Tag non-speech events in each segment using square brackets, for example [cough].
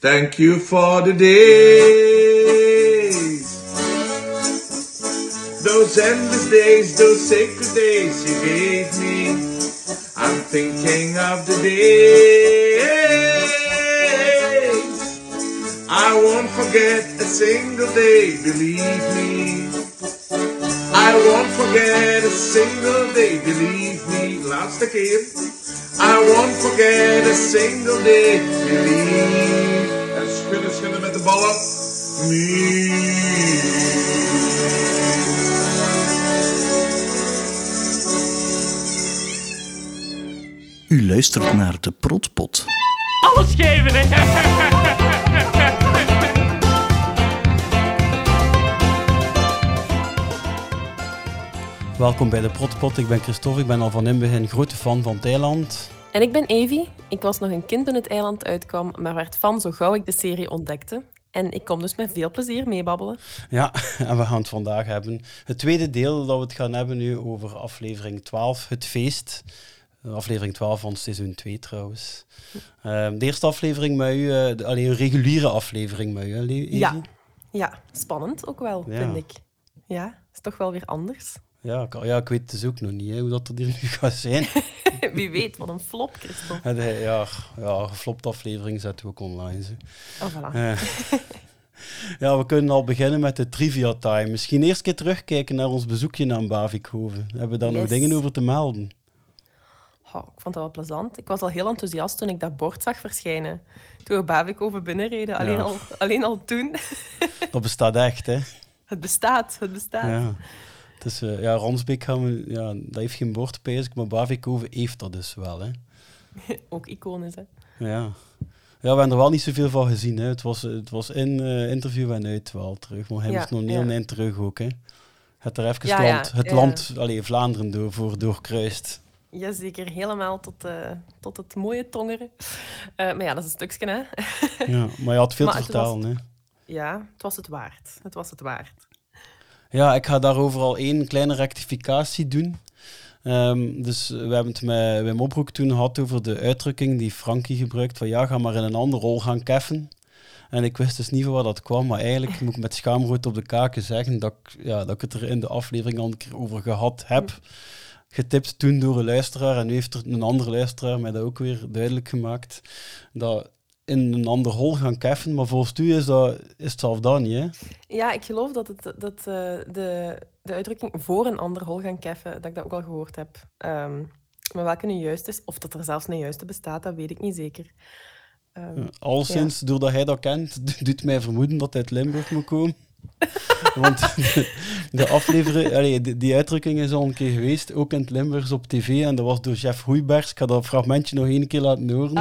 Thank you for the days. Those endless days, those sacred days you gave me. I'm thinking of the days. I won't forget a single day, believe me. I won't forget a single day, believe me. Laatste keer. I won't forget a single day, believe. Schudden, U luistert naar de Protpot. Alles geven, hè? Welkom bij de Protpot. Ik ben Christophe. Ik ben al van in het begin grote fan van Thailand. En ik ben Evie. Ik was nog een kind toen het eiland uitkwam, maar werd fan zo gauw ik de serie ontdekte. En ik kom dus met veel plezier meebabbelen. Ja, [laughs] en we gaan het vandaag hebben. Het tweede deel dat we het gaan hebben nu over aflevering 12, het feest. Aflevering 12 van seizoen 2 trouwens. Ehm, de eerste aflevering met u, eh, de- alleen een reguliere aflevering met u, hè? Ja. Ja, spannend ook wel, Ja. vind ik. Ja, is toch wel weer anders. Ja, ik, ja, ik weet het dus ook nog niet hè, hoe dat er hier nu gaat zijn. [laughs] Wie weet, wat een flop, Christophe. Ja, ja, geflopte aflevering zetten we ook online. Zo. Oh, voilà. Eh, ja, we kunnen al beginnen met de trivia time. Misschien eerst een keer terugkijken naar ons bezoekje aan Bavikhoven. Hebben we daar nog dingen over te melden? Oh, ik vond dat wel plezant. Ik was al heel enthousiast toen ik dat bord zag verschijnen. Toen we Bavikoven binnenreden. Alleen, Ja. al, alleen al toen. Dat bestaat echt, hè? [laughs] Het bestaat, het bestaat. Ja. Dus ja, Ransbeek gaan we, ja, dat heeft geen bord, pijs ik, maar Bavikhoven heeft dat dus wel, hè? [laughs] Ook iconisch, hè. Ja. Ja, we hebben er wel niet zoveel van gezien. Hè. Het was, het was in eh, interview en uit wel terug. Maar hij Ja, moest nog niet ja. terug ook. Hè. Het er even Ja, land, het land allee, Vlaanderen door, voor doorkruist. Jazeker, helemaal tot, eh, tot het mooie tongeren. Maar ja, dat is een stukje, hè. Ja, maar je had veel [laughs] Maar te was-. Hè. Ja, het was het waard. Het was het waard. Ja, ik ga daarover al één kleine rectificatie doen. Ehm, dus we hebben het met Wim Oproek toen gehad over de uitdrukking die Frankie gebruikt van ja, ga maar in een andere rol gaan keffen. En ik wist dus niet van waar dat kwam, maar eigenlijk moet ik met schaamrood op de kaken zeggen dat ik, ja, dat ik het er in de aflevering al een keer over gehad heb. Getipt toen door een luisteraar en nu heeft er een andere luisteraar mij dat ook weer duidelijk gemaakt. Dat in een ander hol gaan keffen, maar volgens u is, dat, is het zelf dat niet, hè? Ja, ik geloof dat, het, dat eh, de, de uitdrukking voor een ander hol gaan keffen, dat ik dat ook al gehoord heb. Ehm, maar welke nu juist is, of dat er zelfs een juiste bestaat, dat weet ik niet zeker. Ehm, Al sinds, doordat hij dat kent, [laughs] doet mij vermoeden dat hij uit Limburg moet komen. Want de, [laughs] de aflevering, allee, die, die uitdrukking is al een keer geweest, ook in het Limburgs op tv. En dat was door Jeff Hoeibers. Ik ga dat fragmentje nog één keer laten horen.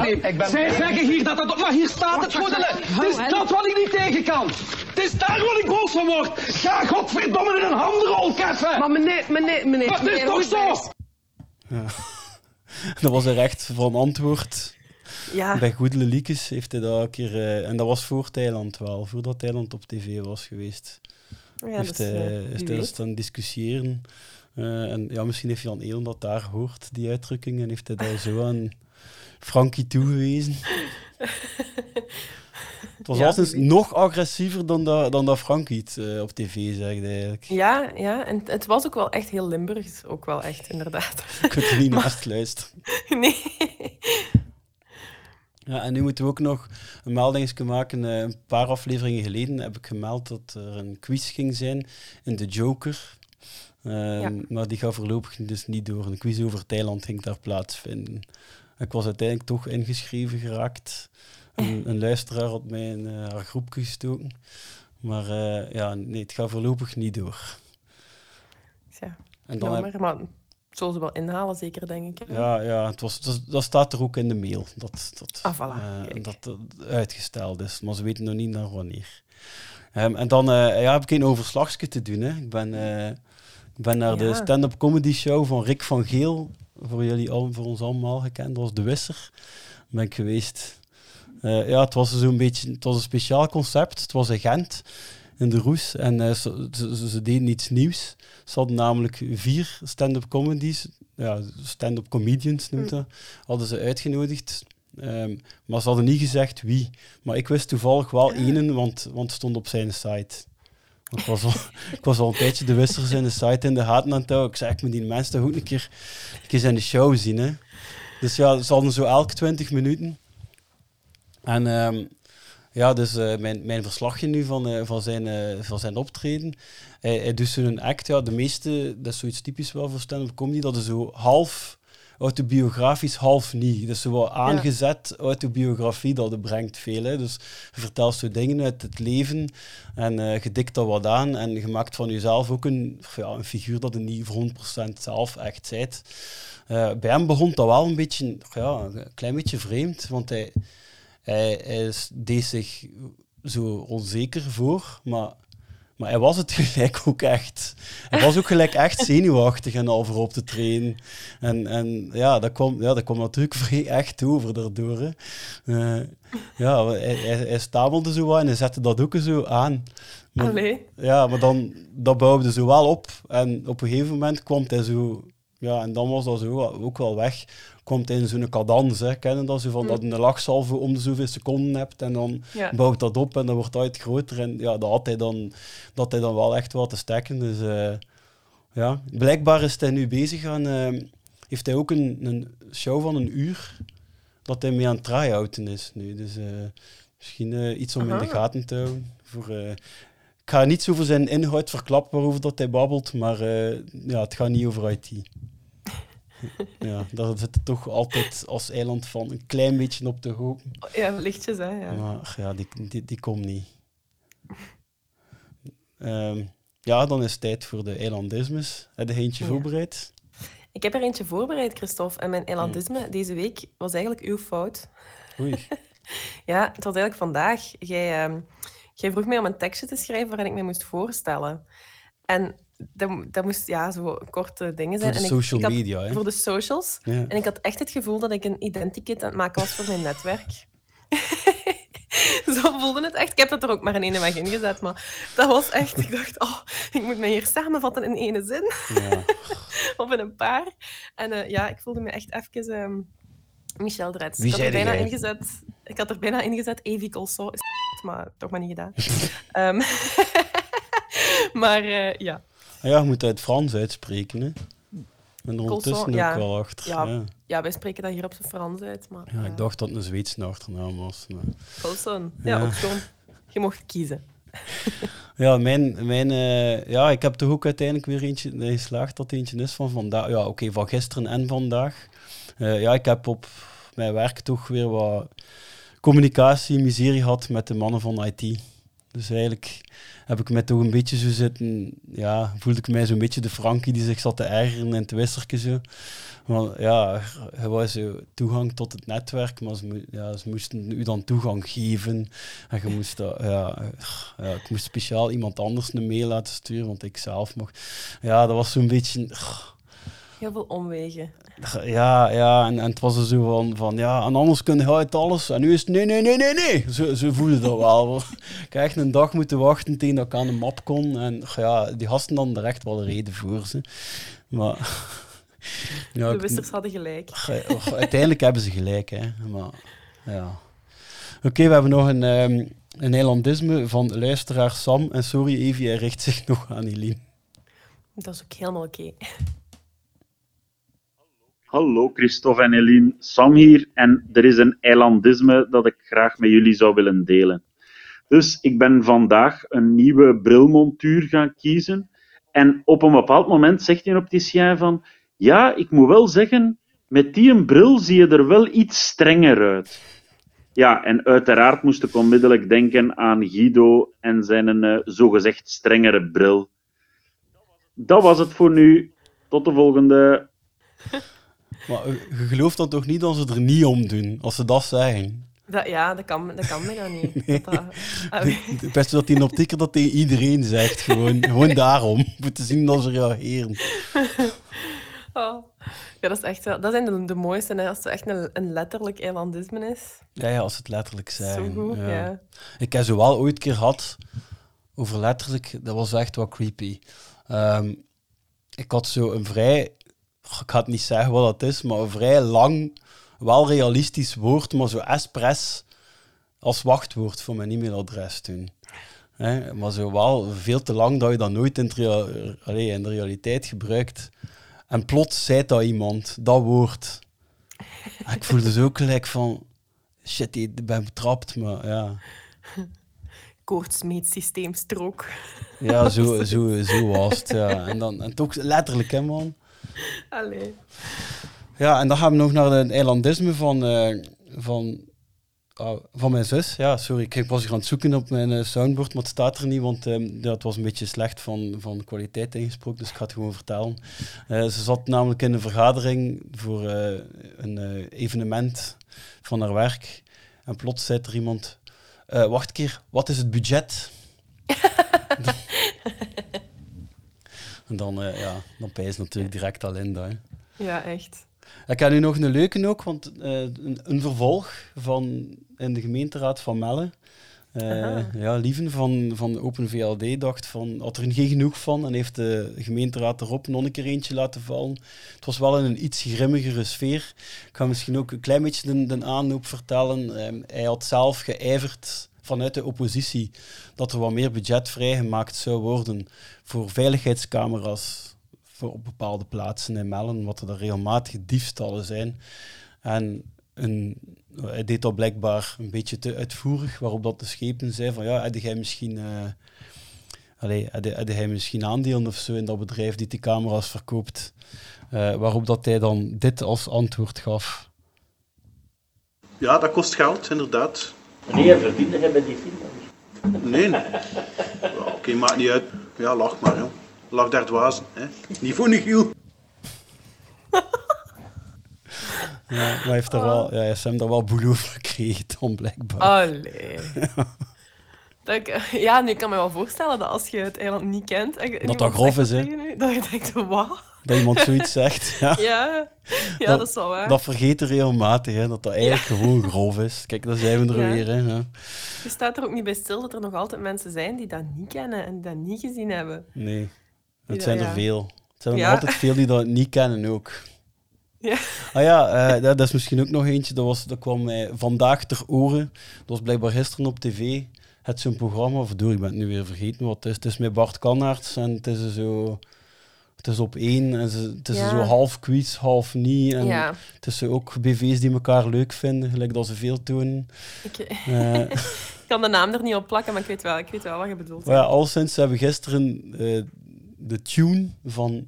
Zij zeggen hier dat dat... Maar hier staat het gewoon. Het is dat wat ik niet tegen kan. Het is daar wat ik boos van word. Ga godverdomme in een handrol keffen. Maar meneer, meneer, meneer... Maar het is meneer toch zo? [laughs] Dat was er echt van antwoord. Ja, Bij Liekes heeft hij dat een keer... eh, en dat was voor Thailand wel, voordat Thailand op tv was geweest. ja heeft dus, hij eh, hij weet. dan discussiëren. Eh, en ja, misschien heeft Jan Eelen dat daar gehoord, die uitdrukking, en heeft hij daar zo [laughs] aan Frankie toegewezen. Het was Ja, altijd nog agressiever dan dat, dan dat Frankie het op tv zegt, eigenlijk. Ja, ja, en het was ook wel echt heel Limburgs, ook wel echt, inderdaad. [laughs] Je kunt er niet [laughs] naast luisteren. nee. Ja, en nu moeten we ook nog een melding maken. Eh, een paar afleveringen geleden heb ik gemeld dat er een quiz ging zijn in de Joker. Ehm, Ja. Maar die gaat voorlopig dus niet door. Een quiz over Thailand ging daar plaatsvinden. Ik was uiteindelijk toch ingeschreven geraakt. Een, [laughs] een luisteraar had mij in eh, haar groepje gestoken. Maar eh, ja, nee, het gaat voorlopig niet door. Ja, En dan heb- maar het zullen ze wel inhalen, zeker, denk ik. Ja, ja het was, dat, dat staat er ook in de mail. Dat dat, Ah, voilà, eh, dat uitgesteld is, maar ze weten nog niet naar wanneer. Ehm, en dan eh, ja, heb ik een overslagje te doen. Hè. Ik, ben, eh, ik ben naar de stand-up comedy show van Rick van Geel, voor jullie al, voor ons allemaal gekend, was De Wisser. Ben ik geweest. Ja, het was zo'n beetje, het was een speciaal concept. Het was in Gent, in de Roes. En eh, ze, ze, ze- ze deden iets nieuws. Ze hadden namelijk vier stand-up comedies, ja, stand-up comedians noemt dat, hadden ze uitgenodigd Ehm, maar ze hadden niet gezegd wie. Maar ik wist toevallig wel één, want, want het stond op zijn site. Ik was, al, [laughs] ik was al een tijdje de wissers in de site in de gaten aan het houden. Ik zei, ik moet die mensen toch ook een keer, een keer zijn de show zien. Hè. Dus ja, ze hadden zo elke 20 minuten. En ehm, ja, dus eh, mijn, mijn verslagje nu van, eh, van, zijn, eh, van zijn optreden. Hij, hij doet zo'n act, ja, de meeste, dat is zoiets typisch wel voor stand-up comedy, dat is zo half autobiografisch, half niet. Dus zo wat aangezet autobiografie, dat het brengt veel. Hè. Dus je vertelt zo dingen uit het leven en eh je dikt dat wat aan en je maakt van jezelf ook een, ja, een figuur dat je niet voor 100% zelf echt zijt. Bij hem begon dat wel een beetje, ja, een klein beetje vreemd, want hij, hij, hij is- deed zich zo onzeker voor, maar, maar hij was het [laughs] gelijk ook echt. Hij was ook gelijk echt zenuwachtig en al voor op te trainen. En, en ja, dat kwam, ja, dat kwam natuurlijk vrij echt over daardoor. Hè. Eh, ja, hij, hij, hij stamelde zo wat en hij zette dat ook zo aan. Maar, Allee. ja, maar dan, dat bouwde zo wel op. En op een gegeven moment kwam hij zo... Ja, en dan was dat zo ook wel weg. Komt hij in zo'n cadans, hè. Ken je dat? Zo van dat je een lachsalve om de zoveel seconden hebt en dan Ja. bouwt dat op en dan wordt dat uit groter. En ja, dat had hij dan, dat hij dan wel echt wat te stekken. Dus eh, ja, blijkbaar is hij nu bezig aan... eh, heeft hij ook een, een show van een uur dat hij mee aan het try-outen is nu. Dus eh, misschien iets om in de Aha. gaten te houden. Voor, ik ga niets over zijn inhoud verklappen waarover dat hij babbelt, maar ja, het gaat niet over IT. Ja, daar zit het toch altijd als eiland van een klein beetje op te hopen. Ja, lichtjes, hè. Ja. Maar ja, die, die, die komt niet. Ehm, ja, dan is het tijd voor de eilandismes. Heb je eentje Ja. voorbereid? Ik heb er eentje voorbereid, Christophe. En mijn elandisme deze week was eigenlijk uw fout. Oei. [laughs] Ja, het was eigenlijk vandaag. Jij, ehm, jij vroeg mij om een tekstje te schrijven waarin ik mij moest voorstellen. En dat, dat moest ja, zo korte dingen Voor zijn. de en ik- social ik had- media, hè? Voor de socials. Ja. En ik had echt het gevoel dat ik een identikit aan het maken was voor mijn netwerk. [laughs] Zo voelde het echt. Ik heb dat er ook maar in ene weg ingezet, maar dat was echt... Ik dacht, oh, ik moet mij hier samenvatten in ene zin. Ja. [laughs] of in een paar. En eh, ja, ik voelde me echt even ehm, Michel Dretz. Ik had er bijna jij? ingezet. Ik had er bijna ingezet. Evie Colso is maar toch maar niet gedaan. [laughs] Ehm, maar eh, ja. Ah ja, je moet uit Frans uitspreken, hè? En er ondertussen ja. ook wel achter. Ja. Ja. ja, wij spreken dat hier op zijn Frans uit. Maar, Ja, eh, ik dacht dat het een Zweedse achternaam was. maar- Colson. Ja, Ja. ook gewoon. Je mocht kiezen. [laughs] Ja, mijn, mijn, eh, ja, ik heb toch ook uiteindelijk weer eentje geslaagd dat eentje is van vandaag. Ja, oké, van gisteren en vandaag. Eh, ja, ik heb op mijn werk toch weer wat communicatie, miserie gehad met de mannen van IT. Dus eigenlijk heb ik me toch een beetje zo zitten, ja, voelde ik mij zo'n beetje de Frankie die zich zat te ergeren in het wissertje zo. Want ja, er was zo toegang tot het netwerk, maar ze, ja, ze moesten u dan toegang geven. En je moest dat, ja, ja, ik moest speciaal iemand anders een mail laten sturen, want ik zelf mocht. Ja, dat was zo'n beetje. Heel veel omwegen. Ja, ja, en, en het was er zo van, van ja, en anders kun je uit alles. En nu is het nee, nee, nee, nee, nee. Zo, zo voelde dat wel. [laughs] Ik heb echt een dag moeten wachten tegen dat ik aan de map kon. En ja, die gasten dan echt wel een reden voor. Ze. Maar [laughs] ja, De wissers hadden gelijk. Uiteindelijk hebben ze gelijk, hè. Maar, ja. Oké, we hebben nog een, ehm een eilandisme van luisteraar Sam. En sorry, Evie, hij richt zich [laughs] nog aan Eline. Dat is ook helemaal oké. Hallo Christophe en Eline, Sam hier en er is een eilandisme dat ik graag met jullie zou willen delen. Dus ik ben vandaag een nieuwe brilmontuur gaan kiezen en op een bepaald moment zegt een opticien van ja, ik moet wel zeggen, met die een bril zie je er wel iets strenger uit. Ja, en uiteraard moest ik onmiddellijk denken aan Guido en zijn eh, zogezegd strengere bril. Dat was het voor nu. Tot de volgende. [laughs] Maar eh, je gelooft dan toch niet dat ze er niet om doen, als ze dat zeggen? Dat, ja, dat kan, dat kan bijna niet. Dat dat- ah, Het beste dat die dat tegen iedereen zegt. Gewoon, gewoon daarom. [laughs] Moeten zien dat ze reageren. [laughs] oh. Ja, dat is echt. Dat zijn de, de mooiste, hè, als het echt een, een letterlijk eilandisme is. Ja, ja als het letterlijk. Zo goed, ja. Ik heb ze wel ooit een keer gehad over letterlijk, dat was echt wat creepy. Ehm, ik had zo een vrij, ik ga het niet zeggen wat dat is, maar een vrij lang wel realistisch woord, maar zo Espress als wachtwoord voor mijn e-mailadres toen. Hè, maar zo wel veel te lang dat je dat nooit in, rea- allee, in de realiteit gebruikt. En plots zei dat iemand, dat woord. En ik voelde zo gelijk van, shit, ik ben betrapt, maar ja. Koortsmeetsysteemstrook. Ja, zo, [laughs] zo, zo was het. Ja. En, dan, en toch letterlijk, hè, man. [laughs] Allee. Ja, en dan gaan we nog naar het eilandisme van, eh, van, ah, van mijn zus. Ja, sorry, ik was hier aan het zoeken op mijn eh, soundboard, maar het staat er niet, want ehm, ja, het was een beetje slecht van, van kwaliteit ingesproken, dus ik ga het gewoon vertellen. Eh, ze zat namelijk in een vergadering voor een evenement van haar werk. En plots zei er iemand, wacht een keer, wat is het budget? [laughs] [laughs] en dan, eh ja, dan pijs natuurlijk direct al in. Hè. Ja, echt. Ik heb nu nog een leuke ook, want eh, een, een vervolg van in de gemeenteraad van Melle. Eh, ja, Lieven van, van Open VLD dacht van, had er geen genoeg van en heeft de gemeenteraad erop nog een keer eentje laten vallen. Het was wel in een iets grimmigere sfeer. Ik ga misschien ook een klein beetje de, de aanloop vertellen. Ehm, hij had zelf geijverd vanuit de oppositie dat er wat meer budget vrijgemaakt zou worden voor veiligheidscamera's voor op bepaalde plaatsen in Mellen, omdat er regelmatig diefstallen zijn. En een, hij deed dat blijkbaar een beetje te uitvoerig, waarop dat de schepen zei van ja, had jij misschien, eh allee, had hij misschien aandelen of zo in dat bedrijf die die camera's verkoopt, Eh, waarop dat hij dan dit als antwoord gaf. Ja, dat kost geld, inderdaad. Nee, verdiende bij die film? Nee. Ja, Oké, maakt niet uit. Ja, lach maar, joh. Lach daar dwazen, hè. Niet voor giel. Ja, maar hij heeft er wel, ja, hij heeft hem daar wel boel over gekregen dan blijkbaar. Allee. [laughs] Dat ik, [laughs] ja, nu kan me wel voorstellen dat als je het eiland niet kent... en Dat dat grof is, hè. Dat je denkt, wat? Dat iemand zoiets zegt. [laughs] Ja. Ja, ja dat, is wel waar. Dat vergeten regelmatig, hè, dat dat eigenlijk gewoon grof is. Kijk, daar zijn we er Ja. weer. Hè, ja. Je staat er ook niet bij stil dat er nog altijd mensen zijn die dat niet kennen en die dat niet gezien hebben. Nee, het Ja, zijn er veel. Het zijn er altijd veel die dat niet kennen ook. Ja. Ah ja, eh, dat, dat is misschien ook nog eentje. Dat, was, dat kwam mij vandaag ter oren. Dat was blijkbaar gisteren op tv. Het zo'n programma, of door, ik ben het nu weer vergeten wat het is. Het is met Bart Kannaerts en het is zo... Het is op één en ze, het is Ja. zo half quiz, half niet. En Ja. het is zo ook BV's die elkaar leuk vinden, gelijk dat ze veel tonen. Ik, [laughs] Eh, ik kan de naam er niet op plakken, maar ik weet wel, ik weet wel wat je bedoelt. Ja, al sinds hebben we gisteren eh, de tune van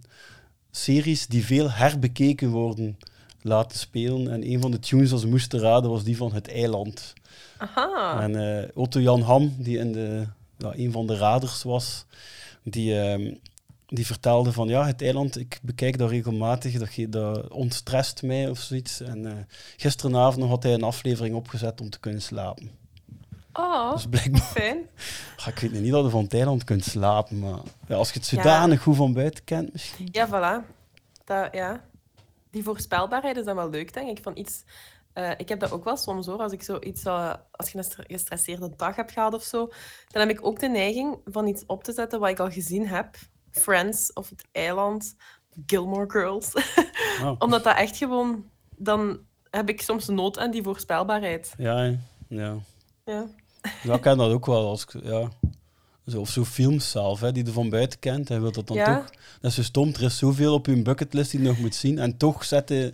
series die veel herbekeken worden laten spelen. En een van de tunes dat ze moesten raden was die van Het Eiland. Aha. En eh, Otto Jan Ham, die in de, ja, een van de raders was, die, ehm, die vertelde van ja, Het Eiland, ik bekijk dat regelmatig, dat, dat ontstrest mij of zoiets. En eh, gisteravond had hij een aflevering opgezet om te kunnen slapen. Oh, Dus blijkbaar fijn. [laughs] Ja, ik weet niet dat je van het eiland kunt slapen, maar ja, als je het zodanig goed van buiten kent, misschien. Ja, voilà. Dat, ja. Die voorspelbaarheid is dan wel leuk, denk ik. Van iets, eh, ik heb dat ook wel soms hoor. Als ik zoiets, uh, als je een stre- gestresseerde dag hebt gehad of zo, dan heb ik ook de neiging van iets op te zetten wat ik al gezien heb. Friends of het eiland, Gilmore Girls. [laughs] Oh. Omdat dat echt gewoon, dan heb ik soms nood aan die voorspelbaarheid. Ja, ja. Ja. Ja, ik [laughs] ken dat ook wel. Als ik, ja. zo, of zo films zelf, hè, die je van buiten kent. Hij wil dat dan Ja. toch... Dat is zo stom. Er is zoveel op je bucketlist die je nog moet zien. En toch zet je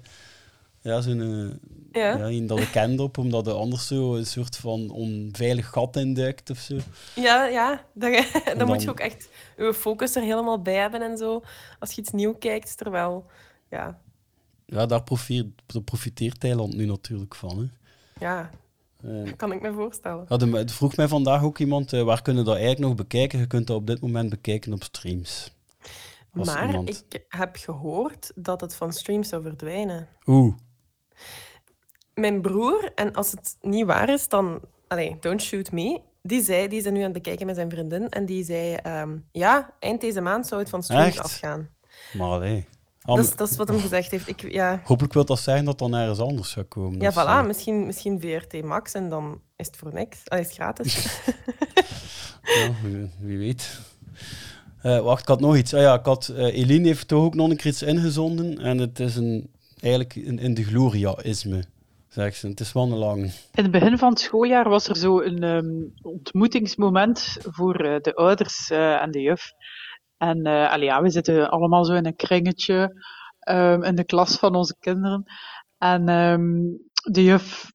ja, zo'n... eh, Ja. Ja, dat je kent op, omdat je anders zo een soort van onveilig gat induikt of zo. Ja, ja. Dan, [laughs] dan, dan- moet je ook echt je focus er helemaal bij hebben en zo. Als je iets nieuw kijkt, terwijl... Ja, Ja, daar profiteert, daar profiteert Thailand nu natuurlijk van. Hè. ja, Eh, kan ik me voorstellen. Ja, de- het vroeg mij vandaag ook iemand, eh, waar kunnen we dat eigenlijk nog bekijken? Je kunt dat op dit moment bekijken op streams. Als Maar iemand- ik heb gehoord dat het van streams zou verdwijnen. Oeh, Mijn broer, en als het niet waar is, dan... Allee, don't shoot me. Die zei, die is nu aan het bekijken met zijn vriendin. En die zei, ehm, ja, eind deze maand zou het van streams Echt? afgaan. maar allee. Ah, Dat is, dat is wat hij gezegd heeft. Ik, ja, Hopelijk wil dat zeggen dat dan ergens anders zou komen. ja zo. voilà. Misschien, misschien VRT Max en dan is het voor niks. Allee, is het gratis. [laughs] [laughs] Ja, wie, wie weet. Eh, wacht, ik had nog iets. Ah ja, ik had, eh, Eline heeft toch ook nog een keer iets ingezonden. En het is een, eigenlijk een in de gloria-isme. Zeg ze, het is wel een lang. In het begin van het schooljaar was er zo een ehm, ontmoetingsmoment voor eh, de ouders eh, en de juf. En allee, ja, we zitten allemaal zo in een kringetje ehm, in de klas van onze kinderen. En ehm, de juf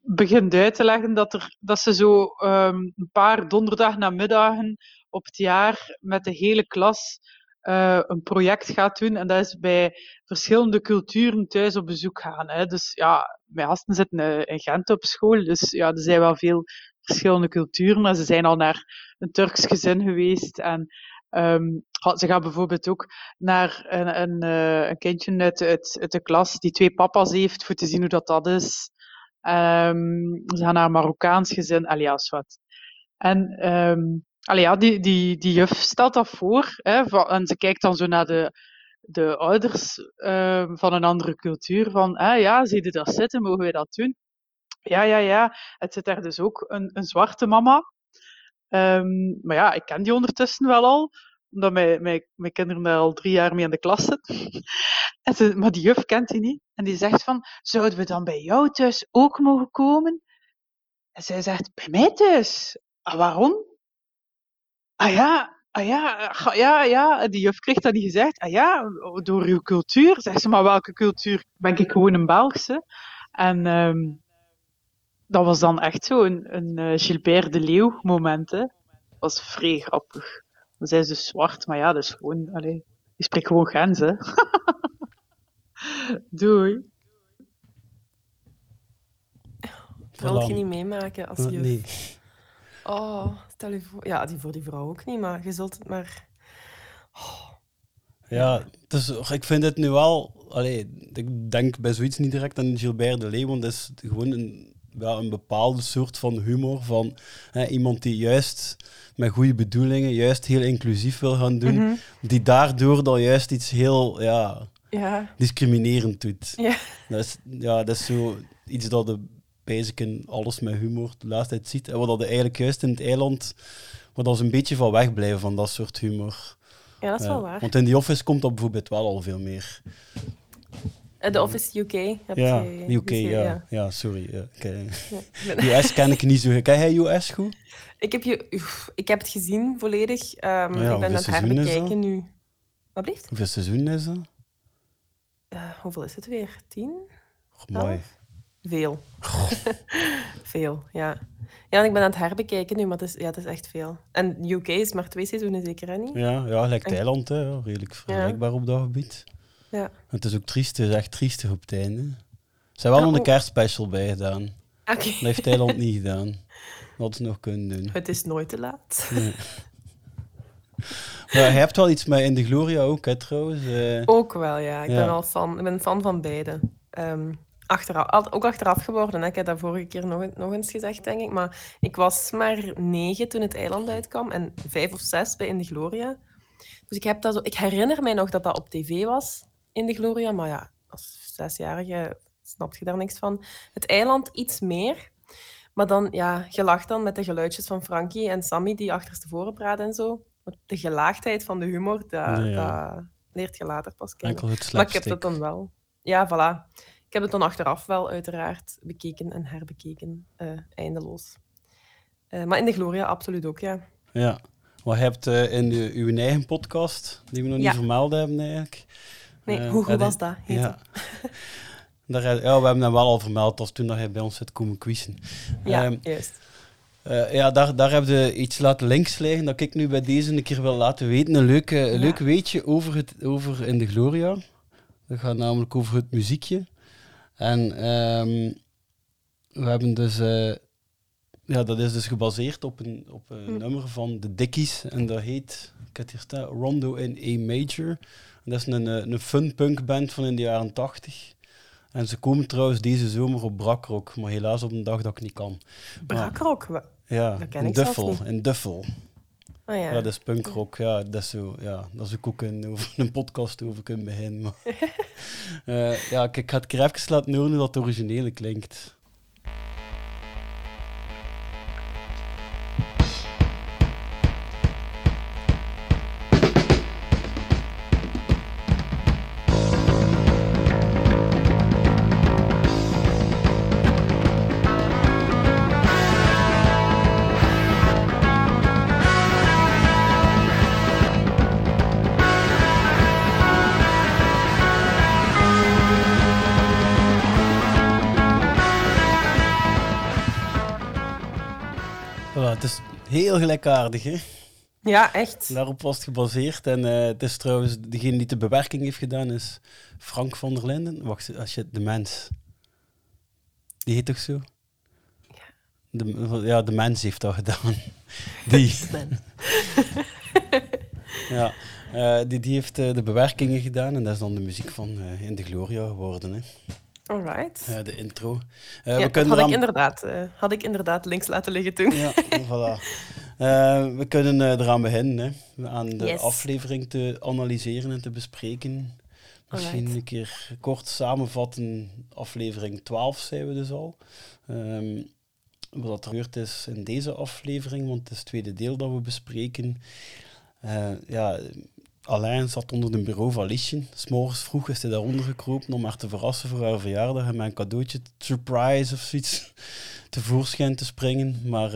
begint uit te leggen dat, er, dat ze zo een paar donderdagnamiddagen op het jaar met de hele klas eh, een project gaat doen. En dat is bij verschillende culturen thuis op bezoek gaan. Hè. Dus ja, mijn gasten zitten eh, in Gent op school. Dus ja, er zijn wel veel verschillende culturen. En ze zijn al naar een Turks gezin geweest. En ehm, ze gaan bijvoorbeeld ook naar een, een, eh, een kindje uit de klas die twee papa's heeft, voor te zien hoe dat, dat is. Ehm, ze gaan naar een Marokkaans gezin, alias wat. En ehm allee, ja, die, die, die juf stelt dat voor. Hè, en ze kijkt dan zo naar de, de ouders ehm, van een andere cultuur. Van, hè, ja, zie je dat zitten? Mogen wij dat doen? Ja, ja, ja. Het zit daar dus ook een, een zwarte mama. Ehm, maar ja, ik ken die ondertussen wel al. Omdat mijn, mijn, mijn kinderen daar al drie jaar mee in de klas zitten. [laughs] Maar die juf kent die niet. En die zegt van, zouden we dan bij jou thuis ook mogen komen? En zij zegt, bij mij thuis? Ah, waarom? Ah ja, ah ja, ja, ja. Die juf kreeg dat niet gezegd. Ah ja, door uw cultuur. Zegt ze, maar welke cultuur? Ben ik gewoon een Belgische? En ehm, dat was dan echt zo een, een eh, Gilbert de Leeuw moment. Hè. Dat was vrij grappig. Dan zijn ze dus zwart, maar ja, dat is gewoon, allee, die spreekt gewoon Gens, hè. [laughs] Doei. Dat wil je niet meemaken als Eh, juf. nee. Oh, stel je voor. Ja, die voor die vrouw ook niet, maar je zult het maar... Ja, dus ik vind het nu wel... Allee, ik denk bij zoiets niet direct aan Gilbert de Leeuw, want dat is gewoon een, ja, een bepaalde soort van humor van hè, iemand die juist met goede bedoelingen, juist heel inclusief wil gaan doen, Mhm. die daardoor dan juist iets heel ja, Ja. discriminerend doet. Ja. Dat is, ja, dat is zo iets dat de in alles met humor de laatste tijd ziet. En wat dat eigenlijk juist in het eiland, dat ze een beetje van wegblijven van dat soort humor. Ja, dat is wel waar. Want in The Office komt dat bijvoorbeeld wel al veel meer. Eh, The Office UK. Heb ja, je UK, gezien, ja. ja. sorry. Ja, eh, Ja. US [laughs] ken ik niet zo. Ken jij US goed? Ik heb, je, ik heb het gezien volledig. Ehm, Ja, ik ben aan het herbekijken nu. Wat blijft? Hoeveel seizoen is dat? hoeveel is het weer? Tien? Och, mooi. Veel. [laughs] veel, ja. Ja, ik ben aan het herbekijken nu, maar het is, ja, het is echt veel. En UK is maar twee seizoenen zeker, hè? Niet? Ja, ja gelijk En- Thailand, hè, ja, redelijk vergelijkbaar op dat gebied. Ja. Het is ook triest, het is echt triestig op het einde. Ze hebben wel nog een oh. kerstspecial bij gedaan. Oké. Dat heeft Thailand [laughs] niet gedaan. Dat hadden ze nog kunnen doen. Het is nooit te laat. Nee. Maar je hebt wel iets met In de Gloria ook, hè, trouwens. eh. Ook wel, ja. Ik ben wel fan. Ik ben fan van beide. Ehm, achteraf, ook achteraf geworden. Hè. Ik heb dat vorige keer nog, nog eens gezegd, denk ik. Maar ik was maar negen toen het eiland uitkwam en vijf of zes bij In de Gloria. Dus ik, heb dat zo, ik herinner mij nog dat dat op tv was, In de Gloria. Maar ja, als zesjarige snap je daar niks van. Het eiland iets meer. Maar dan, ja, je lacht dan met de geluidjes van Frankie en Sammy die achterstevoren praten en zo. De gelaagdheid van de humor, dat, ja. dat leert je later pas kennen. Maar ik heb dat dan wel. Ja, voilà. Ik heb het dan achteraf wel uiteraard bekeken en herbekeken. eh, eindeloos. Eh, maar in de Gloria absoluut ook, ja. Ja. Wat je hebt eh, in de, uw eigen podcast, die we nog Ja. niet vermeld hebben eigenlijk. Nee, hoe goed was dat? Heet Ja. [laughs] Daar, ja, we hebben hem wel al vermeld als toen dat hij bij ons zit komen quizzen. Ja, Ehm, juist. ja, daar, daar heb je iets laten links liggen dat ik nu bij deze een keer wil laten weten. Een leuk, Ja. leuk weetje over, het, over In de Gloria. Dat gaat namelijk over het muziekje. En ehm, we hebben dus... eh, ja, dat is dus gebaseerd op een, op een Hm. nummer van de Dickies. En dat heet, ik heb het hier staan, Rondo in A Major. En dat is een, eh, een fun punk band van in de jaren 80. En ze komen trouwens deze zomer op Brakrock, maar helaas op een dag dat ik niet kan. Wa- ja, Dat ken in ik Duffel. In Duffel. Ah, ja. Ja, dat is punkrock. Ja, dat is zo. Ja, dat is ook een, over een podcast over kunnen beginnen. Maar. [laughs] Eh, ja, kijk, ik ga het even laten horen hoe dat het originele klinkt. Heel gelijkaardig, hè? Ja, echt. Daarop was het gebaseerd. En eh, het is trouwens, degene die de bewerking heeft gedaan, is Frank van der Linden. Wacht, als je de mens. Die heet toch zo? De, ja, de mens heeft dat gedaan. [laughs] Die. [laughs] ja, eh, die, die heeft eh, de bewerkingen gedaan en dat is dan de muziek van In de Gloria geworden. Hè. Alright. Eh, de intro. ja, we dat had, ik inderdaad, had ik inderdaad links laten liggen toen. Ja, voilà. [laughs] Eh, we kunnen eh, eraan beginnen, hè. aan de Yes. aflevering te analyseren en te bespreken. Misschien Alright. een keer kort samenvatten. Aflevering 12 zijn we dus al. Ehm, wat er gebeurd is in deze aflevering, want het is het tweede deel dat we bespreken. Eh, ja, Alain zat onder een bureau van Liesje. S'morgens vroeg is hij daaronder gekropen om haar te verrassen voor haar verjaardag en een cadeautje, surprise of zoiets, [laughs] tevoorschijn te springen. Maar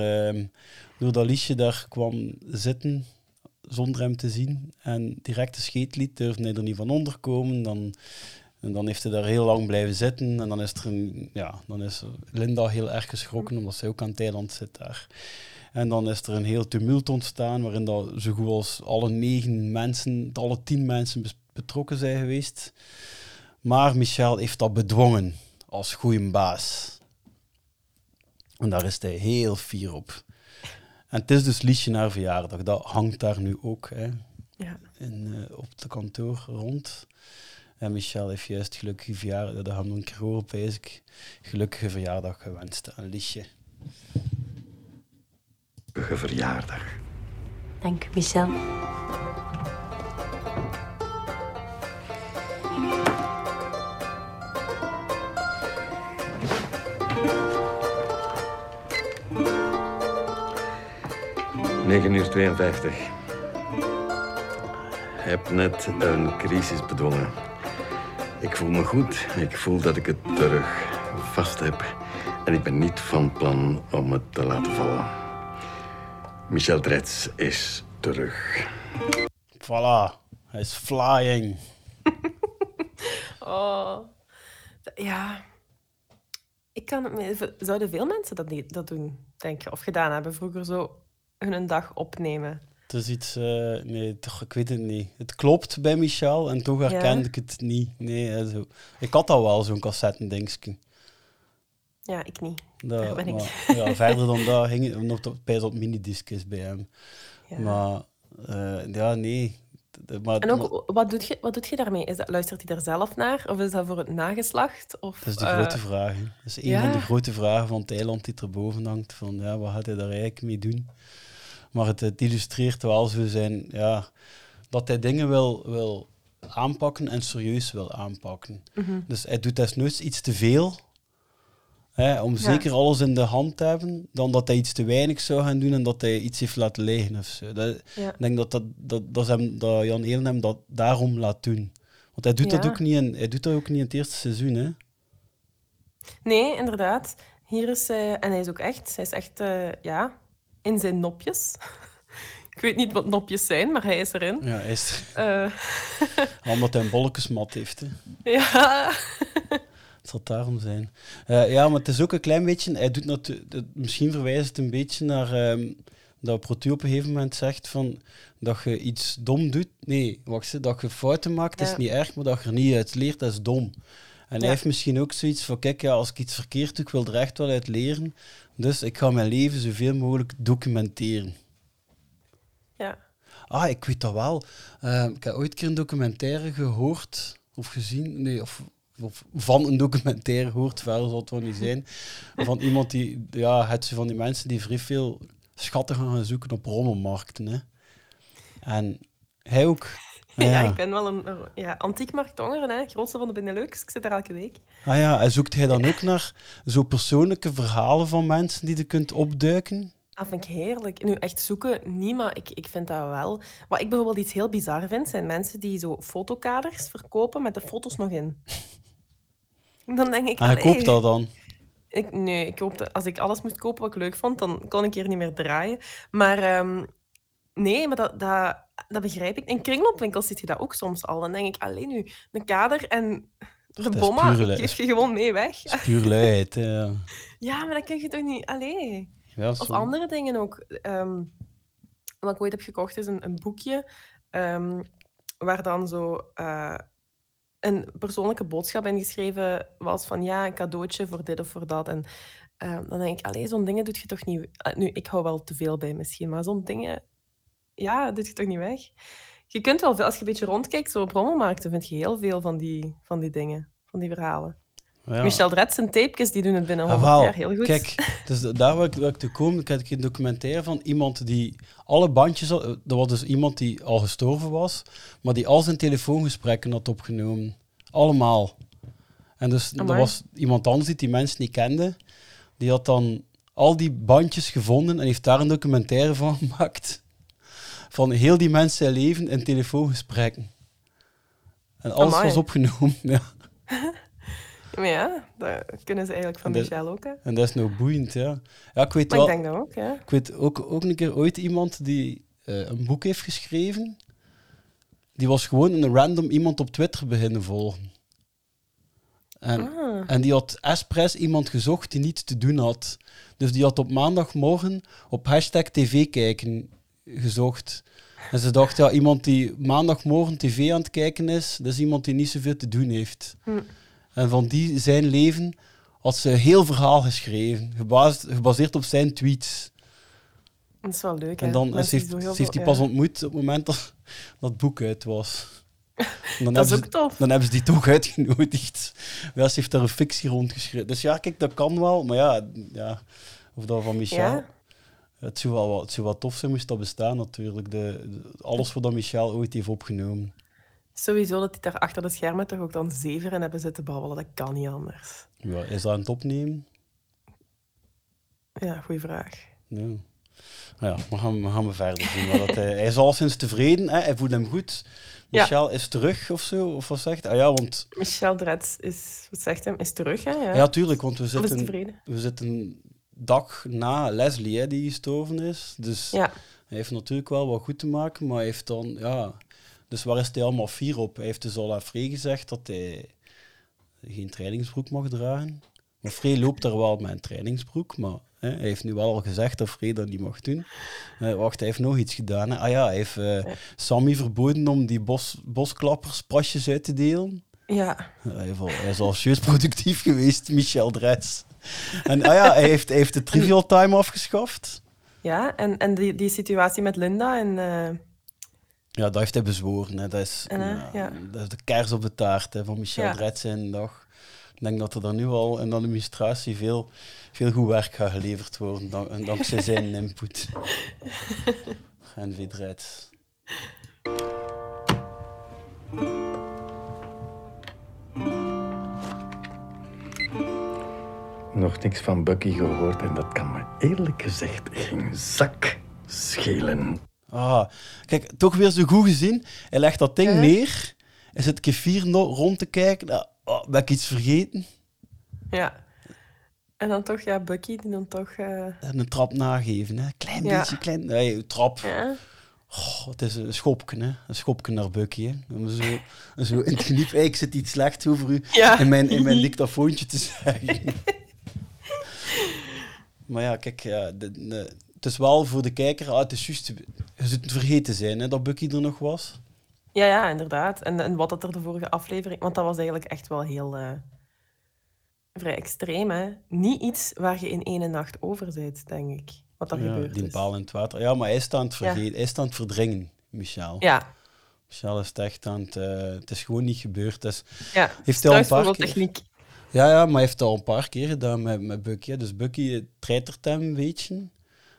doordat Liesje daar kwam zitten, zonder hem te zien, en direct de scheet liet, durfde hij er niet van onderkomen. Dan, en dan heeft hij daar heel lang blijven zitten. En dan is, er een, ja, dan is Linda heel erg geschrokken, omdat zij ook aan het eiland zit daar. En dan is er een heel tumult ontstaan, waarin dat zo goed als alle negen mensen, alle tien mensen betrokken zijn geweest. Maar Michel heeft dat bedwongen als goede baas. En daar is hij heel fier op. En het is dus Liesje naar verjaardag. Dat hangt daar nu ook hè, Ja. in, eh, op het kantoor rond. En Michel heeft juist gelukkige verjaardag, dat gaan we een keer horen, gelukkige verjaardag gewenst aan Liesje. Gelukkige verjaardag. Dank u, Michel. Negen uur 52. Heb net een crisis bedwongen. Ik voel me goed. Ik voel dat ik het terug vast heb. En ik ben niet van plan om het te laten vallen. Michel Drets is terug. Voilà, hij is flying. [laughs] Oh. Ja. Ik kan het me... Zouden veel mensen dat, niet, dat doen, denk je? Of gedaan hebben vroeger zo hun dag opnemen? Het is iets, eh, nee, toch, ik weet het niet. Het klopt bij Michel en toch herkende Ja? ik het niet. Nee, zo. Ik had al wel zo'n cassettendingetje. Ja, ik niet. Dat, Daar ben ik. ja, verder dan dat het nog op, bij dat minidiscus bij hem. Ja. Maar eh, ja, nee. Maar, En maar- ook, wat doet, je, wat doet je daarmee? Is dat, luistert hij daar zelf naar? Of is dat voor het nageslacht? Of, dat is de eh, grote vraag. hè. Dat is een ja. van de grote vragen van het eiland die erboven hangt. Van, ja, wat gaat hij daar eigenlijk mee doen? Maar het, het illustreert wel zo zijn... Ja, dat hij dingen wil, wil aanpakken en serieus wil aanpakken. Mhm. Dus hij doet desnoods iets te veel... Hè, om Ja. zeker alles in de hand te hebben, dan dat hij iets te weinig zou gaan doen en dat hij iets heeft laten liggen of zo. Dat, Ja. Ik denk dat, dat, dat, dat, is hem, dat Jan Eelen hem dat daarom laat doen. Want hij doet, dat, ook niet in, hij doet dat ook niet in het eerste seizoen. Hè? Nee, inderdaad. Hier is hij... En hij is ook echt... Hij is echt, eh, ja, in zijn nopjes. [laughs] ik weet niet wat nopjes zijn, maar hij is erin. Ja, hij is Eh, omdat hij een bolletjesmat heeft. Hè. [laughs] ja. Het zal daarom zijn. Eh, ja, maar het is ook een klein beetje... Hij doet misschien verwijst het een beetje naar... ehm, dat Protu op een gegeven moment zegt van... Dat je iets dom doet... Nee, wacht eens. Dat je fouten maakt, is niet erg. Maar dat je er niet uit leert, dat is dom. En Ja. hij heeft misschien ook zoiets van... Kijk, ja, als ik iets verkeerd doe, ik wil er echt wel uit leren. Dus ik ga mijn leven zoveel mogelijk documenteren. Ja. Ah, ik weet dat wel. Eh, ik heb ooit een keer een documentaire gehoord of gezien. Nee, of, of van een documentaire gehoord, verder zal het wel niet zijn. [laughs] Van iemand die, ja, het van die mensen die vrij veel schatten gaan gaan zoeken op rommelmarkten. Hè. En hij ook. Ja, ik ben wel een ja, antiekmarktongeren, hè. grootste van de Benelux. Ik zit er elke week. Ah ja, en zoekt hij dan ook naar zo persoonlijke verhalen van mensen die je kunt opduiken? Dat vind ik heerlijk. Nu, echt zoeken, niet, maar ik, ik vind dat wel. Wat ik bijvoorbeeld iets heel bizar vind, zijn mensen die zo fotokaders verkopen met de foto's nog in. [laughs] Dan denk ik... Hij allee. koopt dat dan. Ik, nee, ik koopte, als ik alles moest kopen wat ik leuk vond, dan kon ik hier niet meer draaien. Maar ehm, nee, maar dat, dat, dat begrijp ik. In kringloopwinkels zit je dat ook soms al. Dan denk ik, alleen nu, een kader en de bomma geef je gewoon mee weg. Dat is puur luiheid. hè, ja. [laughs] Ja, maar dat kun je toch niet... Allee. Ja, Of andere dingen ook. Ehm, wat ik ooit heb gekocht is een, een boekje ehm, waar dan zo eh, een persoonlijke boodschap in geschreven was van ja, een cadeautje voor dit of voor dat. En ehm, dan denk ik, allee, zo'n dingen doet je toch niet... Ah, nu, ik hou wel te veel bij misschien, maar zo'n dingen, ja, doet je toch niet weg? Je kunt wel, veel- als je een beetje rondkijkt, zo op rommelmarkten vind je heel veel van die, van die dingen, van die verhalen. Ja. Michel Dretz en tapejes, die doen het binnen Ah, 100 wel. jaar heel goed. Kijk, dus daar wil ik, wil ik te komen. Ik heb een documentaire van iemand die alle bandjes... had- Er was dus iemand die al gestorven was, maar die al zijn telefoongesprekken had opgenomen. Allemaal. En dus er was iemand anders die die mensen niet kende. Die had dan al die bandjes gevonden en heeft daar een documentaire van [laughs] gemaakt. Van heel die mensen leven in telefoongesprekken. En alles Amai. was opgenomen. [laughs] Ja. Maar ja, dat kunnen ze eigenlijk van Michel ook, hè. En dat is nou boeiend, ja. Ja, ik weet Maar wel... ik denk dat ook, ja. Ik weet ook, ook een keer ooit iemand die eh, een boek heeft geschreven. Die was gewoon een random iemand op Twitter beginnen volgen. En, Ah. en die had expres iemand gezocht die niets te doen had. Dus die had op maandagmorgen op hashtag tv kijken gezocht. En ze dacht, ja, iemand die maandagmorgen tv aan het kijken is, dat is iemand die niet zoveel te doen heeft. Hm. En van die, zijn leven had ze een heel verhaal geschreven, gebaseerd, gebaseerd op zijn tweets. Dat is wel leuk, En hè. dan ze heeft, ze heeft die pas ja. ontmoet op het moment dat dat boek uit was. En [laughs] Dan Dat is ook ze, tof. Dan hebben ze die toch uitgenodigd. Ja, ze heeft daar een fictie rondgeschreven. Dus ja, kijk, dat kan wel. Maar ja, ja of dat van Michel... Ja. Het, zou wel, wat- het zou wel tof zijn, moest dat bestaan natuurlijk. De, de- alles wat dat Michel ooit heeft opgenomen. Sowieso dat die daar achter de schermen toch ook dan zeven in hebben zitten babbelen. Dat kan niet anders. Ja, is dat aan het opnemen? Ja, goede vraag. Ja. Ja, we gaan, we gaan we verder zien. Dat hij, hij is al sinds tevreden, hè? hij voelt hem goed. Ja. Michel is terug of zo, of wat zegt hij? Ah ja, want Michel Dretz is, wat zegt hem, is terug, hè? Ja, Ja, tuurlijk, want we zitten, we zitten dag na Leslie hè, die gestorven is. Dus Ja. hij heeft natuurlijk wel wat goed te maken, maar hij heeft dan, ja... Dus waar is hij allemaal fier op? Hij heeft dus al aan Free gezegd dat hij geen trainingsbroek mag dragen. Maar Free loopt daar wel met een trainingsbroek, maar hè, hij heeft nu wel al gezegd dat Free dat niet mag doen. Eh, wacht, hij heeft nog iets gedaan. Hè? Ah ja, hij heeft eh, Sammy verboden om die bos, bosklappers pasjes uit te delen. Ja. Hij, heeft al- hij is al serieus productief geweest, Michel Dretz. En ah ja, hij heeft, hij heeft de trivial time afgeschaft. Ja, en, en die, die situatie met Linda en... eh, Ja, dat heeft hij bezworen. Hè. Dat, is, En, ja, ja. dat is de kers op de taart hè, van Michel Ja. De dag. Ik denk dat er dan nu al in de administratie veel, veel goed werk gaat geleverd worden, dank, en dankzij zijn [laughs] input. NV Dretz. Nog niks van Bucky gehoord en dat kan me eerlijk gezegd geen zak schelen. Ah, kijk, toch weer zo goed gezien. Hij legt dat ding neer. Hij zit kefir rond te kijken. Ah, oh, ben ik iets vergeten? ja. En dan toch, ja, Bucky, die dan toch... eh, En een trap nageven, hè. Klein Ja. beetje, klein... Nee, trap. ja. Oh, het is een schopje, hè. Een schopje naar Bucky, hè. Om zo, zo in het geniep... Hey, ik zit iets slechts over u Ja. in, mijn, in mijn dictafoontje te zeggen. [laughs] maar ja, kijk, ja, de, de- het is wel voor de kijker... Ah, het is juist... Je zult vergeten zijn, hè, dat Bucky er nog was. Ja, ja, inderdaad. En, en wat dat er de vorige aflevering... Want dat was eigenlijk echt wel heel... eh, vrij extreem, hè. Niet iets waar je in ene nacht over bent, denk ik. Wat dat ja, gebeurt die is. paal in het water. Ja, maar hij is aan het Ja. vergeten. Hij is aan het verdringen, Michel. Ja. Michel is het echt aan het... eh, het is gewoon niet gebeurd. Is, Ja, heeft hij al een paar keer... struisvogeltechniek. Ja, ja, maar hij heeft het al een paar keer gedaan met, met Bucky. hè. Dus Bucky treitert hem een beetje.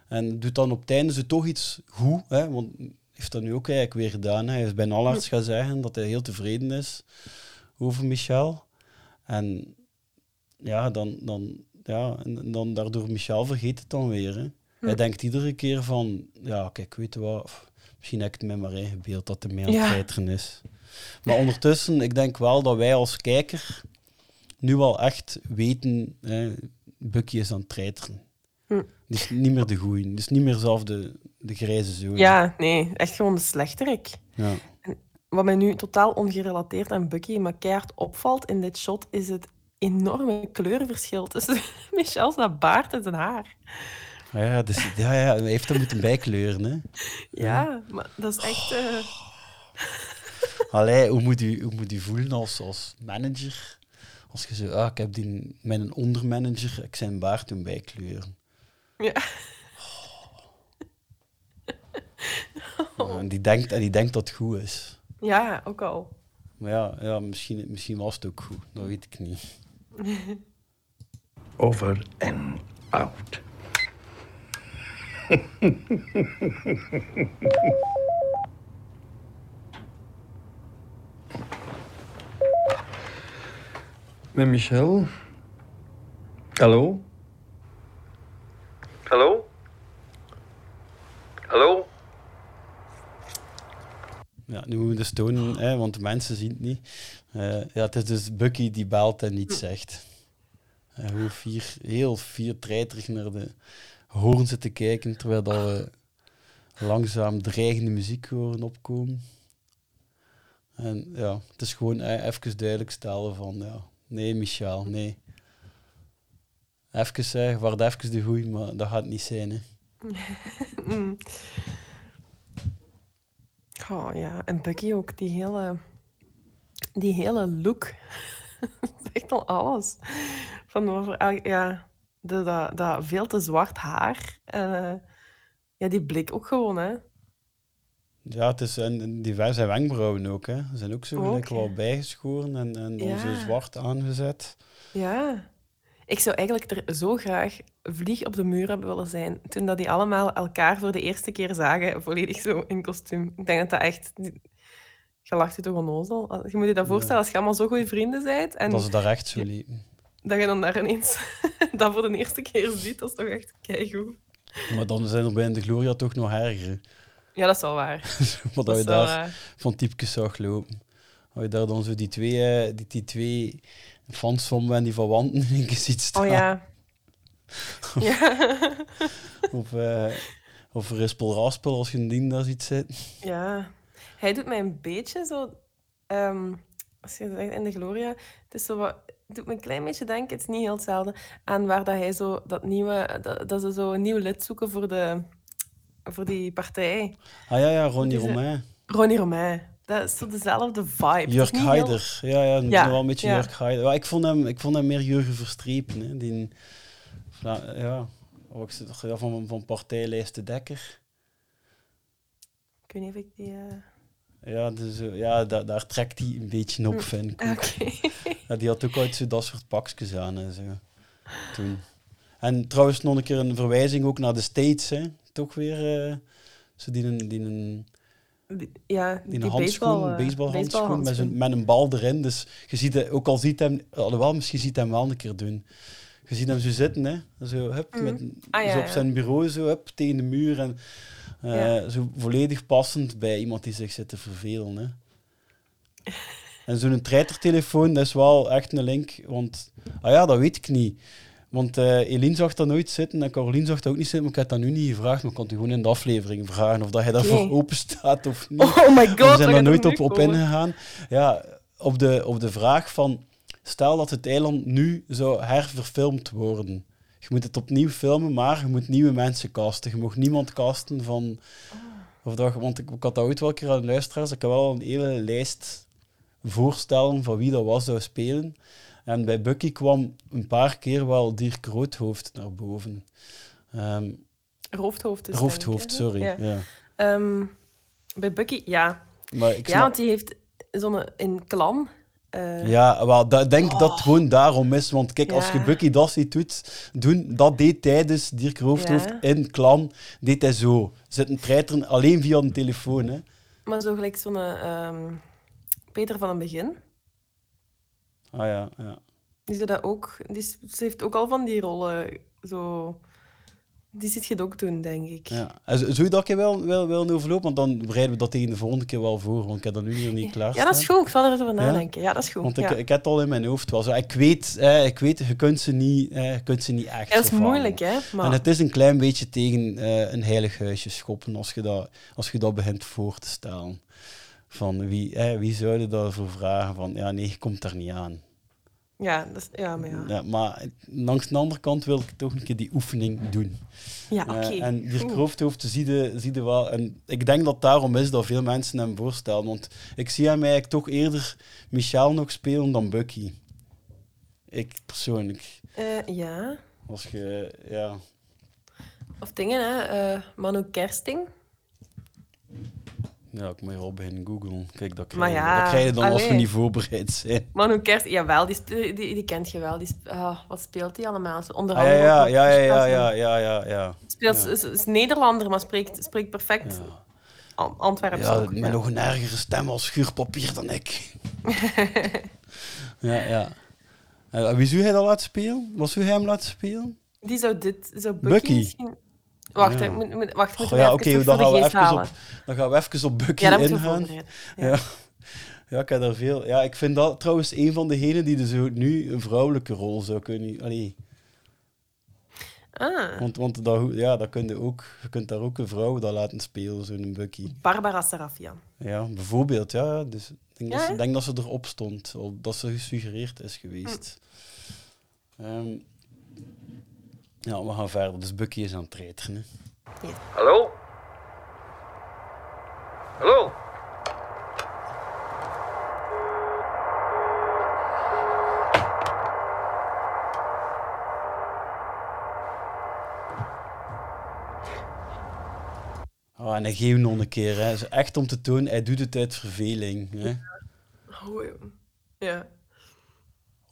En doet dan op het einde zo toch iets goed. Hè? Want hij heeft dat nu ook eigenlijk weer gedaan. Hè? Hij is bij een arts gaan zeggen dat hij heel tevreden is over Michel. En ja, dan, dan, ja, en dan daardoor Michel vergeet het dan weer. Hè? Hij denkt iedere keer van, ja, kijk, weet je wat, misschien heb ik het met maar ingebeeld dat hij meer aan het is. Maar ondertussen, ik denk wel dat wij als kijker nu wel echt weten, hè, Bucky is aan het treiteren. Hm. Is niet meer de goeie, is niet meer zelf de, de grijze zoon. Ja, nee, echt gewoon de slechterik. Ja. Wat mij nu totaal ongerelateerd aan Bucky, maar keihard opvalt in dit shot, is het enorme kleurenverschil tussen [laughs] Michelle's baard en zijn haar. Ah Ja, dus, ja, ja, hij heeft dat moeten bijkleuren. Hè. Ja, maar dat is echt... Allee, hoe moet u, hoe moet u voelen als, als manager? Als je zo, ah, ik heb die, mijn ondermanager, ik zijn baard doen bijkleuren. Ja. [laughs] Ja, en, die denkt, en die denkt dat het goed is. ja, ook al. Maar ja, ja misschien, misschien was het ook goed, dat weet ik niet. [laughs] Over en out. [laughs] Met Michel? Hallo? Hallo? Hallo? Ja, nu moeten we dus tonen, hè, want de mensen zien het niet. Eh, ja, het is dus Bucky die belt en niets zegt. En hoe vier, heel vier treiterig naar de hoorn zitten kijken, terwijl dat we langzaam dreigende muziek horen opkomen. En ja, het is gewoon eh, even duidelijk stellen van, ja, nee Michel, nee. Even zeggen, waard even de goeie, maar dat gaat niet zijn, hè. [laughs] Mm. Ja, en Bucky ook, die hele, die hele look. [laughs] echt al alles. Van over, ja, de, dat, dat veel te zwart haar. En eh, ja, die blik ook gewoon, hè. Ja, het is en zijn wenkbrauwen ook, hè. Ze zijn ook zo gelijk wel bijgeschoren en, en dan zo zwart aangezet. Ja. Ik zou eigenlijk er zo graag vlieg op de muur hebben willen zijn. Toen dat die allemaal elkaar voor de eerste keer zagen, volledig zo in kostuum. Ik denk dat dat echt... Je lacht je toch onnozel? Je moet je dat voorstellen als je allemaal zo goede vrienden bent. En Dat ze daar echt zo liepen. dat je dan daar ineens [laughs] dat voor de eerste keer ziet, dat is toch echt keigoed. Maar dan zijn er bij de Gloria toch nog erger. Ja, dat is wel waar. [laughs] Wat Dat je daar waar. van typjes zag lopen. Als je daar dan zo die twee, eh, die, die twee fans van en die van Wanten in keer ziet staan. Oh ja. ja. [laughs] Of, eh of Rispel Raspel als je een ding daar ziet zitten. Ja, hij doet mij een beetje zo. ehm, als je zegt in de Gloria, het is zo wat. Het doet me een klein beetje denken, het is niet heel hetzelfde, aan waar dat hij zo dat nieuwe, dat, dat ze zo een nieuw lid zoeken voor, de, voor die partij. Ah ja, ja, Ronnie Wat is het? Romain. Ronnie Romain. Dat is zo dezelfde vibe. Jurk heel- Heider. Ja, ja, Ja, wel een beetje ja. Jurk Heider. Ja, ik, vond hem, ik vond hem meer Jurgen Verstrepen. Hè. Die, ja, ja, van, van partijlijst de Dekker. Ik weet niet of ik die... eh, Ja, dus, eh, ja da- daar trekt hij een beetje op, Hm. vind ik. Ah, ook. oké. [laughs] Ja, die had ook ooit zo dat soort pakjes aan en zo. Toen. En trouwens nog een keer een verwijzing ook naar de States, hè. Toch weer eh, zo die een, die een, ja, die die een handschoen, baseball, eh, met, zo'n- met een bal erin. Dus je ziet het, ook al ziet hem, alhoewel misschien ziet hem wel een keer doen. Je ziet hem zo zitten, hè. Zo, hup, Mhm. met, Ah, ja, zo op ja. zijn bureau, zo, hup, tegen de muur. En eh, Ja. zo volledig passend bij iemand die zich zit te vervelen, hè. [laughs] En zo'n treitertelefoon, dat is wel echt een link. Want, ah ja, dat weet ik niet. Want eh Eline zag dat nooit zitten en Caroline zag dat ook niet zitten. Maar ik heb dat nu niet gevraagd. Maar ik kon het gewoon in de aflevering vragen of dat hij daarvoor Oké. open staat of niet. Oh my god, We zijn daar nooit op, op ingegaan. Ja, op de, op de vraag van... Stel dat het eiland nu zou herverfilmd worden. Je moet het opnieuw filmen, maar je moet nieuwe mensen casten. Je mag niemand casten van... Of dat, want ik, ik had dat ooit wel een keer aan de luisteraars. Ik heb wel een hele lijst voorstellen van wie dat was zou spelen. En bij Bucky kwam een paar keer wel Dirk Roodhoofd naar boven. Ehm Roofdhoofd is Roofdhoofd, sorry. Ja. Ja. Ehm, bij Bucky, ja. Maar ik ja, want die heeft zo'n in klan. eh, Ja, wel, dat, ik denk dat het gewoon daarom is. Want kijk, als je. Bucky dat ziet doet, doen, dat deed tijdens Dirk Roofdhoofd Ja. in Klan, deed hij zo. Zit een treiter alleen via een telefoon. Hè. Maar zo gelijk zo'n ehm, Peter van een begin. Ah ja, ja. Die, ze dat ook, die, ze heeft ook al van die rollen zo... Die zit je het ook doen, denk ik. ja. En zo- Zou je dat keer wel, wel, wel overlopen? Want dan bereiden we dat tegen de volgende keer wel voor. Want ik heb dat nu hier niet klaar Ja, dat is goed. Ik zal er eens over nadenken. Ja, dat is goed. Want ik, ja. ik heb het al in mijn hoofd. Wel. Zo, ik, weet, eh, ik weet, je kunt ze niet, eh, je kunt ze niet echt Ja, dat is vervangen. moeilijk, hè. Maar... En het is een klein beetje tegen eh, een heilig huisje schoppen als je dat, als je dat begint voor te stellen. Van wie, eh, wie zou je daarvoor vragen? Van ja, nee, je komt daar niet aan. Ja, dat is, ja, maar ja. Ja, maar langs de andere kant wil ik toch een keer die oefening doen. Ja, Eh, oké. en die Goed. kroofhoofd zie je, zie je wel. En ik denk dat daarom is dat veel mensen hem voorstellen. Want ik zie hem eigenlijk toch eerder Michel nog spelen dan Bucky. Ik persoonlijk. Eh, ja. Als je, ja. Of dingen, hè. eh, Manu Kersting. Ja, ik moet al beginnen googlen. Kijk, dat Maar krijg, ja, dat krijg je dan als we allee. niet voorbereid zijn. Manu Kersting, jawel, die, die, die kent je wel. Die ah, wat speelt hij allemaal? Onder Ah, ja, andere ja, ja, ja, ja, ja, ja, ja, ja. Speelt, is, is Nederlander, maar spreekt, spreekt perfect An- Antwerps Ja, ook, met nog een ergere stem als schuurpapier dan ik. [laughs] ja, ja. Eh, wie zou hij dat laten spelen? Wat zou hij hem laten spelen? Die zou dit, zou Bucky, Bucky? misschien... Wacht, Ja. moet, moet, wacht, ja, even dan, gaan we even halen. op, dan gaan we even op Bucky Ja, ingaan. [laughs] Ja. Ja. ik heb daar veel. Ja, ik vind dat trouwens een van degenen die dus nu een vrouwelijke rol zou kunnen. Allee, Ah, want want dat, ja, dat kun je, ook, je kunt daar ook een vrouw dat laten spelen, zo'n Bucky. Barbara Sarafian. Ja, bijvoorbeeld, ja. Dus ik denk, dat, ze, denk dat ze erop stond, of dat ze gesuggereerd is geweest. Ehm, ja, we gaan verder. Dus Bucky is aan het treiteren. hè. Hallo? Hallo? Ah, en hij geeft nog een keer. Hè. Echt om te tonen, hij doet het uit verveling. Hè. Oh, ja.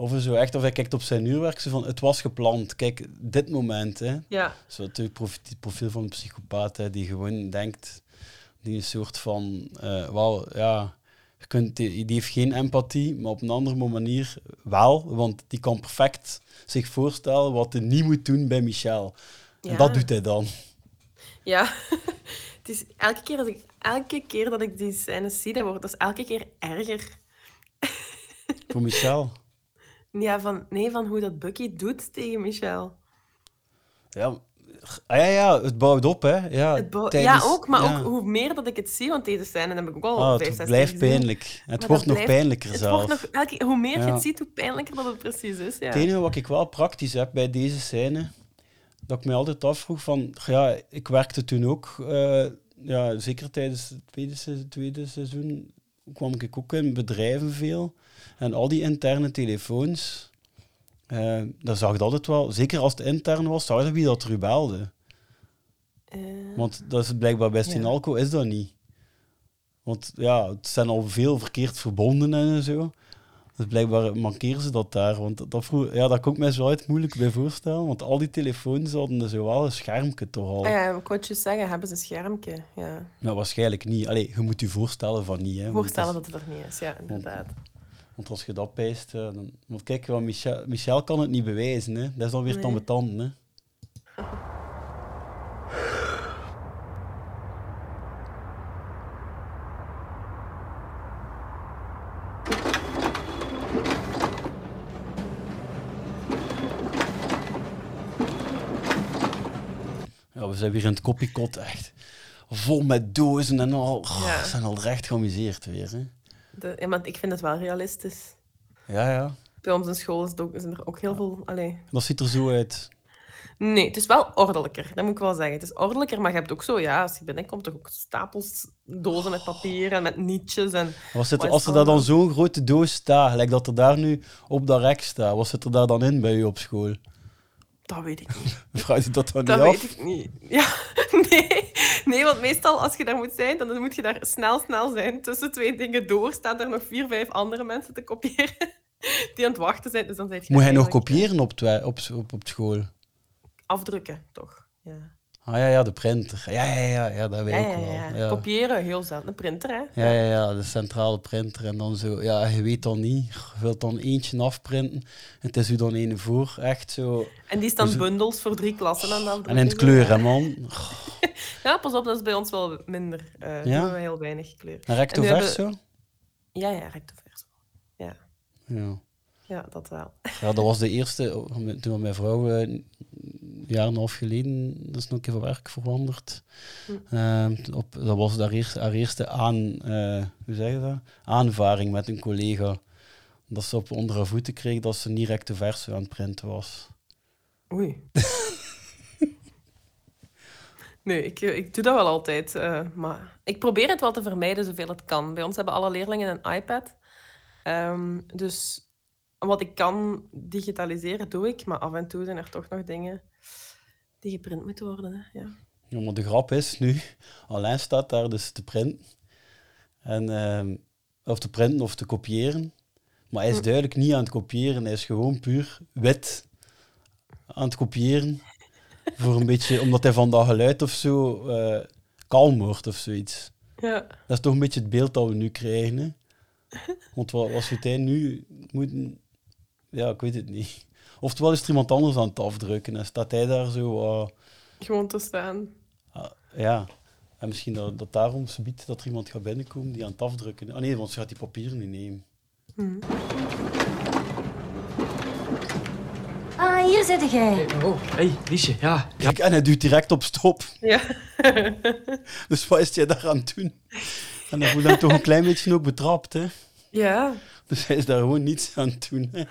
Of zo echt, of hij kijkt op zijn uurwerk, zo van, het was gepland. Kijk, dit moment. Hè. Ja. Zo het profi- het profiel van een psychopaat, hè, die gewoon denkt, die een soort van, wel, ja, je kunt, die, die heeft geen empathie, maar op een andere manier wel, want die kan perfect zich voorstellen wat hij niet moet doen bij Michel. En dat doet hij dan. Ja, [laughs] het is elke keer, dat ik, elke keer dat ik die scènes zie, dat wordt dat is elke keer erger. [laughs] Voor Michel. Ja, van, nee, van hoe dat Bucky doet tegen Michel. Ja, ah, ja, ja, het bouwt op, hè. Ja, Het bouw- tijdens- ja, ook, maar ja. ook hoe meer dat ik het zie, want deze scène heb ik ook al vijf, het blijft pijnlijk. Het wordt nog blijft- pijnlijker het zelf. Wordt nog, elke, hoe meer je het ziet, hoe pijnlijker dat het precies is. Ja. Het enige wat ik wel praktisch heb bij deze scène, dat ik me altijd afvroeg van, ja, ik werkte toen ook, eh, ja, zeker tijdens het tweede, tweede seizoen, kwam ik ook in bedrijven veel. En al die interne telefoons, eh daar zag ik altijd wel, zeker als het intern was, zag je wie dat er belde. Want dat is blijkbaar bij ja. Stinalco is dat niet. Want ja, het zijn al veel verkeerd verbonden en zo. Dus blijkbaar mankeren ze dat daar. Want dat, vroeg, ja, dat kon ik me zo uit moeilijk bij voorstellen. Want al die telefoons hadden zo wel een schermpje toch al. Ah ja, ik het juist zeggen, hebben ze een schermpje. Ja. Nou, waarschijnlijk niet. Allee, je moet je voorstellen van niet. Hè, Voorstellen dat het er niet is, ja, inderdaad. Want als je dat pijst, ja, dan... Want kijk, want Michel, Michel kan het niet bewijzen. Hè. Dat is alweer Nee. ambetant, hè. Ja, we zijn weer in het koppiekot, echt. Vol met dozen en al. Ja. We zijn al recht geamuseerd weer, hè. De, ja, maar ik vind het wel realistisch. Ja, ja. Bij ons in school is ook, zijn er ook heel veel... Allee. Dat ziet er zo uit. Nee, het is wel ordelijker, dat moet ik wel zeggen. Het is ordelijker, maar je hebt ook zo, ja, als je binnenkomt, toch ook stapels dozen met papier en met nietjes. En Wat zit er, als er daar dan zo'n grote doos staat, gelijk dat er daar nu op dat rek staat, wat zit er daar dan in bij u op school? Dat weet ik niet. [laughs] Vraag je dat dan Dat niet weet af? ik niet. Ja, [laughs] nee. Nee, want meestal als je daar moet zijn, dan moet je daar snel, snel zijn. Tussen twee dingen door staan er nog vier, vijf andere mensen te kopiëren [laughs] die aan het wachten zijn. Dus dan zijn Moet hij nog kopiëren op, op, op, op school? afdrukken, toch? Ja. Ah ja, ja, de printer. Ja, ja, ja, ja dat weet ik ja, wel. ja. Kopiëren, heel zelden. Een printer, hè? Ja, ja, ja, de centrale printer. En dan zo, ja, je weet dan niet. Je wilt dan eentje afprinten. Het is u dan één voor, echt zo. En die staan Dus- bundels voor drie klassen aan de En in het kleur, hè, man. [laughs] Ja, pas op, dat is bij ons wel minder. Eh Ja? doen we heel weinig kleur. En recto verso? hebben- Ja, ja, recto verso. Ja. Ja. Ja, dat wel. Ja, dat was de eerste, toen mijn vrouw eh, een jaar en een half geleden, dat is nog een keer van werk veranderd. Hm. Ehm, op, dat was haar eerste, haar eerste aan, eh, hoe zeg je dat? aanvaring met een collega. Dat ze op onder haar voeten kreeg dat ze niet recte verso aan het printen was. Oei. [laughs] nee, ik, ik doe dat wel altijd. eh, maar ik probeer het wel te vermijden zoveel het kan. Bij ons hebben alle leerlingen een iPad. Ehm, dus wat ik kan digitaliseren, doe ik. Maar af en toe zijn er toch nog dingen die geprint moeten worden. Hè? Ja. Ja, maar de grap is nu, Alain staat daar dus te printen. En, ehm, of te printen of te kopiëren. Maar hij is Hm. duidelijk niet aan het kopiëren. Hij is gewoon puur wit aan het kopiëren. [laughs] voor een beetje, omdat hij van dat geluid of zo eh, kalm wordt of zoiets. Ja. Dat is toch een beetje het beeld dat we nu krijgen. Hè? [laughs] Want wat, als we het nu moeten... Ja, ik weet het niet. Oftewel is er iemand anders aan het afdrukken en staat hij daar zo... wat- Gewoon te staan. Ah, ja, en misschien dat, dat daarom biedt dat er iemand gaat binnenkomen die aan het afdrukken. Ah nee, want ze gaat die papieren niet nemen. Hm. Ah, hier zit jij. Oh, hey, Liesje, ja. Kijk, en hij duwt direct op stop. Ja. [laughs] Dus wat is jij daar aan het doen? En hij voelt hem toch een klein beetje ook betrapt, hè? Ja. [laughs] Dus hij is daar gewoon niets aan het doen. Hè?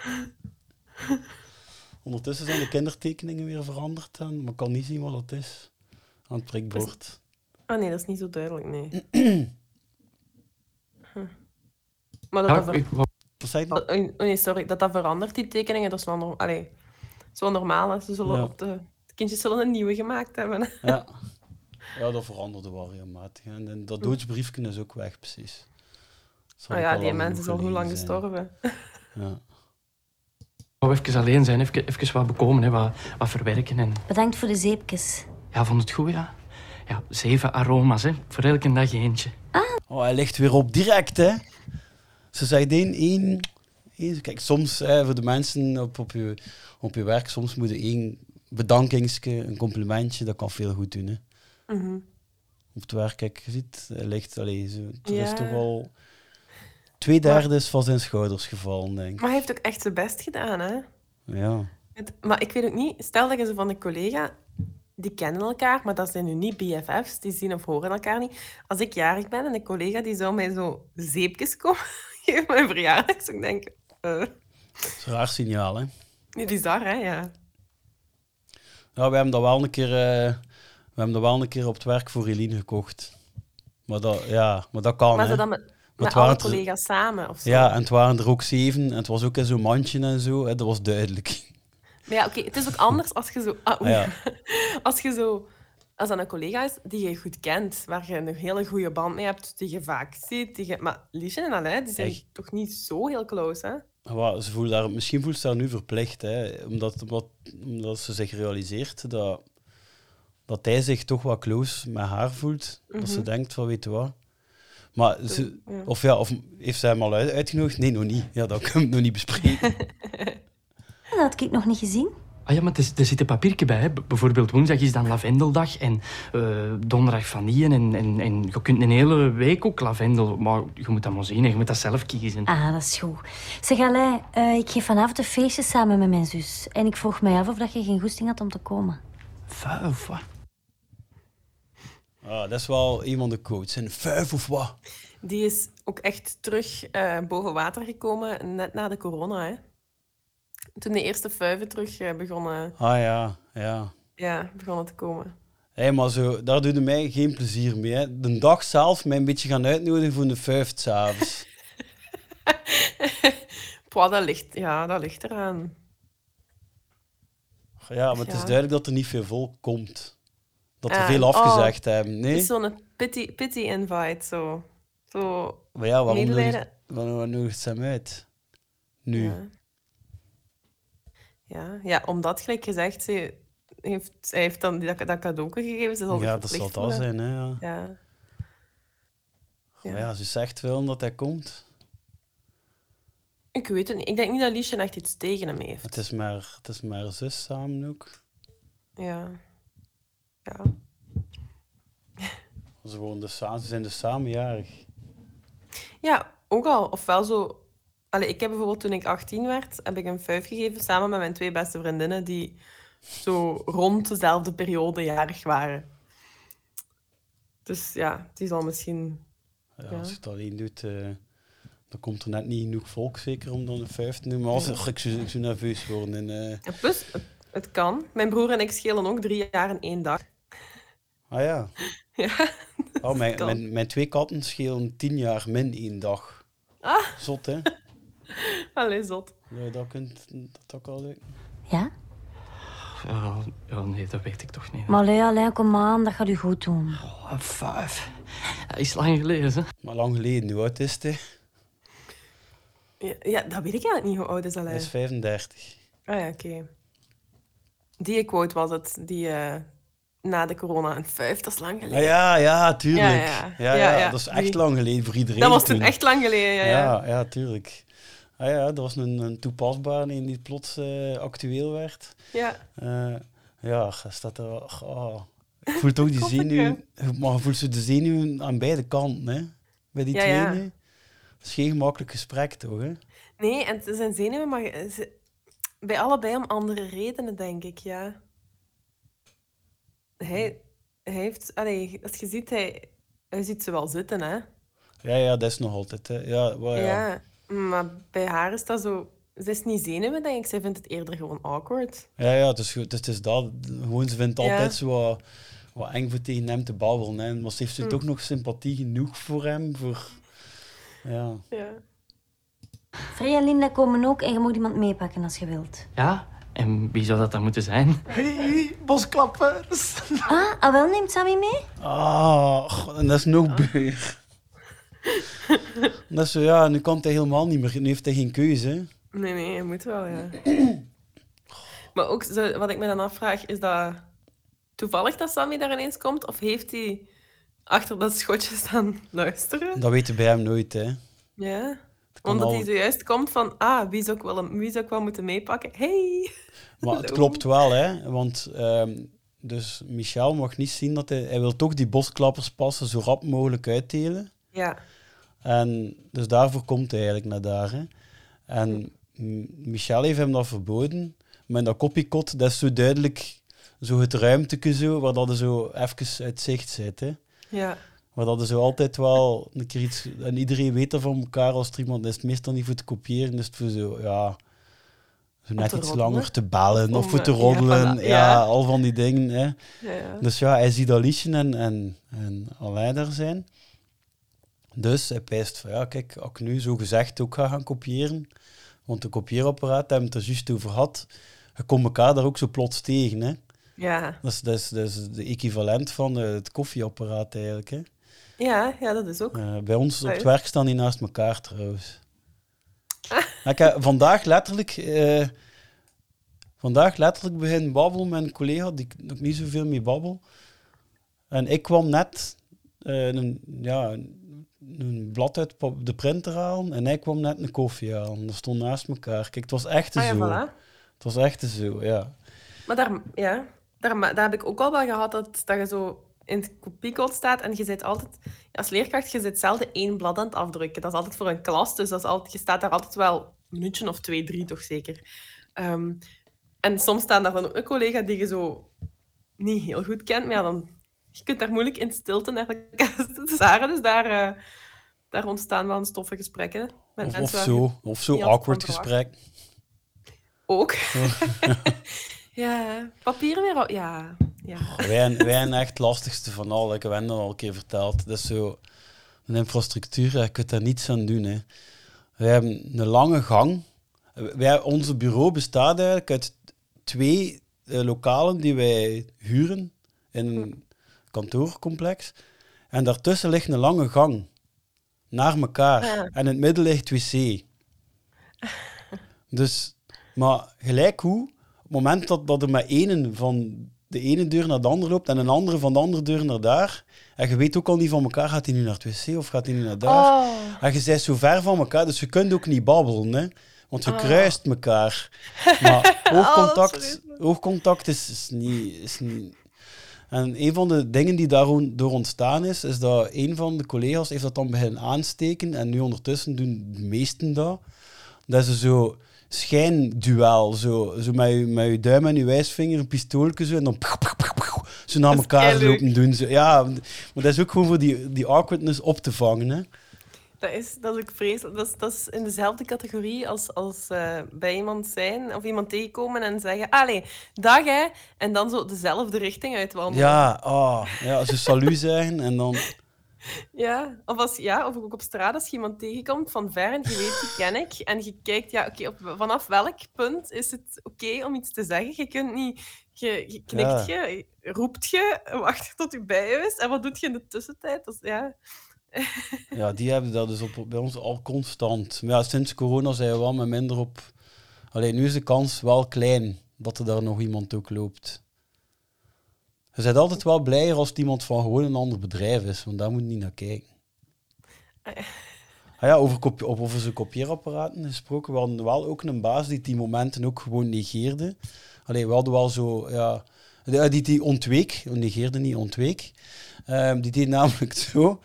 Ondertussen zijn de kindertekeningen weer veranderd, en, maar ik kan niet zien wat het is aan het prikbord. Ah nee, dat is niet zo duidelijk, nee. [clears throat] Hm. Maar dat Ja, dat, ver- ik- wat- Wat zei je? dat- oh nee, sorry, dat dat verandert, die tekeningen, dat is wel, norm- Allee, dat is wel normaal. Hè. Ze zullen Ja. op de... De kindjes zullen een nieuwe gemaakt hebben. Ja. [laughs] ja, dat veranderde wel regelmatig. En dat doodsbriefje is ook weg, precies. Oh ik ja, al die lang mens is al hoe lang zijn. gestorven. Ja. wou even alleen zijn, even, even wat bekomen, hè, wat, wat verwerken. En, Bedankt voor de zeepjes. ja, vond het goed, ja. Ja, zeven aroma's, hè. Voor elke dag eentje. Oh, hij ligt weer op direct, hè? Ze zei één, één, één. Kijk, soms hè, voor de mensen op, op, je, op je werk, soms moet je één bedankingsje, een complimentje, dat kan veel goed doen. Hè? Mhm. Op het werk, kijk, je ziet, hij ligt, allee, zo, Ja. is toch wel twee derde is van zijn schouders gevallen, denk ik. Maar hij heeft ook echt zijn best gedaan, hè. Ja. Het- Maar ik weet ook niet, stel dat je zo van een collega, die kennen elkaar, maar dat zijn nu niet BFF's, die zien of horen elkaar niet. Als ik jarig ben en een collega die zou mij zo zeepjes komen [laughs] geven mijn verjaardag, zou ik denken, eh, Dat is een raar signaal, hè? niet bizar, hè? Ja. Ja, we hebben dat wel een keer, eh, we hebben dat wel een keer op het werk voor Eline gekocht. Maar dat, ja, maar dat kan, maar hè. Met, alle waren collega's samen of zo. Ja, en het waren er ook zeven. En het was ook in zo'n mandje en zo. Hè, dat was duidelijk. Maar ja, oké, het is ook anders als je zo... Ah, ja. [laughs] Als je zo... Als dat een collega is die je goed kent, waar je een hele goede band mee hebt, die je vaak ziet. Die je... Maar Liesje en Alain, die zijn Echt? toch niet zo heel close, hè? Wat, ze voelt daar, misschien voelt ze daar nu verplicht. Hè, omdat, omdat, omdat ze zich realiseert dat, dat hij zich toch wat close met haar voelt. Dat ze Mhm. denkt van, weet je wat... Maar ze, ja. of ja, of heeft zij hem al uit- uitgenodigd? Nee, nog niet. Ja, dat [laughs] kunnen we nog niet bespreken. [laughs] Dat had ik nog niet gezien. Ah ja, maar er, zit een papiertje bij. Hè. Bijvoorbeeld woensdag is dan lavendeldag en eh, donderdag vanille. En, en, en je kunt een hele week ook lavendel. Maar je moet dat maar zien en je moet dat zelf kiezen. Ah, dat is goed. Zeg, Alain, eh, ik geef vanavond een feestje samen met mijn zus. En ik vroeg mij af of dat je geen goesting had om te komen. Vuif, wat? Ah, dat is wel een van de quotes. Een vijf of wat? Die is ook echt terug eh, boven water gekomen, net na de corona, hè? Toen de eerste vuiven terug eh, begonnen, Ah ja, ja. ja, begonnen te komen. Hé, maar zo, daar doet mij geen plezier mee. Hè. De dag zelf mij een beetje gaan uitnodigen voor de vijf s'avonds. [laughs] Pwa, dat ligt, ja, dat ligt eraan. Ja, maar het is duidelijk dat er niet veel volk komt. Dat er Ah, veel oh, afgezegd hebben. Het Nee? is zo'n pity, pity invite, zo. zo Maar ja, waarom nodigt, waarom nodigt ze hem uit? Nu. Ja. Ja, ja, omdat, gelijk gezegd, ze heeft, hij heeft dan dat, dat cadeau gegeven. Ze zal Ja, dat zal dat zijn, hè. Ja. Ja. Maar ja, ze zegt wel dat hij komt. Ik weet het niet. Ik denk niet dat Liesje echt iets tegen hem heeft. Het is maar, het is maar zus samen ook. Ja. Ja. [laughs] Ze, wonen dus samen, ze zijn dus samenjarig. Ja, ook al. Ofwel zo... Allee, ik heb bijvoorbeeld toen ik 18 werd, heb ik een vijf gegeven samen met mijn twee beste vriendinnen die zo rond dezelfde periode jarig waren. Dus ja, die zal misschien... Ja, Ja. Als je het alleen doet, eh, dan komt er net niet genoeg volk zeker om dan een vijf te doen. Maar als, Ja. ik, zou nerveus worden. En, eh, En plus, het, het kan. Mijn broer en ik schelen ook drie jaar in één dag. Ah ja. [laughs] Ja, Oh, mijn, kan. mijn, mijn twee katten schelen tien jaar min één dag. Ah. Zot, hè? [laughs] allee, zot. Ja, dat kunt dat ook al lukken. Ja? Ja, ja, nee, dat weet ik toch niet. Maar allee, allee, kom aan, dat gaat u goed doen. Oh, vijf. Dat is lang geleden, hè? Maar lang geleden, hoe oud is het? hè? Ja, ja, dat weet ik eigenlijk niet. Hoe oud is Hij Alain? is 35. Ah ja, oké. Die quote was het, die eh, na de corona een vijf, dat is lang geleden. Ja, ja, tuurlijk. Ja, Ja, ja. ja, dat is echt lang geleden voor iedereen. Dat was toen echt lang geleden, ja. ja. Ja, ja, tuurlijk. Ah, ja, dat was een, een toepasbare in die plots eh, actueel werd. Ja. Eh, ja, staat er... Oh. Ik voel toch die [laughs] zenuwen, maar je voelt zo de zenuwen aan beide kanten, hè? Bij die twee, ja. hè. Dat is geen gemakkelijk gesprek, toch, hè? Nee, en het zijn zenuwen, maar ze- bij allebei om andere redenen, denk ik, ja. Hij, hij heeft... Allee, als je ziet, hij, hij ziet ze wel zitten, hè. Ja, ja, dat is nog altijd, hè. Ja, wel, ja. Ja, maar bij haar is dat zo... Ze is niet zenuwen, denk ik. Zij vindt het eerder gewoon awkward. Ja, ja, het is, goed. het is dat. Gewoon, ze vindt Ja. altijd zo wat, wat eng voor tegen hem te babbelen. Hè. Maar ze heeft ze Hm. toch nog sympathie genoeg voor hem. Voor, ja. Ja. Free en Linda komen ook en je moet iemand meepakken als je wilt. Ja, en wie zou dat dan moeten zijn? Hey, bosklappers. Ah, ah wel, neemt Sammy mee? Ah, god, en dat is nog beur. dat is zo, ja, nu kan hij helemaal niet meer. Nu heeft hij geen keuze. hè. Nee, nee, je moet wel, ja. [clears throat] maar ook, zo, wat ik me dan afvraag, is dat toevallig dat Sammy daar ineens komt? Of heeft hij achter dat schotje staan luisteren? Dat weten bij hem nooit, hè. Ja. Omdat al- hij zojuist komt van, ah, wie zou ik wel, wie zou ik wel moeten meepakken? Hey! Maar het klopt wel, hè. Want ehm, dus Michel mag niet zien dat hij... Hij wil toch die bosklappers passen zo rap mogelijk uitdelen. Ja. En dus daarvoor komt hij eigenlijk naar daar. Hè. En M- Michel heeft hem dat verboden. Maar in dat kopiekot, dat is zo duidelijk zo het ruimteke zo, waar dat er zo even uit zicht zit. Hè. Ja. Maar dat is altijd wel een keer iets... En iedereen weet dat van elkaar als er iemand is. Het meestal niet voor te kopiëren, is het voor zo, ja... Zo net iets roddelen. langer te bellen of voor te ja, roddelen. voilà, Ja, ja. al van die dingen. Hè. Ja. Dus ja, hij ziet dat en, en, en Alain daar zijn. Dus hij pijst van, ja, kijk, als ik nu zo gezegd ook ga gaan kopiëren, want de kopieerapparaat, hebben we het er juist over gehad, je komt elkaar daar ook zo plots tegen, hè. Ja. Dat is, dat is, dat is de equivalent van het koffieapparaat eigenlijk, hè. Ja, ja, dat is ook. Eh, bij ons op het werk staan die naast elkaar trouwens. Ik heb vandaag letterlijk, eh, vandaag letterlijk begin babbelen met een collega die ik nog niet zoveel mee babbel. En ik kwam net eh, een, ja, een, blad uit de printer halen en hij kwam net een koffie halen. Dat stond naast elkaar. Kijk, het was echt Ah ja, zo. voilà. Het was echt zo, ja. Maar daar, ja, daar, daar heb ik ook al wel gehad dat, dat je zo in het kopiekot staat en je zit altijd... Als leerkracht, je zit zelden één blad aan het afdrukken. Dat is altijd voor een klas, dus dat is altijd, je staat daar altijd wel een minuutje of twee, drie toch zeker. Ehm, en soms staan daar dan ook een collega die je zo niet heel goed kent, maar ja, dan... Je kunt daar moeilijk in stilte naar elkaar [laughs] staren, dus daar, eh, daar ontstaan wel een stoffe gesprekken. Met Of, of zo, of zo awkward gesprek. Ook. [laughs] [laughs] ja, papieren weer... Ja, ja. Zijn echt het lastigste van al. Ik heb hen dat al een keer verteld. Dat is zo een infrastructuur, je kunt daar niets aan doen. Hè. Wij hebben een lange gang. Wij, onze bureau bestaat eigenlijk uit twee eh, lokalen die wij huren in een kantoorcomplex. En daartussen ligt een lange gang. Naar elkaar. Ja. En in het midden ligt wc. [laughs] Dus, maar gelijk hoe, op het moment dat, dat er met ene van de ene deur naar de andere loopt en een andere van de andere deur naar daar, en je weet ook al niet van elkaar, gaat hij nu naar het wc of gaat hij nu naar daar? Oh. En je bent zo ver van elkaar, dus je kunt ook niet babbelen, hè. Want je Oh. kruist elkaar. [laughs] Maar Oh, oogcontact, oogcontact is, is, niet, is niet... En een van de dingen die daardoor ontstaan is, is dat een van de collega's heeft dat dan beginnen aansteken. En nu ondertussen doen de meesten dat. Dat is zo schijnduel. Zo, zo met, je, met je duim en je wijsvinger een pistoolje zo. En dan zo naar elkaar lopen doen. Zo. Ja, maar dat is ook gewoon voor die, die awkwardness op te vangen. Hè. Dat is, dat is ook vreselijk. Dat is, dat is in dezelfde categorie als, als eh, bij iemand zijn of iemand tegenkomen en zeggen: Allee, dag hè. En dan zo dezelfde richting uitwandelen. Ja, oh, ja, als je salu [laughs] zijn en dan... Ja, of, als, ja, of ook op straat als je iemand tegenkomt van ver en je weet, die ken ik. En je kijkt, ja, oké, vanaf welk punt is het oké om iets te zeggen? Je kunt niet... Je, je knikt je, roept je, wacht tot je bij je is. En wat doet je in de tussentijd? Is, ja... Ja, die hebben dat dus op, bij ons al constant. Maar ja, sinds corona zijn we wel met minder op... Alleen nu is de kans wel klein dat er daar nog iemand ook loopt. Je bent altijd wel blijer als het iemand van gewoon een ander bedrijf is, want daar moet je niet naar kijken. Ah ja, over, kopie, op- over zijn kopieerapparaten gesproken. We hadden wel ook een baas die die momenten ook gewoon negeerde. Allee, we hadden wel zo, ja... Die, die, die ontweek, negeerde niet, ontweek. Ehm, die deed namelijk [laughs] zo.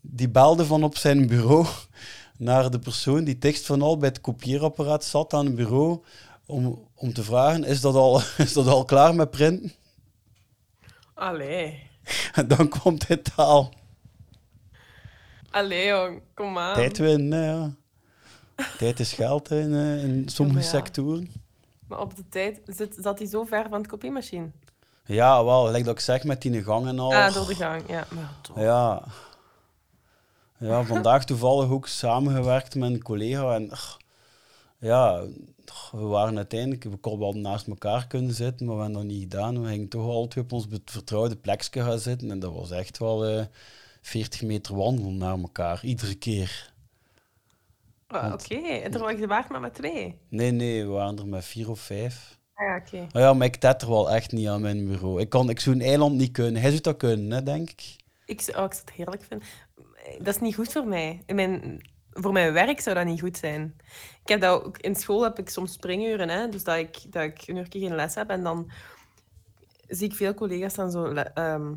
Die belde van op zijn bureau naar de persoon die tekst van al bij het kopieerapparaat zat aan het bureau om, om te vragen, is dat, al, [laughs] is dat al klaar met printen? Allee. En [laughs] dan kwam dit taal. Allee, jong, kom aan. Tijd winnen, ja. Tijd is geld hè, in, eh, in sommige maar ja. sectoren. Maar op de tijd zit, zat hij zo ver van het kopiemachine. Ja, wel, like dat ik zeg met die gang en al. Ah, door de gang, ja. Maar. Ja. Ja, vandaag toevallig ook samengewerkt met een collega. En ja, we waren uiteindelijk, we konden wel naast elkaar kunnen zitten, maar we hebben dat niet gedaan. We gingen toch al twee op ons vertrouwde plekje gaan zitten. En dat was echt wel eh 40 meter wandelen naar elkaar, iedere keer. Ah, Oké, en er was je waard maar met twee. Nee, nee, we waren er met vier of vijf. Ah ja, oké. Maar ja, maar ik tet er wel echt niet aan mijn bureau. Ik, kan, ik zou een eiland niet kunnen. Hij zou dat kunnen, hè, denk ik. Ik, zou- oh, ik zou het heerlijk vinden. Dat is niet goed voor mij. Mijn, voor mijn werk zou dat niet goed zijn. Ik heb dat ook, in school heb ik soms springuren, hè, dus dat ik, dat ik een uurtje geen les heb. En dan zie ik veel collega's dan zo ehm,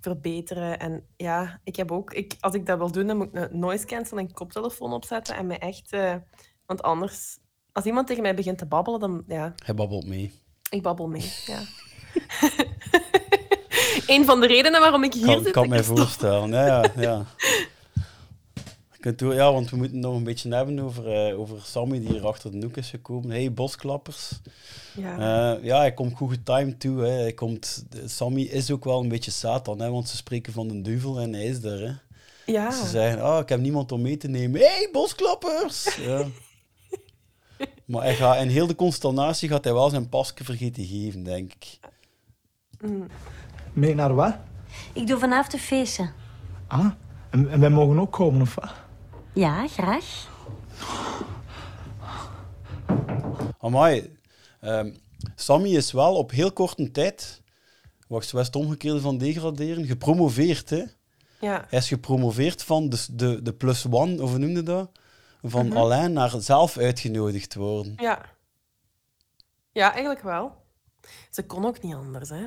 verbeteren. En ja, ik heb ook... Ik, als ik dat wil doen, dan moet ik een noise cancel en koptelefoon opzetten. En mij echt... eh, want anders... Als iemand tegen mij begint te babbelen, dan... Ja, Hij babbelt mee. ik babbel mee, ja. [laughs] Een van de redenen waarom ik hier kan, zit... kan ik mij stop- voorstellen. Ja, ja, [laughs] ja. Want we moeten het nog een beetje hebben over, eh, over Sammy die hier achter de noek is gekomen. Hey, bosklappers. Ja. Eh, ja, hij komt goed getimed toe. Hè. Hij komt, de- Sammy is ook wel een beetje Satan, hè, want ze spreken van de duivel en hij is daar. Hè. Ja. Ze zeggen, oh, ik heb niemand om mee te nemen. hey, bosklappers! Ja. [laughs] maar hij gaat, in heel de consternatie gaat hij wel zijn pasje vergeten geven, denk ik. Mm. Mee naar wat? Ik doe vanavond een feestje. Ah, en, en wij mogen ook komen, of wat? Ja, graag. Amai, ehm, Sammy is wel op heel korte tijd, wacht, het omgekeerde van degraderen, gepromoveerd. Hè? Ja. Hij is gepromoveerd van de, de, de plus one, of hoe noemde dat? Van Mhm. alleen naar zelf uitgenodigd worden. Ja. Ja, eigenlijk wel. Ze kon ook niet anders, hè.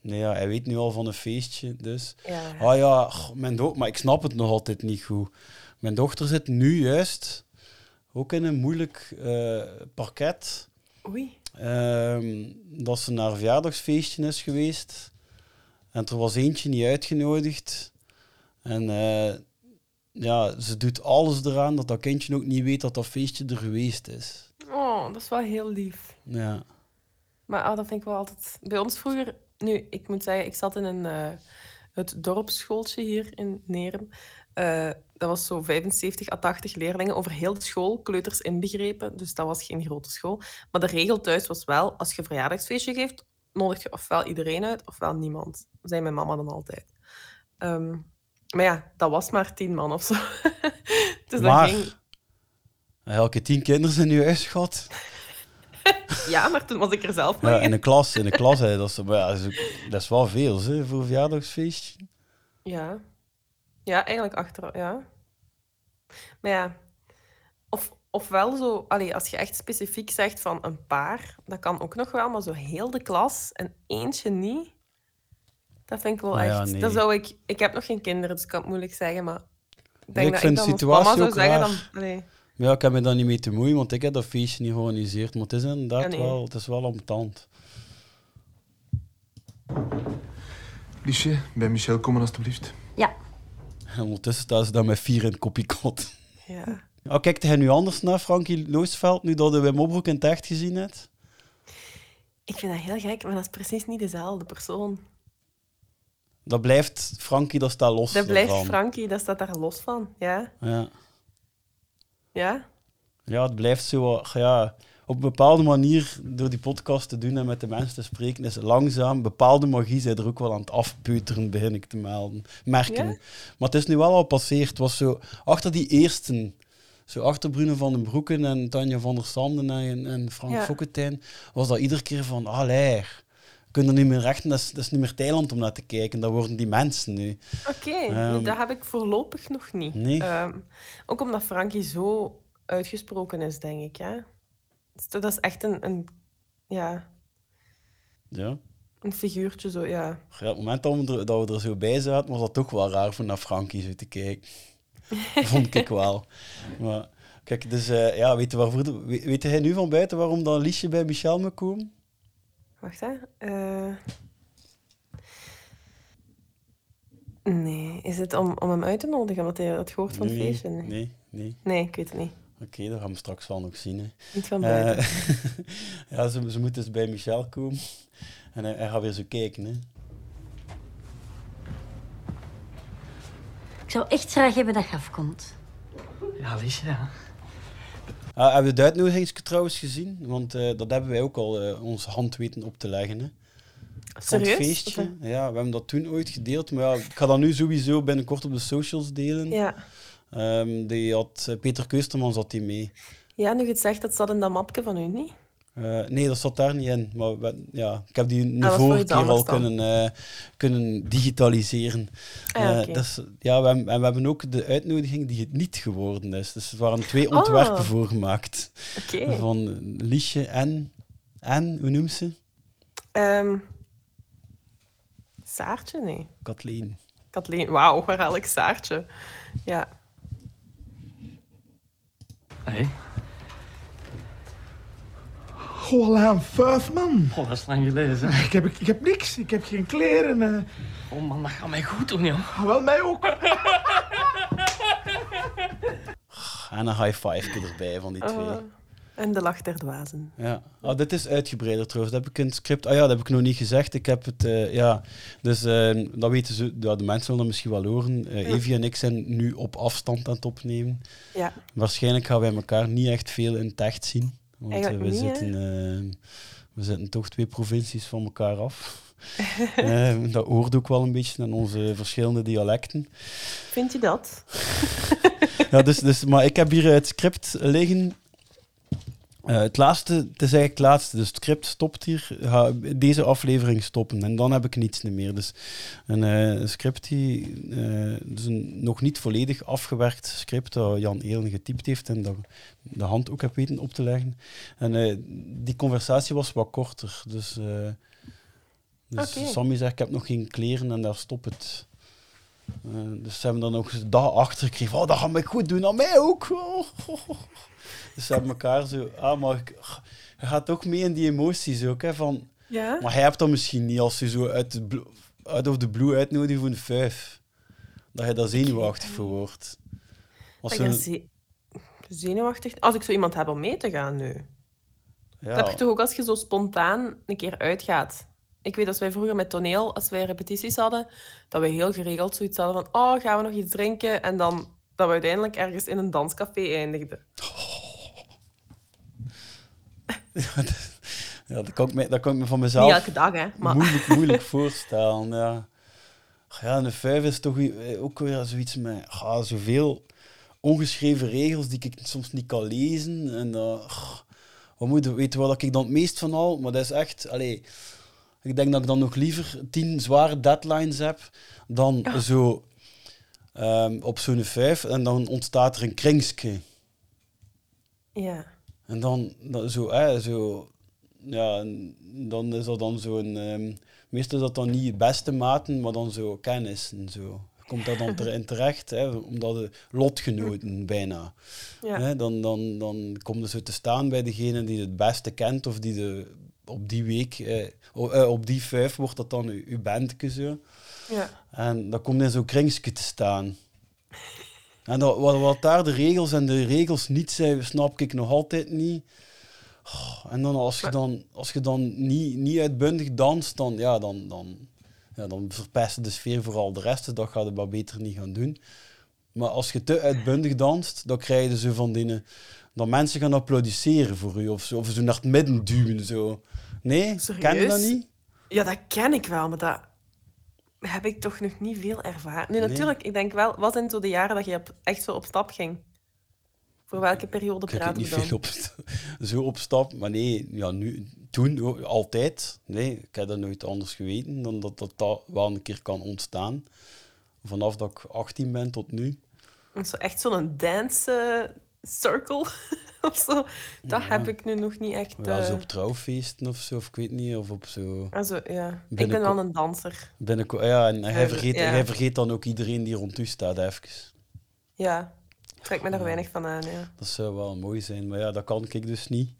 Nee, ja, hij weet nu al van een feestje, dus... Ja. Ah ja, mijn do- maar ik snap het nog altijd niet goed. Mijn dochter zit nu juist ook in een moeilijk eh, parket. Oei. Ehm, dat ze naar een verjaardagsfeestje is geweest. En er was eentje niet uitgenodigd. En eh, ja, ze doet alles eraan dat dat kindje ook niet weet dat dat feestje er geweest is. Oh, dat is wel heel lief. Ja. Maar ah, dat vind ik wel altijd... Bij ons vroeger... Nu, ik moet zeggen, ik zat in een, eh, het dorpsschooltje hier in Nerum. Eh, dat was zo 75 à 80 leerlingen over heel de school, kleuters inbegrepen. Dus dat was geen grote school. Maar de regel thuis was wel, als je een verjaardagsfeestje geeft, nodig je ofwel iedereen uit, ofwel niemand. Dat zei mijn mama dan altijd. Ehm, maar ja, dat was maar tien man of zo. [laughs] dus maar, dat ging... elke tien kinderen in je huis gehad. Ja, maar toen was ik er zelf Ja, in. een klas, in een klas hè, dat, is, dat, is wel veel hè, voor een verjaardagsfeestje. Ja. Ja, eigenlijk achteraf, ja. Maar ja, of, ofwel zo, allee, als je echt specifiek zegt van een paar, dat kan ook nog wel, maar zo heel de klas en eentje niet, dat vind ik wel ja, echt... nee. Dat zou ik... Ik heb nog geen kinderen, dus ik kan het moeilijk zeggen, maar ik denk Nee, ik dat vind ik de situatie mama zou ook zeggen, raar. dan... Allee. Ja, ik heb me daar niet mee te moeien, want ik heb dat feestje niet georganiseerd. Maar het is inderdaad Ja, nee. wel, het is wel. Liesje, bij Michel komen alstublieft. Ja. En ondertussen staan ze daar met vier in kopiekot. Ja. [laughs] Oh, kijkt hij nu anders naar Frankie Loosveld, nu dat hij Wim Opbroek in het echt gezien hebt? Ik vind dat heel gek, maar dat is precies niet dezelfde persoon. Dat blijft Frankie, dat staat los Dat blijft. Frankie, dat staat daar los van. Ja? Ja. Ja? ja, het blijft zo... Ja, op een bepaalde manier, door die podcast te doen en met de mensen te spreken, is langzaam, bepaalde magie zijn er ook wel aan het afpeuteren, begin ik te melden, merken. Ja? Maar het is nu wel al passeerd. Het was zo, achter die eersten, zo achter Bruno van den Broeken en Tanja van der Sanden en, en Frank Ja. Fokkentijn, was dat iedere keer van, allee, we kunnen er niet meer rechten, dat is, dat is niet meer Thailand om naar te kijken, dat worden die mensen nu. Oké, Ehm, dat heb ik voorlopig nog niet. Nee. Ehm, ook omdat Frankie zo uitgesproken is, denk ik. Ja? Dat is echt een, een, ja, Ja. een figuurtje. Zo, ja. Ja, op het moment dat we, er, dat we er zo bij zaten, was dat toch wel raar om naar Frankie zo te kijken. [laughs] Vond ik wel. Maar kijk, dus eh, ja, weet, je waarvoor, weet, weet hij nu van buiten waarom dat Liesje bij Michel moet komen? Wacht, hè. Eh, Nee, is het om, om hem uit te nodigen, omdat hij het gehoord van het nee, feestje? Nee. nee, nee. Nee, ik weet het niet. Oké, dat gaan we straks wel nog zien. Hè. Niet van Eh, buiten. [laughs] ja, ze, ze moeten dus bij Michel komen. En hij, hij gaat weer zo kijken. Hè. Ik zou echt graag hebben dat je afkomt. Ja, Liesje, ja. Ah, hebben we de uitnodiging trouwens gezien? Want eh, dat hebben wij ook al eh, onze hand weten op te leggen. Hè. Van het Serieus? feestje. Ja, we hebben dat toen ooit gedeeld. Maar ja, ik ga dat nu sowieso binnenkort op de socials delen. Ja. Ehm, die had, eh, Peter Keusterman zat die mee. Ja, nu je het zegt, dat zat in dat mapje van u, niet? Eh, nee, dat zat daar niet in. Maar we- ja, ik heb die een Ah, voor vorige keer al dan. kunnen, eh, kunnen digitaliseren. Ah, ja, ja, we en we hebben ook de uitnodiging die het niet geworden is. Dus er waren twee ontwerpen Ah. voor gemaakt. Van Liesje en, en, hoe noemt ze? Ehm, Saartje? Nee. Kathleen. Kathleen. Wauw, waar haal ik Saartje? Ja. Hé, Goh, Alain, vijf man. oh, dat is lang geleden. Ik heb, ik heb niks, ik heb geen kleren. eh. Oh man, dat gaat mij goed doen, joh. Ah, wel, mij ook. En een high five erbij van die twee. Oh, en de lach der dwazen. Ja, ah, dit is uitgebreider trouwens. Dat heb ik in het script. Ah ja, dat heb ik nog niet gezegd. Ik heb het, eh, ja. Dus eh, dat weten ze, ja, de mensen dat misschien wel horen. Ja. Evie en ik zijn nu op afstand aan het opnemen. Ja. Waarschijnlijk gaan wij elkaar niet echt veel in het echt zien. Want eh, we, niet, zitten, we zitten toch twee provincies van elkaar af. [laughs] Eh, dat hoort ook wel een beetje aan onze verschillende dialecten. Vind je dat? [laughs] Ja, dus, dus, maar ik heb hier het script liggen. Eh, het laatste, het is eigenlijk het laatste. Dus het script stopt hier. Ga deze aflevering stoppen. En dan heb ik niets meer. Dus een eh, script die... eh, dus een nog niet volledig afgewerkt script dat Jan Eelen getypt heeft en dat de hand ook heb weten op te leggen. En die conversatie was wat korter. Dus, dus. Sammy zegt, ik heb nog geen kleren en daar stopt het. Dus ze hebben dan ook dag achter gekregen. Oh, dat gaat mij goed doen, aan mij ook. [laughs] Dus ze hebben elkaar zo... Ah, maar ik- je gaat ook mee in die emoties ook, hè, van... Ja? Maar hij hebt dat misschien niet als je zo uit, de uit of de blue uitnodigt voor een vijf. Dat je daar zenuwachtig voor wordt. Als ze- zenuwachtig? Als ik zo iemand heb om mee te gaan nu. ja, Dat heb je toch ook als je zo spontaan een keer uitgaat. Ik weet dat wij vroeger met toneel, als wij repetities hadden, dat we heel geregeld zoiets hadden van oh, gaan we nog iets drinken? En dan dat we uiteindelijk ergens in een danscafé eindigden. [laughs] ja, dat, kan ik me, dat kan ik me van mezelf Niet elke dag, hè, maar- moeilijk, [laughs] moeilijk voorstellen. Ja. ja, een vijf is toch weer- ook weer zoiets met ja, zoveel ongeschreven regels die ik soms niet kan lezen. En dat, wat moet je weten wat ik dan het meest van al? Maar dat is echt... Allee, ik denk dat ik dan nog liever tien zware deadlines heb dan zo ehm, op zo'n vijf. En dan ontstaat er een kringske. Ja. En dan, dan zo, hè, zo, ja, dan is dat dan zo'n, ehm meestal is dat dan niet beste maten, maar dan zo kennis en zo. Komt daar dan ter- in terecht, hè, omdat de lotgenoten bijna. Ja. Hè, dan, dan, dan komt er zo te staan bij degene die het beste kent of die de, op die week, eh, eh, op die vijf wordt dat dan uw, bandje zo. Ja. En dan komt in zo'n kringske te staan. En dat, wat, wat daar de regels en de regels niet zijn, snap ik nog altijd niet. Oh, en dan als je dan, als je dan niet, niet uitbundig danst, dan, ja, dan, dan, ja, dan verpest je de sfeer voor al de rest. Dus dat gaat je maar beter niet gaan doen. Maar als je te uitbundig danst, dan krijg je zo van dingen dat mensen gaan applaudisseren voor u of zo, of zo naar het midden duwen. Zo. Nee, ken je dat niet? Ja, dat ken ik wel, maar dat heb ik toch nog niet veel ervaren. Nu, Nee. natuurlijk, ik denk wel, wat zijn zo de jaren dat je op- echt zo op stap ging? Voor welke periode Ik heb praten niet dan? veel op, [laughs] zo op stap, maar nee, ja, nu, toen altijd. Nee, ik heb dat nooit anders geweten dan dat dat, dat wel een keer kan ontstaan. Vanaf dat ik 18 ben tot nu. Zo echt zo'n dance eh, circle [laughs] of zo. Dat Ja. heb ik nu nog niet echt. Ja, zo eh, op trouwfeesten of zo, of ik weet niet, of op zo... also, ja. Ik ben wel een danser. Binnenko ja, en hij vergeet, ja. hij vergeet dan ook iedereen die rond u staat, even. Ja, ik trek me daar weinig van aan. Ja. Dat zou wel mooi zijn, maar ja, dat kan ik dus niet.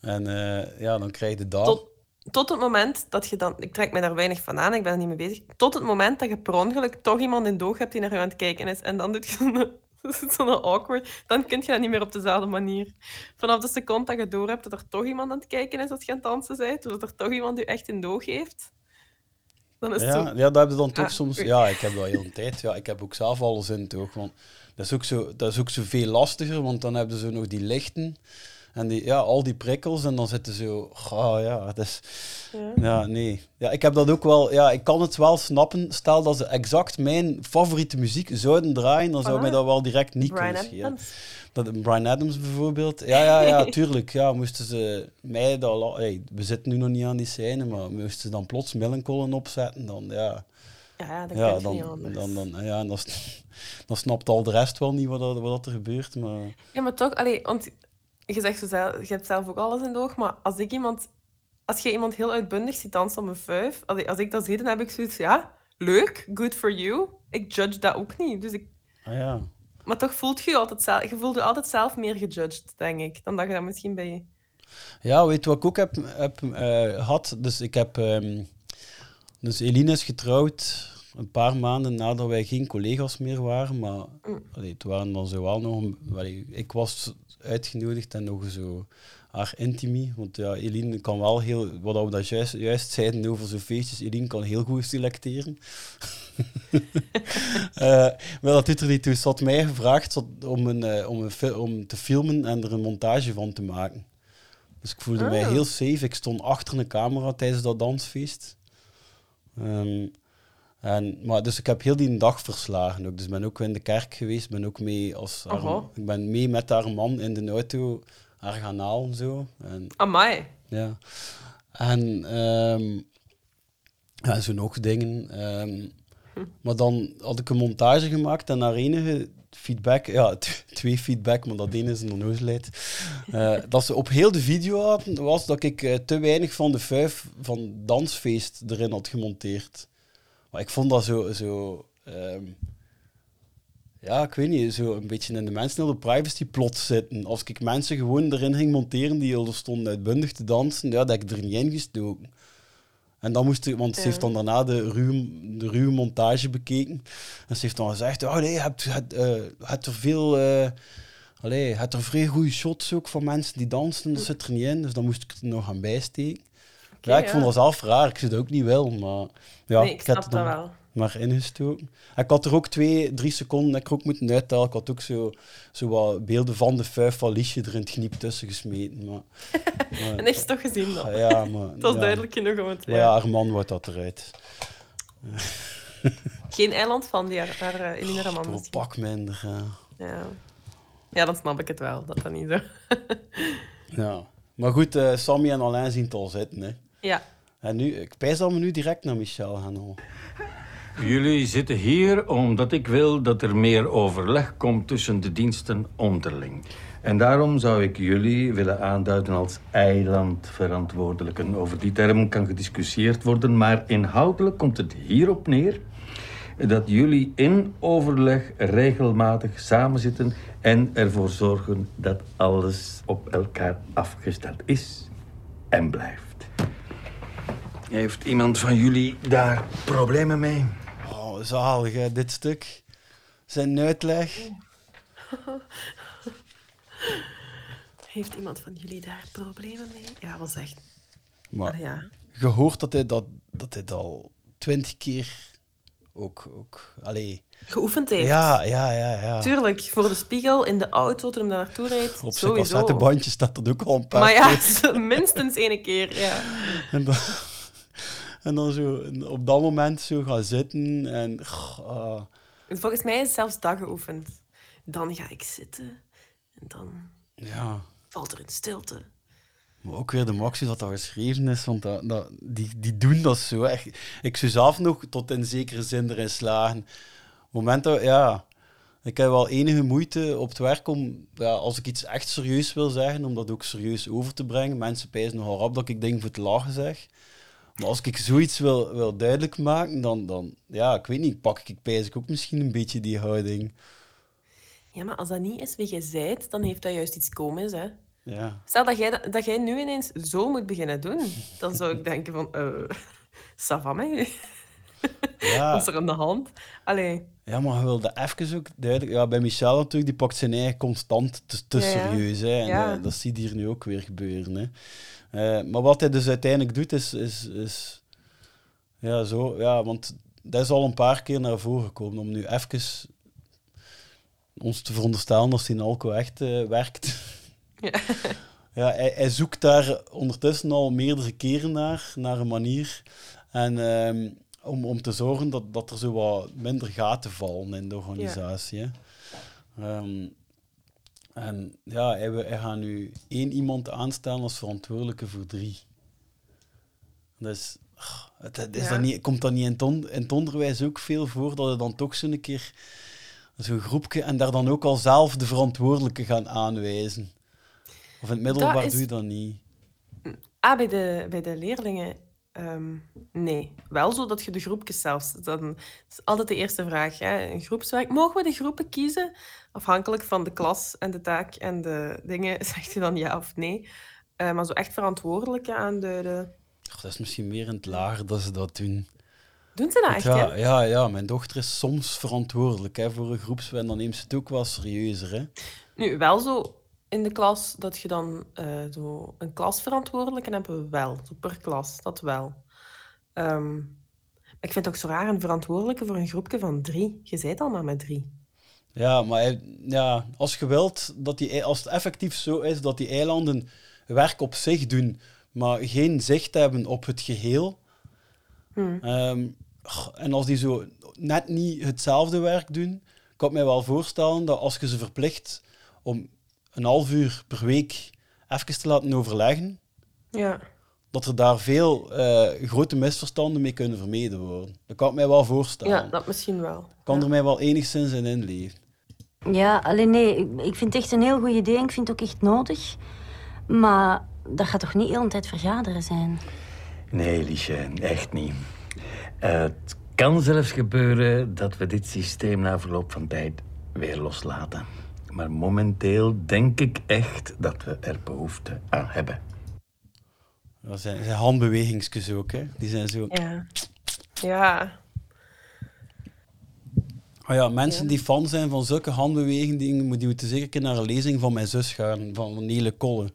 En eh, ja, dan krijg je dat. Tot, tot het moment dat je dan... Ik trek me daar weinig van aan, ik ben er niet mee bezig. Tot het moment dat je per ongeluk toch iemand in de oog hebt die naar je aan het kijken is. En dan doet je [laughs] [laughs] zo'n zo'n awkward. Dan kun je dat niet meer op dezelfde manier. Vanaf de seconde dat je door hebt dat er toch iemand aan het kijken is als je aan het dansen bent, of dat er toch iemand je echt in de oog heeft, dan is het Ja, zo... ja, dat heb je dan toch Ah, soms. oei. Ja, ik heb dat heel de tijd. Ja, ik heb ook zelf alles in het oog. Want dat is ook zo, dat is ook zo veel lastiger, want dan hebben ze nog die lichten en die, ja, al die prikkels en dan zitten ze zo. Oh ja, het is. Ja. Ja, nee. Ja, ik heb dat ook wel. Ja, ik kan het wel snappen. Stel dat ze exact mijn favoriete muziek zouden draaien, dan zou Voilà. mij dat wel direct niet Brian kunnen schelen. Dat, Brian Adams bijvoorbeeld. Ja, ja, ja, [laughs] tuurlijk. Ja, moesten ze mij dat... Hey, we zitten nu nog niet aan die scène, maar moesten ze dan plots Millencolin opzetten, dan ja... Ja, dat ja, dan, niet anders. dan, dan, ja, dan, [laughs] dan snapt al de rest wel niet wat, er- wat er gebeurt, maar... Ja, maar toch, allee, want je zegt zo zelf, je hebt zelf ook alles in het oog, maar als ik iemand, als je iemand heel uitbundig ziet dansen op een vijf, allee, als ik dat zie, dan heb ik zoiets, ja, leuk, good for you. Ik judge dat ook niet. Dus ik, Ah ja. maar toch voelt je je altijd zelf, je voelt je altijd zelf meer gejudged, denk ik, dan dat je dat misschien bij Ja, weet je wat ik ook heb, heb eh, had? Dus ik heb... ehm, dus Eline is getrouwd een paar maanden nadat wij geen collega's meer waren, maar Mm. allee, het waren dan zo wel nog... een- allee, ik was uitgenodigd en nog zo haar intimie, want ja, Eline kan wel heel... Wat we dat juist, juist zeiden over zo'n feestjes, Eline kan heel goed selecteren. [laughs] Eh, maar dat doet er niet toe. Ze had mij gevraagd om, een, eh, om, een, om te filmen en er een montage van te maken. Dus ik voelde mij Ah. heel safe. Ik stond achter een camera tijdens dat dansfeest. Ehm, en, maar dus ik heb heel die dag verslagen ook. Dus ik ben ook in de kerk geweest. ben ook mee als haar- Oho. ik ben mee met haar man in de auto haar gaan halen. Zo. En, Amai. ja. En ehm, ja, zo nog dingen. ehm, maar dan had ik een montage gemaakt en naar enige feedback, ja, [laughs] twee feedback, maar dat ene is een onnozelheid. eh dat ze op heel de video hadden, was dat ik eh, te weinig van de vijf van Dansfeest erin had gemonteerd. Maar ik vond dat zo, zo ehm, ja, ik weet niet, zo een beetje in de mensen de privacy plot zitten. Als ik mensen gewoon erin ging monteren die al stonden uitbundig te dansen, ja, dat ik er niet in gestoken. En dan moest ik, want ze heeft dan daarna de ruwe, de ruwe montage bekeken. En ze heeft dan gezegd, oh nee, je hebt, hebt, eh, hebt er veel... eh allee, je hebt er vrij goede shots ook van mensen die dansen, dat zit er niet in. Dus dan moest ik er nog aan bijsteken. Ja, ik ja. vond dat zelf raar. Ik dat ook niet wel, maar... Ja, Nee, ik heb snap dat wel. Maar ingestoken. Ik had er ook twee, drie seconden ik ook moeten uittellen. Ik had ook zo, zo wat beelden van de vijf van Liesje er in het gniep tussen gesmeten. Maar, [laughs] maar- En heeft ze toch gezien dan? Ja, maar... [laughs] Het was ja. duidelijk genoeg om het... Ja, haar man wordt dat eruit. [laughs] Geen eiland van die haar, haar uh, Eline Raman Een pak minder, ja. Ja. ja, dan snap ik het wel, dat dat niet zo... ja. Maar goed, eh, Sammy en Alain zien het al zitten. Hè. Ja. En nu, ik pijs dat we nu direct naar Michel gaan. Jullie zitten hier omdat ik wil dat er meer overleg komt tussen de diensten onderling. En daarom zou ik jullie willen aanduiden als eilandverantwoordelijken. Over die term kan gediscussieerd worden, maar inhoudelijk komt het hierop neer dat jullie in overleg regelmatig samenzitten en ervoor zorgen dat alles op elkaar afgesteld is en blijft. Heeft iemand van jullie daar problemen mee? Oh, zalig hè, dit stuk. zijn uitleg. [laughs] Heeft iemand van jullie daar problemen mee? Ja, wel echt. Maar Ah, ja. je hoort dat hij dat, dat hij dat al twintig keer ook... ook allee. Geoefend heeft. Ja, ja, ja. ja. Tuurlijk, voor de spiegel, in de auto, toen hij daar naartoe reed. Op zijn cassettebandje staat dat ook al een paar Maar ja, keer. [laughs] minstens één keer, ja. En dan, en dan zo op dat moment zo gaan zitten en... ah. Volgens mij is zelfs dat geoefend. Dan ga ik zitten en dan ja. valt er een stilte. Maar ook weer de Maxi dat dat geschreven is, want dat, dat, die, die doen dat zo. Echt. Ik zou zelf nog tot in zekere zin erin slagen. Moment dat, ja, ik heb wel enige moeite op het werk om, ja, als ik iets echt serieus wil zeggen, om dat ook serieus over te brengen. Mensen pijzen nogal rap dat ik dingen voor te lachen zeg. Maar als ik zoiets wil, wil duidelijk maken, dan, dan, ja, ik weet niet, pak ik pijs ook misschien een beetje die houding. Ja, maar als dat niet is wie jij zijt, dan heeft dat juist iets komisch, hè. Ja. Stel dat jij, dat jij nu ineens zo moet beginnen doen, dan zou ik denken van... eh ça va met u? Ja. [laughs] Wat is er aan de hand? Allee, Ja, maar je wilde even ook duidelijk... Ja, bij Michel natuurlijk, die pakt zijn eigen constant te, te Ja, ja. serieus. Hè. En Ja. eh, dat zie je hier nu ook weer gebeuren. Hè. Eh, maar wat hij dus uiteindelijk doet, is... is, is ja, zo... Ja, want dat is al een paar keer naar voren gekomen. Om nu even ons te veronderstellen dat Alco echt eh, werkt. Ja. [laughs] Ja, hij, hij zoekt daar ondertussen al meerdere keren naar, naar een manier. En ehm, om, om te zorgen dat, dat er zo wat minder gaten vallen in de organisatie. Ehm, en ja, hij gaat nu één iemand aanstellen als verantwoordelijke voor drie. Dus ach, het, het is Ja. dat niet, komt dat niet in het, on- in het onderwijs ook veel voor, dat je dan toch zo'n keer zo'n groepje en daar dan ook al zelf de verantwoordelijke gaan aanwijzen. Of in het middelbaar is- doe je dat niet. Ah, bij de, bij de leerlingen? Ehm, nee. Wel zo dat je de groepjes zelfs... Dan, dat is altijd de eerste vraag. Hè? Een groepswerk. Mogen we de groepen kiezen? Afhankelijk van de klas en de taak en de dingen, [laughs] zegt je dan ja of nee. Eh, maar zo echt verantwoordelijke aanduiden. Dat is misschien meer in het lager dat ze dat doen. Doen ze dat echt, ja, ja? ja, ja, mijn dochter is soms verantwoordelijk hè, voor een groepswet en dan neemt ze het ook wel serieuzer. Hè. Nu, wel zo in de klas dat je dan eh, zo een klasverantwoordelijke hebben we wel. Zo per klas, dat wel. Ehm, ik vind het ook zo raar, een verantwoordelijke voor een groepje van drie. Je bent al maar met drie. Ja, maar hij- ja, als je wilt, dat die, ei- als het effectief zo is dat die eilanden werk op zich doen, maar geen zicht hebben op het geheel, Hmm. ehm, en als die zo net niet hetzelfde werk doen, kan ik mij wel voorstellen dat als je ze verplicht om een half uur per week even te laten overleggen, Ja. dat er daar veel eh, grote misverstanden mee kunnen vermeden worden. Dat kan ik mij wel voorstellen. Ja, dat misschien wel. Ik kan er mij wel enigszins in inleven. Ja, alleen nee, ik- vind het echt een heel goed idee en ik vind het ook echt nodig. Maar dat gaat toch niet de hele tijd vergaderen zijn? Nee, Liesje, echt niet. Eh, het kan zelfs gebeuren dat we dit systeem na verloop van tijd weer loslaten. Maar momenteel denk ik echt dat we er behoefte aan hebben. Dat zijn, zijn handbewegingsjes ook, hè. Die zijn zo... Ja. Ja. Ah ja, mensen Ja. die fan zijn van zulke handbewegingen, moeten zeker een keer naar een lezing van mijn zus gaan, van, van Nele Kolle.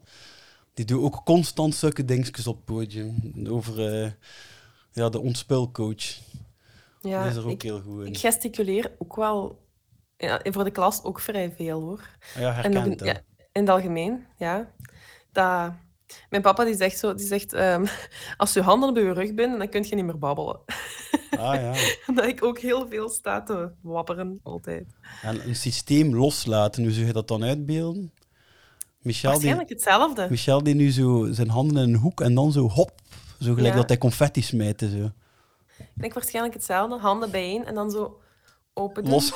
Die doet ook constant zulke dingetjes op het podium. Over eh, ja, de ontspulcoach. Ja, die is er ook ik- heel goed in. Ik gesticuleer ook wel ja, voor de klas ook vrij veel hoor. Ah ja, En herkend, in, hè. ja, in het algemeen, ja. Dat, mijn papa die zegt zo, die zegt, ehm, [laughs] als je handen op je rug bent, dan kun je niet meer babbelen. Ah ja. [laughs] dat ik ook heel veel sta te wapperen, altijd. En een systeem loslaten, hoe zou je dat dan uitbeelden? Michel die, Waarschijnlijk hetzelfde. Michel die nu zo zijn handen in een hoek en dan zo hop, zo gelijk Ja. dat hij confetti smijt. en Zo. Ik denk waarschijnlijk hetzelfde, handen bijeen en dan zo open doen. Los.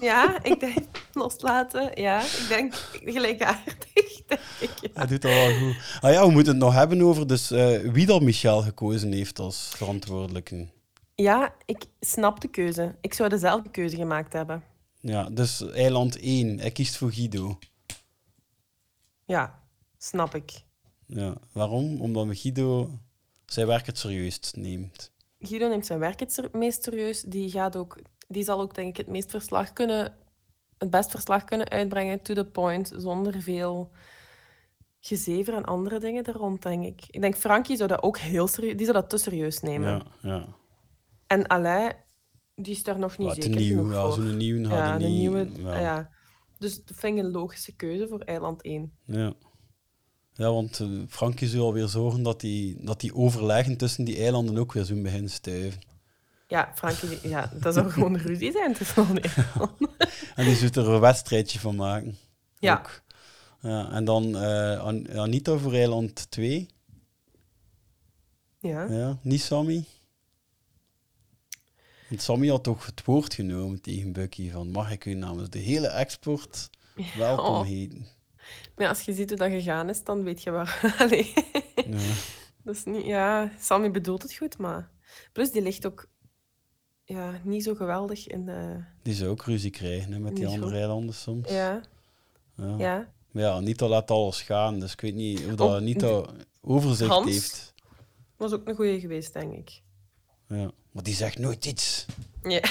Ja, ik denk loslaten. Ja, ik denk gelijkaardig, denk ik. Hij doet dat wel goed. Ah ja, we moeten het nog hebben over dus, eh, wie dat Michel gekozen heeft als verantwoordelijke. Ja, ik snap de keuze. Ik zou dezelfde keuze gemaakt hebben. Ja, dus eiland 1, hij kiest voor Guido. Ja, snap ik. Ja, waarom? Omdat Guido zijn werk het serieus neemt. Guido neemt zijn werk het meest serieus. Die gaat ook die zal ook denk ik het meest verslag kunnen, het best verslag kunnen uitbrengen to the point, zonder veel gezever en andere dingen er rond, denk ik. Ik denk Frankie zou dat ook heel serieus, die zou dat te serieus nemen. Ja, ja. En Alain, die is daar nog niet Wat een zeker nieuw, genoeg ja, voor. zo'n nieuwe ja, hadden een niet- nieuwe, ja. ja. Dus dat vind ik een logische keuze voor eiland 1. Ja. Ja, want uh, Frankie zou alweer zorgen dat die, dat die overleggen tussen die eilanden ook weer zo beginnen stuiven. Ja, Frankie, ja, dat zou gewoon ruzie zijn tussen. [laughs] En die zou er een wedstrijdje van maken. Ja. Ook. Ja, en dan eh, An- Anita voor eiland 2. Ja. Ja, niet Sammy. Want Sammy had toch het woord genomen tegen Bucky van mag ik u namens de hele export welkom Oh. heten. Maar als je ziet hoe dat gegaan is, dan weet je waar. [laughs] Allee. Ja. Dat is niet, ja, Sammy bedoelt het goed, maar... Plus, die ligt ook ja, niet zo geweldig in de... Die zou ook ruzie krijgen hè, met die Niet andere eilanden soms. Ja. Ja. Ja. Maar ja, laat alles gaan, dus ik weet niet hoe dat Anita overzicht Hans heeft. was ook een goeie geweest, denk ik. Ja. Maar die zegt nooit iets. Ja. [laughs]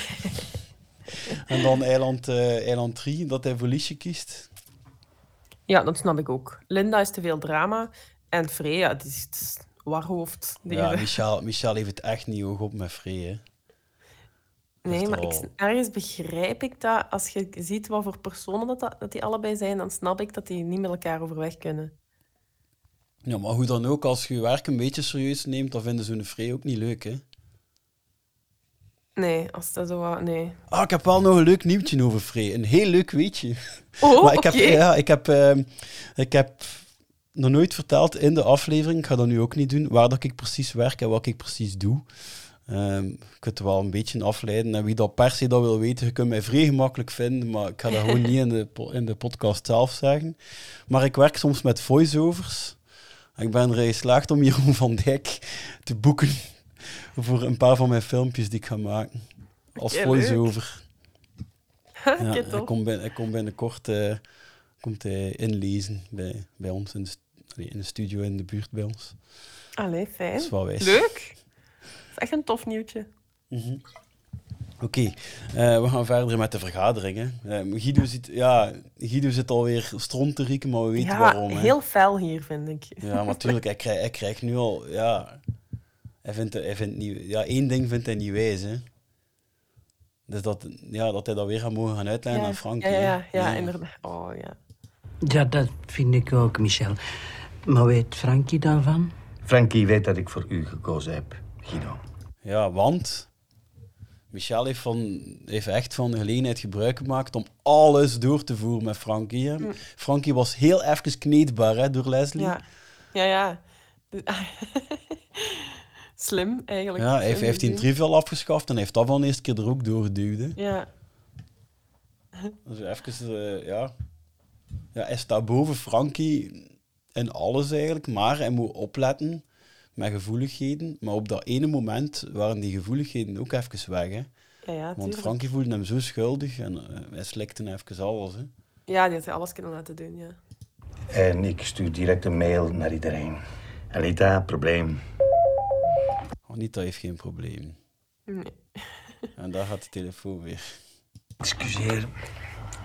En dan eiland, eh, eiland 3, dat hij voor Liesje kiest. Ja, dat snap ik ook. Linda is te veel drama. En Freya, die is warhoofd. Die Ja, Michel, Michel heeft het echt niet hoog op met Free. Nee, maar ik, ergens begrijp ik dat. Als je ziet wat voor personen dat, dat die allebei zijn, dan snap ik dat die niet met elkaar overweg kunnen. Ja, maar hoe dan ook, als je je werk een beetje serieus neemt, dan vinden ze hun Free ook niet leuk. Hè. Nee, als dat zo... wat- Nee. Ah, ik heb wel nog een leuk nieuwtje over Free. Een heel leuk weetje. Oh, [laughs] maar ik heb, ja, ik heb, ehm, ik heb nog nooit verteld in de aflevering, ik ga dat nu ook niet doen, waar dat ik precies werk en wat ik precies doe. Ehm je kunt het wel een beetje afleiden. En wie dat per se dat wil weten, je kunt mij vrij gemakkelijk vinden, maar ik ga dat gewoon [laughs] niet in de, in de podcast zelf zeggen. Maar ik werk soms met voiceovers. Ik ben erin geslaagd om [laughs] Jeroen van Dijk te boeken voor een paar van mijn filmpjes die ik ga maken. Als voice-over. [laughs] Ja, hij komt, bin- hij komt binnenkort eh, komt hij inlezen bij, bij ons in de, in de studio in de buurt bij ons. Allee, fijn. Dat is wel wijs. Leuk. Echt een tof nieuwtje. Mhm. Oké, eh, we gaan verder met de vergaderingen. Eh, Guido, zit, ja, Guido zit alweer stront te rieken, maar we weten ja, waarom. hè. heel fel hier, vind ik. Ja, maar natuurlijk, hij krijgt, hij krijgt nu al... Ja, hij vindt, hij vindt niet, ja, één ding vindt hij niet wijs, hè. Dus dat, ja, dat hij dat weer gaat mogen gaan uitleggen ja, aan Frankie. ja, ja, ja, inderdaad. Oh, ja. Ja, dat vind ik ook, Michel. Maar weet Frankie daarvan? Frankie weet dat ik voor u gekozen heb, Guido. Ja, want Michel heeft, van, heeft echt van de gelegenheid gebruik gemaakt om alles door te voeren met Frankie. hè. Mm. Frankie was heel even kneedbaar hè, door Leslie. Ja, ja. ja. [laughs] Slim, eigenlijk. Ja, hij heeft, die gezien. trivial afgeschaft en heeft dat van de eerste keer er ook doorgeduwd. hè. Ja. [laughs] Dus even, eh, ja. ja. Hij staat boven Frankie in alles eigenlijk, maar hij moet opletten met gevoeligheden. Maar op dat ene moment waren die gevoeligheden ook even weg. Hè. Ja, ja, Want. Frankie voelde hem zo schuldig en eh, hij slikte even alles. Hè. Ja, die had hij alles kunnen laten doen, ja. En ik stuur direct een mail naar iedereen. Anita, probleem. Anita heeft geen probleem. Nee. [laughs] En daar gaat de telefoon weer. Excuseer.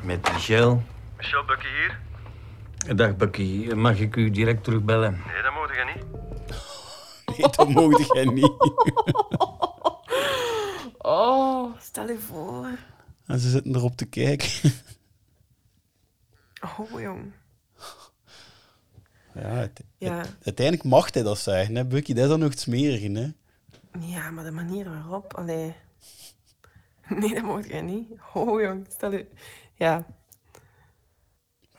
Met Michel. Michel Bucky hier? Dag Bucky, mag ik u direct terugbellen? Nee, dat moet je niet. [laughs] Nee, dat mocht jij niet. [laughs] Oh, stel je voor. En ze zitten erop te kijken. Oh, jong. Ja, het- Ja. het- uiteindelijk mag hij dat zeggen, hè, Bucky. Dat is dan nog het smerige, hè. Ja, maar de manier waarop, allee. Nee, dat mocht jij niet. Oh, jong, stel je... Ja.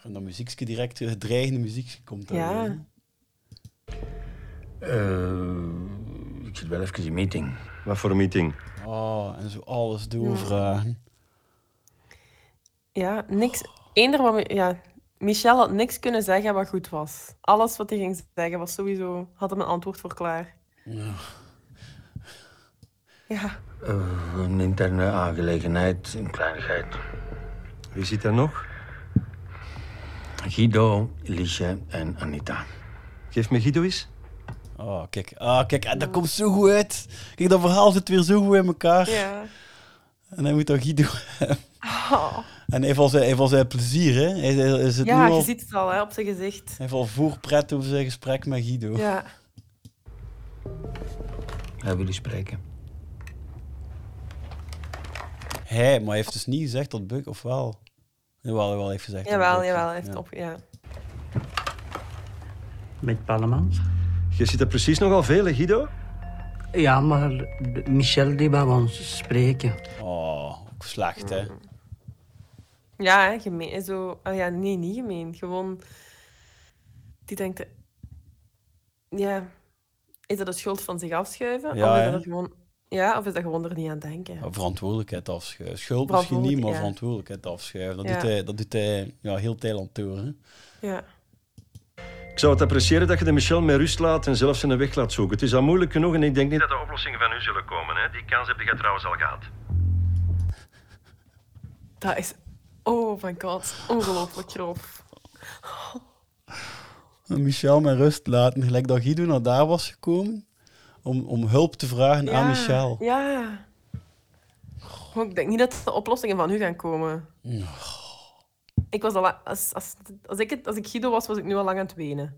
En dat muziekje direct, het dreigende muziekje komt dan Ja. weer, ik zit wel even in meeting. Wat voor een meeting? Oh, en zo alles doorvragen. Ja, niks... Eender wat... Ja, Michel had niks kunnen zeggen wat goed was. Alles wat hij ging zeggen was sowieso... Had hem een antwoord voor klaar. Ja. Ja. Eh, een interne aangelegenheid, een kleinigheid. Wie zit er nog? Guido, Liesje en Anita. Geef me Guido eens. Oh, kijk. Ah, kijk, en dat komt zo goed uit. Kijk, dat verhaal zit weer zo goed in elkaar. Ja. En hij moet dan Guido hebben. Oh. En hij heeft al zijn, hij heeft al zijn plezier, hè? Hij, hij is het Ja, nu al, je ziet het al hè, op zijn gezicht. hij heeft al voorpret over zijn gesprek met Guido. Ja. Hij wil u spreken. Hij, maar hij heeft dus niet gezegd dat Buk, of wel? Jawel, hij heeft gezegd. dat Jawel, Buck- jawel. Hij heeft ja. op, ja. Met Pallemans? Je ziet er precies nogal veel, hè, Guido? Ja, maar Michel die wou ons spreken. Oh, ook slecht, hè? Ja, hè, gemeen. Zo, oh ja, nee, niet gemeen. Gewoon, die denkt, eh, ja, is dat de schuld van zich afschuiven? Ja, of, is dat gewoon, ja, of is dat gewoon er niet aan denken? Ja, Verantwoordelijkheid afschuiven. Schuld misschien niet, maar ja. verantwoordelijkheid afschuiven. Dat Ja. doet hij, dat doet hij ja, heel Thailand door, hè? Ja. Ik zou het appreciëren dat je de Michel met rust laat en zelf zijn weg laat zoeken. Het is al moeilijk genoeg en ik denk niet dat de oplossingen van u zullen komen. Hè? Die kans heb je trouwens al gehad. Dat is, oh my god, ongelooflijk grof. En Michel met rust laten, gelijk dat Guido naar daar was gekomen om, om hulp te vragen aan Michel. Ja. Goh, Ik denk niet dat de oplossingen van u gaan komen. Ik was al, als, als, als, ik het, als ik Guido was, was ik nu al lang aan het wenen.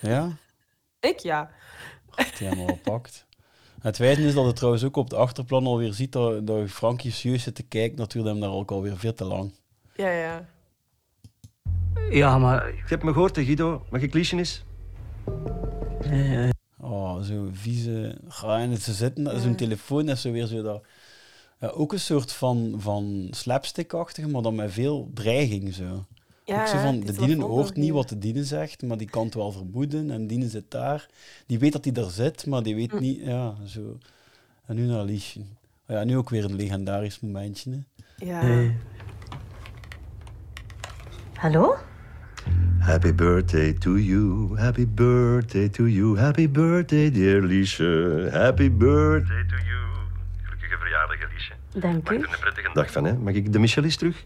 Ja, [laughs] Ik ja. die hebben we al pakt. Het wijze is dat het trouwens ook op het achterplan alweer ziet dat, dat Frankie serieus zit te kijken. Natuurlijk hem daar ook alweer veel te lang. Ja, ja. Ja, maar... Je hebt me gehoord, hè, Guido. Mag ik liesje eens? Oh, zo vieze... Ga en ze zitten, zo'n telefoon is zo weer zo dat... Ja, ook een soort van, van slapstick-achtige, maar dan met veel dreiging zo. Ja, ook zo van, de dienen hoort niet. wat de dienen zegt, maar die kan het wel vermoeden. En dienen zit daar. Die weet dat hij daar zit, maar die weet Hm. niet... Ja, zo. En nu naar Liesje. Oh ja, nu ook weer een legendarisch momentje. Hè. Ja. Hallo? Happy birthday to you, happy birthday to you, happy birthday dear Liesje, happy birthday to you. Verjaardag, Liesje. Dank u. Er een prettige dag van, hè. Mag ik de Michel eens terug?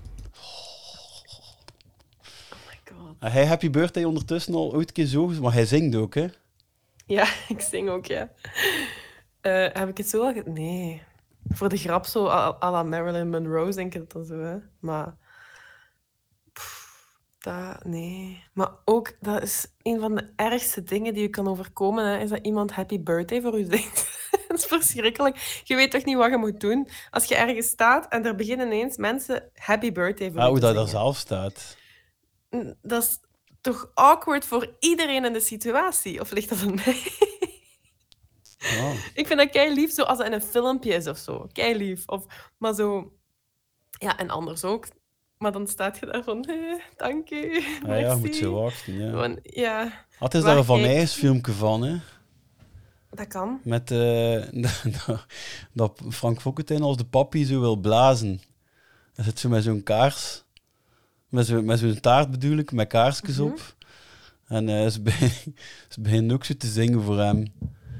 En hij Happy Birthday ondertussen al ooit een keer zo... Maar hij zingt ook, hè. Ja, [laughs] ik zing ook, ja. Eh, heb ik het zo al... Nee. Voor de grap zo, à la Marilyn Monroe, denk ik het dan zo, hè. Maar... dat... Nee. Maar ook, dat is een van de ergste dingen die je kan overkomen, hè, is dat iemand happy birthday voor u zingt. Dat is verschrikkelijk. Je weet toch niet wat je moet doen? Als je ergens staat en er beginnen ineens mensen happy birthday voor Ah, hoe dat zingen. zelf staat. Dat is toch awkward voor iedereen in de situatie? Of ligt dat aan mij? Ja. [laughs] Ik vind dat kei lief, zo als het in een filmpje is of zo. Kei lief. Of, maar zo... Ja, en anders ook. Maar dan staat je daar van... [laughs] eh, dank u. Ja, ja, je moet merci." zo wachten, ja. Gewoon, ja. Ah, is daar een Van Nijs filmpje van, hè. Dat kan. Met eh, [laughs] dat- Frank Fokkentijn als de papi zo wil blazen. Hij zit zo met zo'n kaars. Met zo'n met zo'n taart bedoel ik, met kaarsjes Mhm. op. En eh, ze, begin- [laughs] ze beginnen ook zo te zingen voor hem.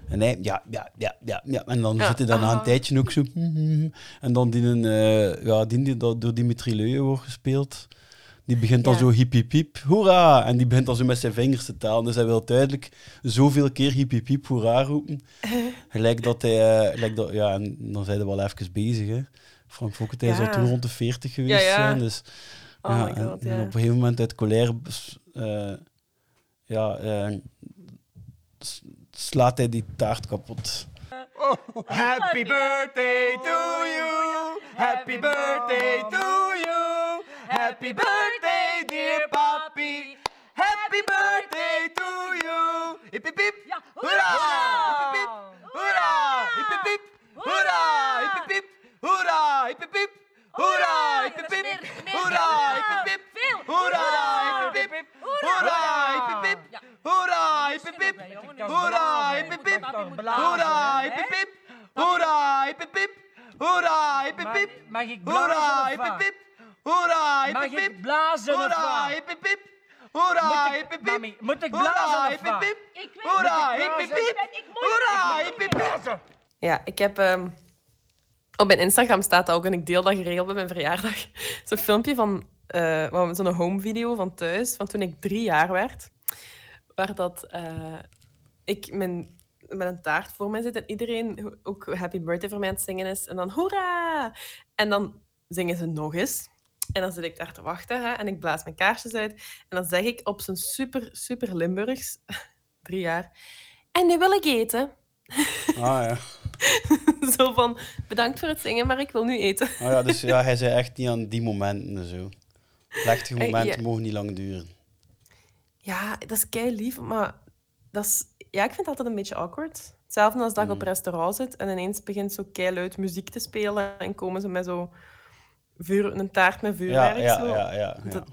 En hij, ja, ja, ja, ja, ja. En dan Ja, zit hij dan na een ah. tijdje ook zo... [laughs] En dan die, een, eh, ja, die, die dat door Dimitri Leuyen wordt gespeeld. Die begint dan Ja. zo hiep, hiep, hiep, hoera! En die begint dan zo met zijn vingers te tellen. Dus hij wil duidelijk zoveel keer hiep, hiep, hiep, hoera roepen. [laughs] Gelijk dat hij... gelijk dat, ja, en dan zijn we wel even bezig, hè. Frank Fokkentijn zal Ja. toen rond de 40 geweest Ja, ja. zijn. Dus, Oh my en- God, en ja. op een gegeven moment uit colère... eh, ja, eh, slaat hij die taart kapot. Happy birthday to you. Happy birthday to you. Happy birthday, dear papi. Happy birthday to you. Hip hip hip. Hoera! Hip hip hip. Hoera! Hip hip hip. Hoera! Hip hip hip. Hoera! Hip hip hip. Hoera! Hip hip hip. Hoera! Hip hip hip. Hoera! Hip hip hip. Hoera! Hip hip hip. Hoera! Hip hip hip. Hoera! Hip hip hip. Hoera! Hip hip hip. Hoera! Hip hip hip. Hoera! Hip hip hip. Mag ik Hoera! Hip hip. Hoera! Hip Mag hip ik blazen of Hoera! wat? Hip hip hip. Hoera! Moet ik- Hip hip. Mami, moet ik Hoera! blazen of Hip hip wat? hip. Ik weet- Hoera! Hip hip blazen? hip. Hoera! Hip hip hip. Ja, ik heb... ehm, op mijn Instagram staat dat ook en ik deel dat geregeld bij mijn verjaardag. [laughs] Zo'n filmpje van... eh, wat- zo'n home video van thuis, van toen ik drie jaar werd. Waar dat... eh, ik mijn met een taart voor mij zit en iedereen ook happy birthday voor mij aan het zingen is. En dan hoera! En dan zingen ze nog eens. En dan zit ik daar te wachten hè, en ik blaas mijn kaarsjes uit. En dan zeg ik op zijn super, super Limburgs, [laughs] drie jaar, en nu wil ik eten. Ah ja. [laughs] Zo van, bedankt voor het zingen, maar ik wil nu eten. Ah, ja, dus ja, hij zei echt niet aan die momenten en zo. Plechtige Eh, momenten ja. mogen niet lang duren. Ja, dat is kei lief, maar dat is, ja, ik vind het altijd een beetje awkward. Hetzelfde als dat Mm. op restaurant zit en ineens begint zo luid muziek te spelen en komen ze met zo vuur, een taart met vuurwerk. ja, zo. ja, ja, ja. Dat-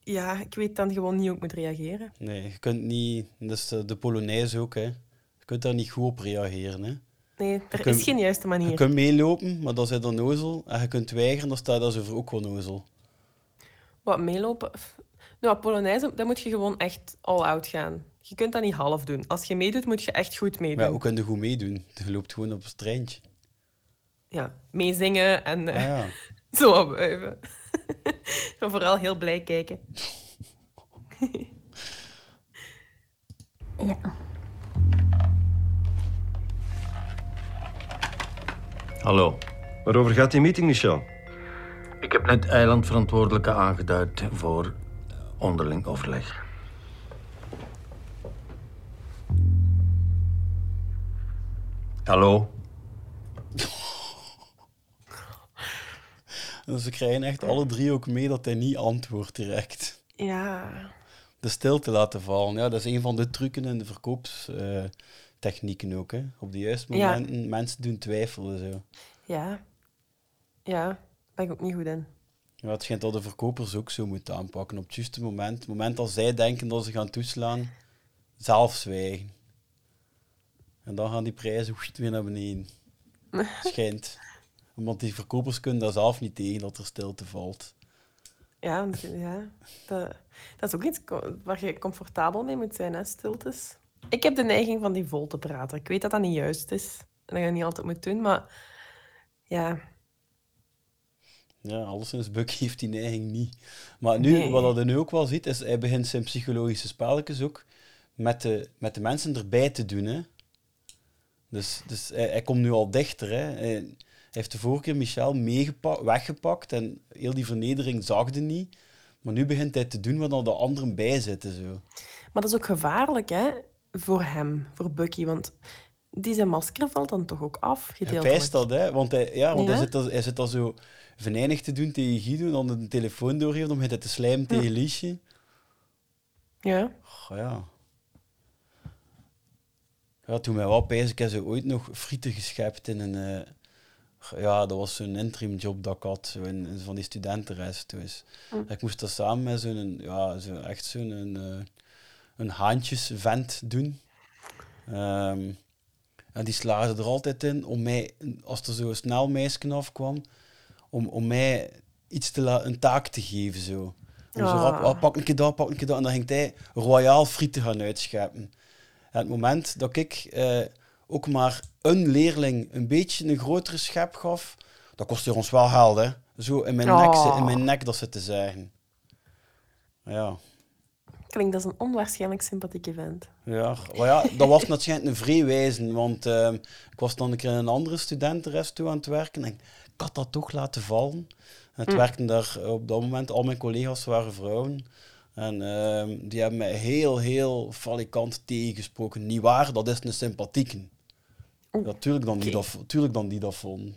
ja, ik weet dan gewoon niet hoe ik moet reageren. Nee, je kunt niet... Dus de, de Polonaise ook, hè. Je kunt daar niet goed op reageren, hè. Nee, er kunt- is geen juiste manier. Je kunt meelopen, maar dan zit er nozel. En je kunt weigeren, dan staat dat over ook wel nozel. Wat meelopen? Nou, Polonaise, dan moet je gewoon echt all-out gaan. Je kunt dat niet half doen. Als je meedoet, moet je echt goed meedoen. Maar ja, hoe kun je goed meedoen? Je loopt gewoon op het treintje. Ja, meezingen en eh, Ah, ja. [laughs] [laughs] zo opwuiven. maar [laughs] vooral heel blij kijken. Ja. Hallo. Waarover gaat die meeting, Michel? Ik heb net eilandverantwoordelijke aangeduid voor onderling overleg. Hallo? Dus ze krijgen echt alle drie ook mee dat hij niet antwoordt direct. Ja. De stilte laten vallen. Ja, dat is een van de trucken in de verkoopstechnieken ook. Hè. Op de juiste Ja. momenten mensen doen twijfelen. Zo. Ja. Ja, daar ben ik ook niet goed in. Ja, het schijnt dat de verkopers ook zo moeten aanpakken. Op het juiste moment. Het moment als zij denken dat ze gaan toeslaan, zelf zwijgen. En dan gaan die prijzen weer naar beneden. [laughs] Schijnt. Want die verkopers kunnen daar zelf niet tegen dat er stilte valt. Ja, ja dat, dat is ook iets waar je comfortabel mee moet zijn, hè, stiltes. Ik heb de neiging van die vol te praten. Ik weet dat dat niet juist is. En dat je dat niet altijd moet doen, maar ja, Ja, alleszins Buck heeft die neiging niet. Maar nu, Nee. wat hij nu ook wel ziet, is hij begint zijn psychologische spelletjes ook met de, met de mensen erbij te doen. Hè. Dus, dus hij, hij komt nu al dichter. Hè. Hij heeft de vorige keer Michel weggepakt en heel die vernedering zagde niet. Maar nu begint hij te doen wat er de anderen bij zitten. Zo. Maar dat is ook gevaarlijk, hè, voor hem, voor Bucky. Want die zijn masker valt dan toch ook af, Hij gedeeltelijk. pijst dat, hè? Want, hij, ja, want Ja? Hij, zit al, hij zit al zo venijnig te doen tegen Guido, dan de telefoon doorgeeft om hij te slijmen tegen Liesje. Ja. Ja. Ja, toen mij wel pijs, ik heb ze ooit nog frieten geschept in een... eh, ja, dat was zo'n interim job dat ik had, zo in, in van die studentenrestaurants. Hm. Ik moest dat samen met zo'n, ja, zo echt zo'n een, eh, een haantjesvent doen. Ehm, en die slaagde er altijd in om mij, als er zo een snel meisje afkwam, om, om mij iets te een taak te geven. Zo. Om zo Ah. rap, ah, pak een keer dat, pak een keer dat. En dan ging hij royaal frieten gaan uitscheppen. En het moment dat ik eh, ook maar een leerling een beetje een grotere schep gaf, dat kostte ons wel geld, hè. Zo in mijn, nek, Oh. in mijn nek dat ze te zeggen. Ja. Klinkt als een onwaarschijnlijk sympathieke vent. Ja, maar ja, dat was natuurlijk een vreewijzen, want ehm, ik was dan een keer een andere studentenrest toe aan het werken en ik had dat toch laten vallen. En het Hm. werkten daar op dat moment, al mijn collega's waren vrouwen. En ehm, die hebben mij heel, heel falikant tegengesproken. Niet waar, dat is een sympathieke. Natuurlijk dan, die dat, tuurlijk dan die dat vonden.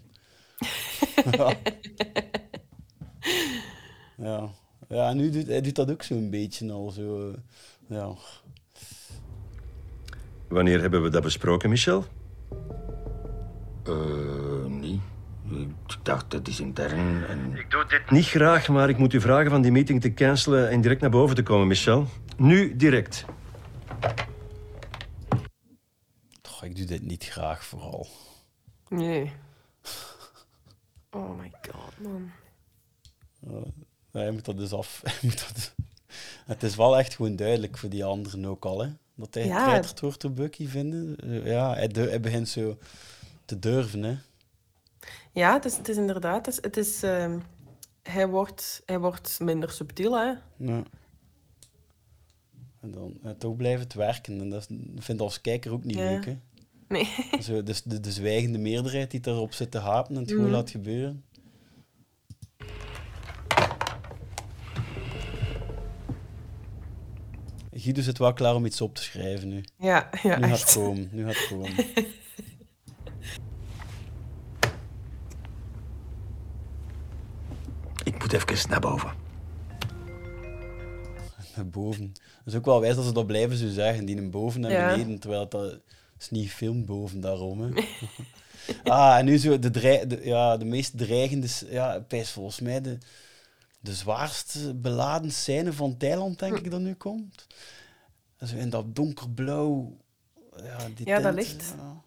ja. [laughs] ja. Ja, en nu doet hij doet dat ook zo'n beetje al zo. eh, Ja. Wanneer hebben we dat besproken, Michel? Eh, niet. Ik dacht, dat is intern en... Ik doe dit niet graag, maar ik moet u vragen van die meeting te cancelen en direct naar boven te komen, Michel. Nu direct. Ik doe dit niet graag vooral. Nee. [laughs] Oh my god, man. Ja, hij moet dat dus af. [laughs] hij moet dat... Het is wel echt gewoon duidelijk voor die anderen ook al, hè. Dat hij Ja. wordt door Bucky vinden. Ja, hij, begint zo te durven, hè. Ja, het is, het is inderdaad... Het is, het is, ehm, hij, wordt, hij wordt minder subtiel, hè. Ja. En dan eh, toch blijven het werken. En dat vind ik als kijker ook niet Ja. leuk, hè. Nee. [laughs] Zo, dus de, de zwijgende meerderheid die daarop zit te hapen en het gewoon Mhm. laat gebeuren. Guido zit wel klaar om iets op te schrijven nu. Ja, ja, nu gaat het komen. Nu gaat het komen. Ik moet even naar boven. Naar boven. Dat is ook wel wijs dat ze dat blijven zo zeggen, die naar boven en Ja. beneden, terwijl het dat is niet gefilmd boven daarom. Hè. [laughs] ah, en nu zo de, ja, de meest dreigende, ja, pijs volgens mij de, de zwaarst beladen scène van Thailand, denk ik, dat nu komt. Zo in dat donkerblauw. Ja, die Ja, dat licht. ja.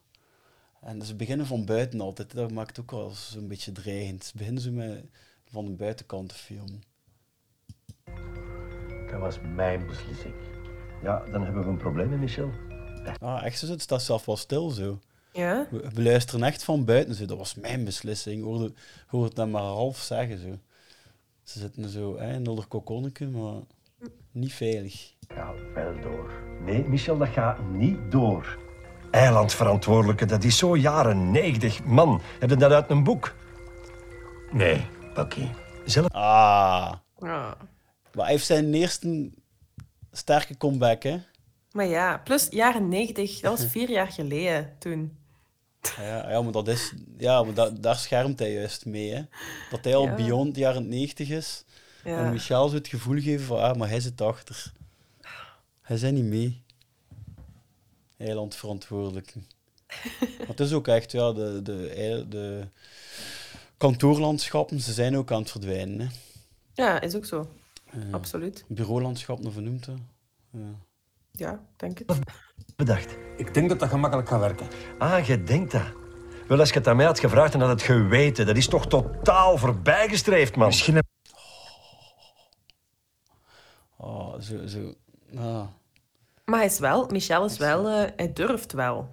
En ze beginnen van buiten altijd. Dat maakt ook wel zo'n beetje dreigend. Ze beginnen zo met van de buitenkant te filmen. Dat was mijn beslissing. Ja, dan hebben we een probleem, Michel. Ah, echt zo, het staat zelf wel stil zo. Ja? We, we luisteren echt van buiten zo. Dat was mijn beslissing. Hoorde, het dan maar half zeggen zo. Ze zitten zo hè, in een kokonnetje, maar niet veilig. Ja, wel door. Nee, Michel, dat gaat niet door. Eilandverantwoordelijke, dat is zo jaren 90. Man, heb je dat uit een boek? Nee, Bucky. Zelf... Ah. Ja. Maar hij heeft zijn eerste sterke comeback, hè? Maar ja, plus jaren 90, dat was vier jaar geleden toen. Ja, ja maar, dat is, ja, maar da- daar schermt hij juist mee. Hè? Dat hij al Ja. beyond de jaren 90 is. Ja. En Michel zo het gevoel geven van, ah, maar hij zit achter. Hij zijn niet mee. Eilandverantwoordelijke. [laughs] maar het is ook echt, ja, de, de, de kantoorlandschappen, ze zijn ook aan het verdwijnen. Hè? Ja, is ook zo. Ja. Absoluut. Bureaulandschap, nog vernoemd. Hè? Ja. Ja, denk het. Bedacht. Ik denk dat dat gemakkelijk gaat werken. Ah, je denkt dat. Wel, als je het aan mij had gevraagd, dan had het geweten. Dat is toch totaal voorbijgestreefd, man. Misschien heb... Oh, zo, zo. Ah, Maar hij is wel, Michel is wel, eh, hij durft wel.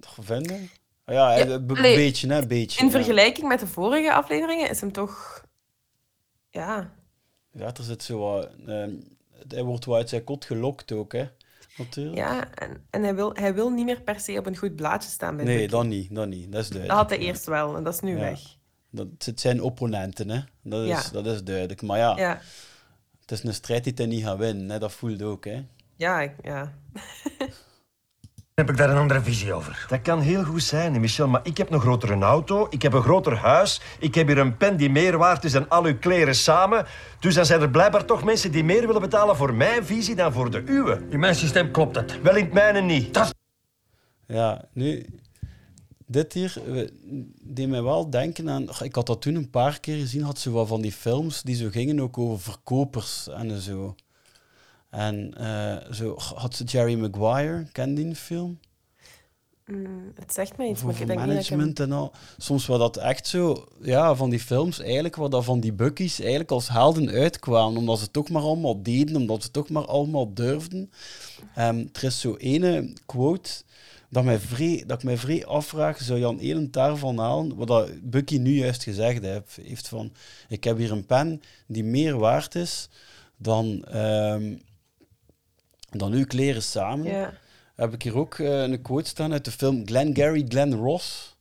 toch vinden? Ah, Ja, Ja, een beetje, hè, een beetje. In ja. vergelijking met de vorige afleveringen is hem toch... Ja, Ja, er zit zo wat... ehm, hij wordt wel uit zijn kot gelokt ook, hè. Natuurlijk. ja en, en hij, wil, hij wil niet meer per se op een goed blaadje staan bij Nee, Bucky. dat niet, dat niet. Dat is Dat duidelijk. had hij eerst wel en dat is nu Ja. weg. Dat het zijn opponenten, hè. Dat is, Ja. dat is duidelijk. Maar ja, Ja, het is een strijd die hij niet gaat winnen, hè. Dat voelt ook, hè. ja, ik- ja. [laughs] Heb ik daar een andere visie over? Dat kan heel goed zijn, Michel, maar ik heb een grotere auto, ik heb een groter huis, ik heb hier een pen die meer waard is dan al uw kleren samen. Dus dan zijn er blijkbaar toch mensen die meer willen betalen voor mijn visie dan voor de uwe. In mijn systeem klopt het. Wel in het mijne niet. Dat. Ja, nu... Dit hier deed mij wel denken aan... Ik had dat toen een paar keer gezien, had ze wel van die films die zo gingen ook over verkopers en zo. En eh, zo had ze Jerry Maguire, ken die film? Mm, het zegt mij iets, maar ik denk niet management en al. Soms was dat echt zo, ja, van die films eigenlijk, waar dat van die buckies eigenlijk als helden uitkwamen, omdat ze toch maar allemaal deden, omdat ze toch maar allemaal durfden. Ehm, er is zo ene quote dat, mij vrij, dat ik mij vrij afvraag, zou Jan Elen daarvan halen, wat dat Bucky nu juist gezegd heeft, heeft van, ik heb hier een pen die meer waard is dan, ehm, dan uw kleren samen Ja. heb ik hier ook eh, een quote staan uit de film Glengarry Glen Ross,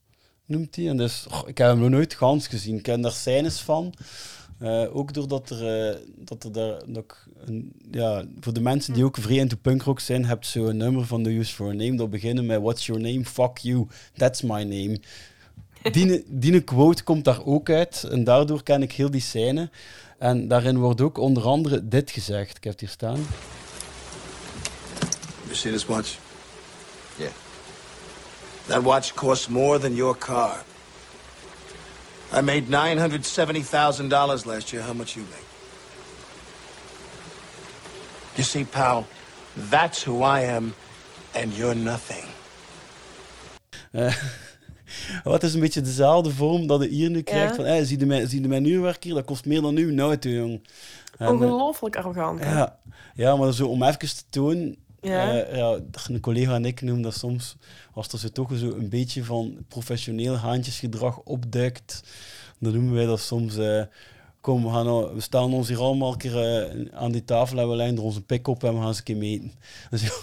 noemt hij. En dus, ik heb hem nog nooit gans gezien. Ik ken daar scènes van. Eh, ook doordat er, eh, dat er daar nog een, ja, voor de mensen die ook vrij into punkrock zijn, heb je zo een nummer van The Use for a Name dat beginnen met What's your name? Fuck you, that's my name. Die, die quote komt daar ook uit en daardoor ken ik heel die scène. En daarin wordt ook onder andere dit gezegd. Ik heb het hier staan. You see this watch? Yeah. That watch costs more than your car. I made $970,000 last year. How much you make? You see, pal, that's who I am, and you're nothing. Eh, [laughs] Wat is een beetje dezelfde vorm dat je hier nu krijgt. Ja. Van, hey, zie, je mijn, zie je mijn uurwerk hier? Dat kost meer dan uw auto, jong. En, eh, Ongelooflijk arrogant. hè? ja, ja, maar zo om even te tonen... Ja. eh, ja, een collega en ik noemen dat soms... Als er zo toch zo een beetje van professioneel haantjesgedrag opduikt, dan noemen wij dat soms... eh, kom, we, gaan we staan ons hier allemaal een keer eh, aan die tafel en we leggen er onze pik op en we gaan eens een keer meten. [laughs] Zo,